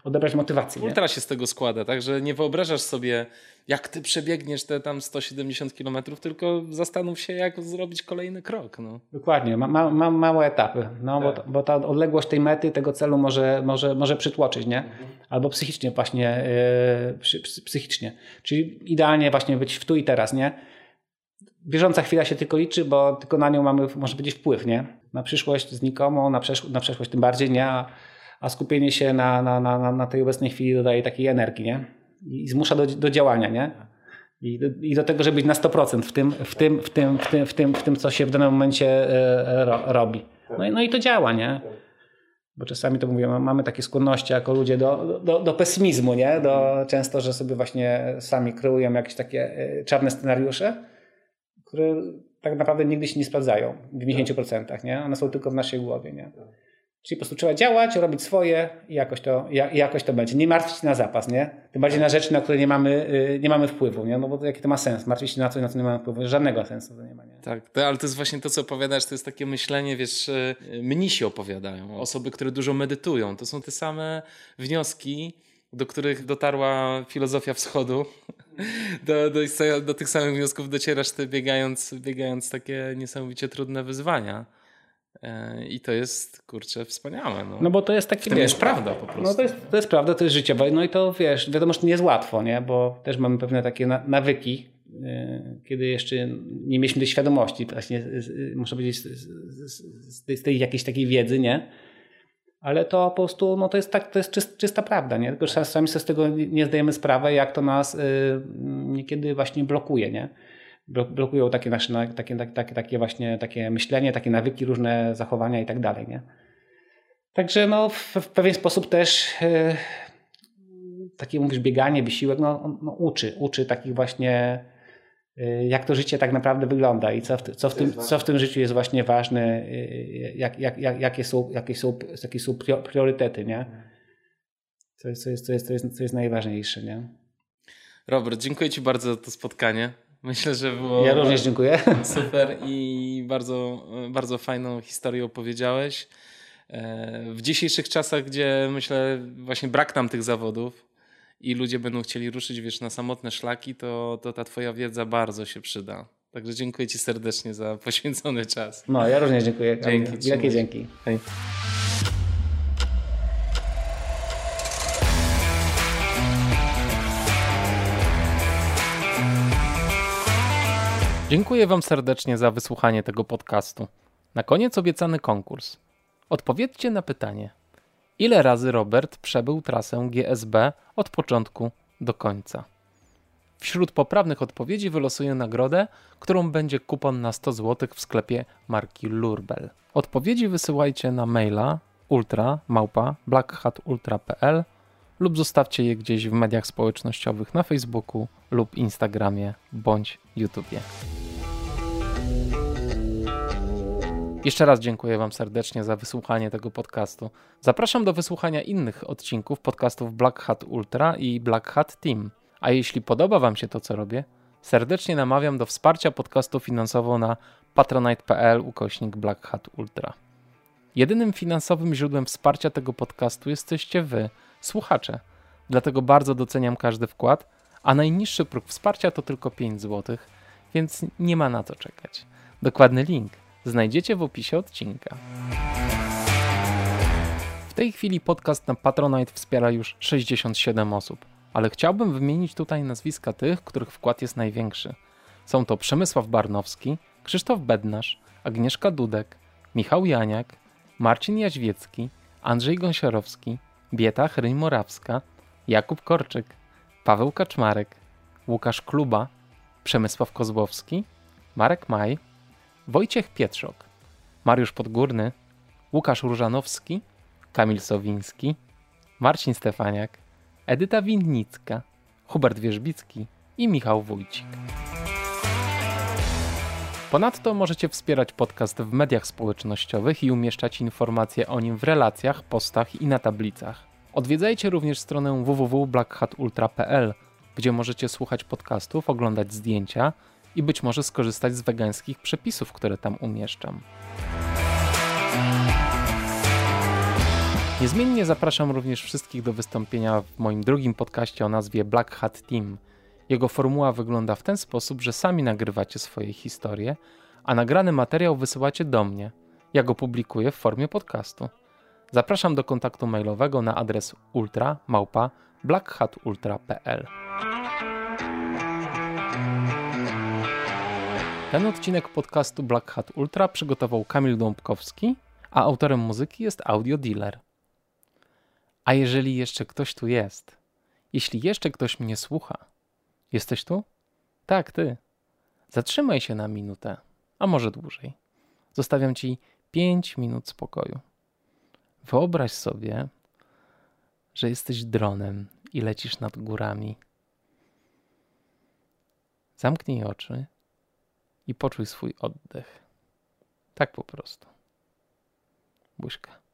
odebrać motywacji. Nie? Ultra się z tego składa, tak, że nie wyobrażasz sobie, jak ty przebiegniesz te tam 170 km, tylko zastanów się, jak zrobić kolejny krok. No. Dokładnie, ma, ma, ma małe etapy, no, tak. bo, bo ta odległość tej mety, tego celu może, może, może przytłoczyć, nie? Mhm. Albo psychicznie właśnie, yy, psychicznie. Czyli idealnie właśnie być w tu i teraz, nie? Bieżąca chwila się tylko liczy, bo tylko na nią mamy, może być wpływ, nie? Na przyszłość znikomą, na, przesz na przeszłość tym bardziej, nie? A, a skupienie się na, na, na, na tej obecnej chwili dodaje takiej energii, nie? I zmusza do, do działania, nie? I do, I do tego, żeby być na 100% w tym, w tym, w tym, w tym, w tym, w tym co się w danym momencie e, ro, robi. No i, no i to działa, nie? Bo czasami to mówię, mamy takie skłonności jako ludzie do, do, do pesymizmu, nie? Do, często, że sobie właśnie sami kreujemy jakieś takie e, czarne scenariusze, które tak naprawdę nigdy się nie sprawdzają w 90%, nie? One są tylko w naszej głowie, nie? Czyli po prostu trzeba działać, robić swoje i jakoś to, jakoś to będzie. Nie martwić się na zapas, nie? Tym bardziej na rzeczy, na które nie mamy, y, nie mamy wpływu, nie? No bo jaki to ma sens? Martwić się na coś, na co nie mamy wpływu. Żadnego sensu to nie ma, nie? Tak, to, ale to jest właśnie to, co opowiadasz, to jest takie myślenie, wiesz, y, mnisi opowiadają, osoby, które dużo medytują. To są te same wnioski, do których dotarła filozofia wschodu. Do, do, do tych samych wniosków docierasz ty biegając, biegając takie niesamowicie trudne wyzwania. E, I to jest, kurczę, wspaniałe. No, no bo to jest takie, to jest prawda po prostu. No to jest, to jest prawda, to jest życiowe. No i to wiesz, wiadomo, że nie jest łatwo, nie? Bo też mamy pewne takie nawyki, e, kiedy jeszcze nie mieliśmy tej świadomości, właśnie, muszę powiedzieć, z, tej, z tej jakiejś takiej wiedzy, nie? Ale to po prostu, no to jest, tak, to jest czysta, czysta prawda, nie? Tylko czasami sobie z tego nie zdajemy sprawy, jak to nas y, niekiedy właśnie blokuje, nie? Blokują takie nasze takie, takie, takie właśnie takie myślenie, takie nawyki, różne zachowania i tak dalej. Nie? Także no, w, w pewien sposób też yy, takie mówisz bieganie, wysiłek, no, no, uczy, uczy takich właśnie yy, jak to życie tak naprawdę wygląda i co w, co w, tym, co w tym życiu jest właśnie ważne, yy, jak, jak, jak, jakie, są, jakie, są, jakie są priorytety, nie? Co jest, co jest, co jest, co jest, co jest najważniejsze, nie? Robert, dziękuję Ci bardzo za to spotkanie. Myślę, że było. Ja również dziękuję. Super i bardzo, bardzo fajną historię opowiedziałeś. E, w dzisiejszych czasach, gdzie myślę, właśnie brak nam tych zawodów i ludzie będą chcieli ruszyć wiesz, na samotne szlaki, to, to ta Twoja wiedza bardzo się przyda. Także dziękuję Ci serdecznie za poświęcony czas. No, ja również dziękuję. Dzięki. Wielkie dzięki. Hej. Dziękuję Wam serdecznie za wysłuchanie tego podcastu. Na koniec obiecany konkurs. Odpowiedzcie na pytanie: ile razy Robert przebył trasę GSB od początku do końca? Wśród poprawnych odpowiedzi wylosuję nagrodę, którą będzie kupon na 100 zł w sklepie marki Lurbel. Odpowiedzi wysyłajcie na maila ultra małpa blackhatultra.pl lub zostawcie je gdzieś w mediach społecznościowych na Facebooku lub Instagramie bądź YouTubie. Jeszcze raz dziękuję Wam serdecznie za wysłuchanie tego podcastu. Zapraszam do wysłuchania innych odcinków podcastów Black Hat Ultra i Black Hat Team. A jeśli podoba Wam się to, co robię, serdecznie namawiam do wsparcia podcastu finansowo na patronite.pl ukośnik Black Hat Ultra. Jedynym finansowym źródłem wsparcia tego podcastu jesteście Wy, słuchacze. Dlatego bardzo doceniam każdy wkład, a najniższy próg wsparcia to tylko 5 zł, więc nie ma na co czekać. Dokładny link znajdziecie w opisie odcinka. W tej chwili podcast na Patronite wspiera już 67 osób, ale chciałbym wymienić tutaj nazwiska tych, których wkład jest największy. Są to Przemysław Barnowski, Krzysztof Bednarz, Agnieszka Dudek, Michał Janiak, Marcin Jaźwiecki, Andrzej Gąsiorowski, Bieta Hryń-Morawska, Jakub Korczyk, Paweł Kaczmarek, Łukasz Kluba, Przemysław Kozłowski, Marek Maj, Wojciech Pietrzok, Mariusz Podgórny, Łukasz Różanowski, Kamil Sowiński, Marcin Stefaniak, Edyta Winnicka, Hubert Wierzbicki i Michał Wójcik. Ponadto możecie wspierać podcast w mediach społecznościowych i umieszczać informacje o nim w relacjach, postach i na tablicach. Odwiedzajcie również stronę www.blackhatultra.pl, gdzie możecie słuchać podcastów, oglądać zdjęcia i być może skorzystać z wegańskich przepisów, które tam umieszczam. Niezmiennie zapraszam również wszystkich do wystąpienia w moim drugim podcaście o nazwie Black Hat Team. Jego formuła wygląda w ten sposób, że sami nagrywacie swoje historie, a nagrany materiał wysyłacie do mnie. Ja go publikuję w formie podcastu. Zapraszam do kontaktu mailowego na adres ultra małpa blackhatultra.pl. Ten odcinek podcastu Black Hat Ultra przygotował Kamil Dąbkowski, a autorem muzyki jest Audio Dealer. A jeżeli jeszcze ktoś tu jest, jeśli jeszcze ktoś mnie słucha, jesteś tu? Tak, ty. Zatrzymaj się na minutę, a może dłużej. Zostawiam ci 5 minut spokoju. Wyobraź sobie, że jesteś dronem i lecisz nad górami. Zamknij oczy i poczuj swój oddech. Tak po prostu. Buźka.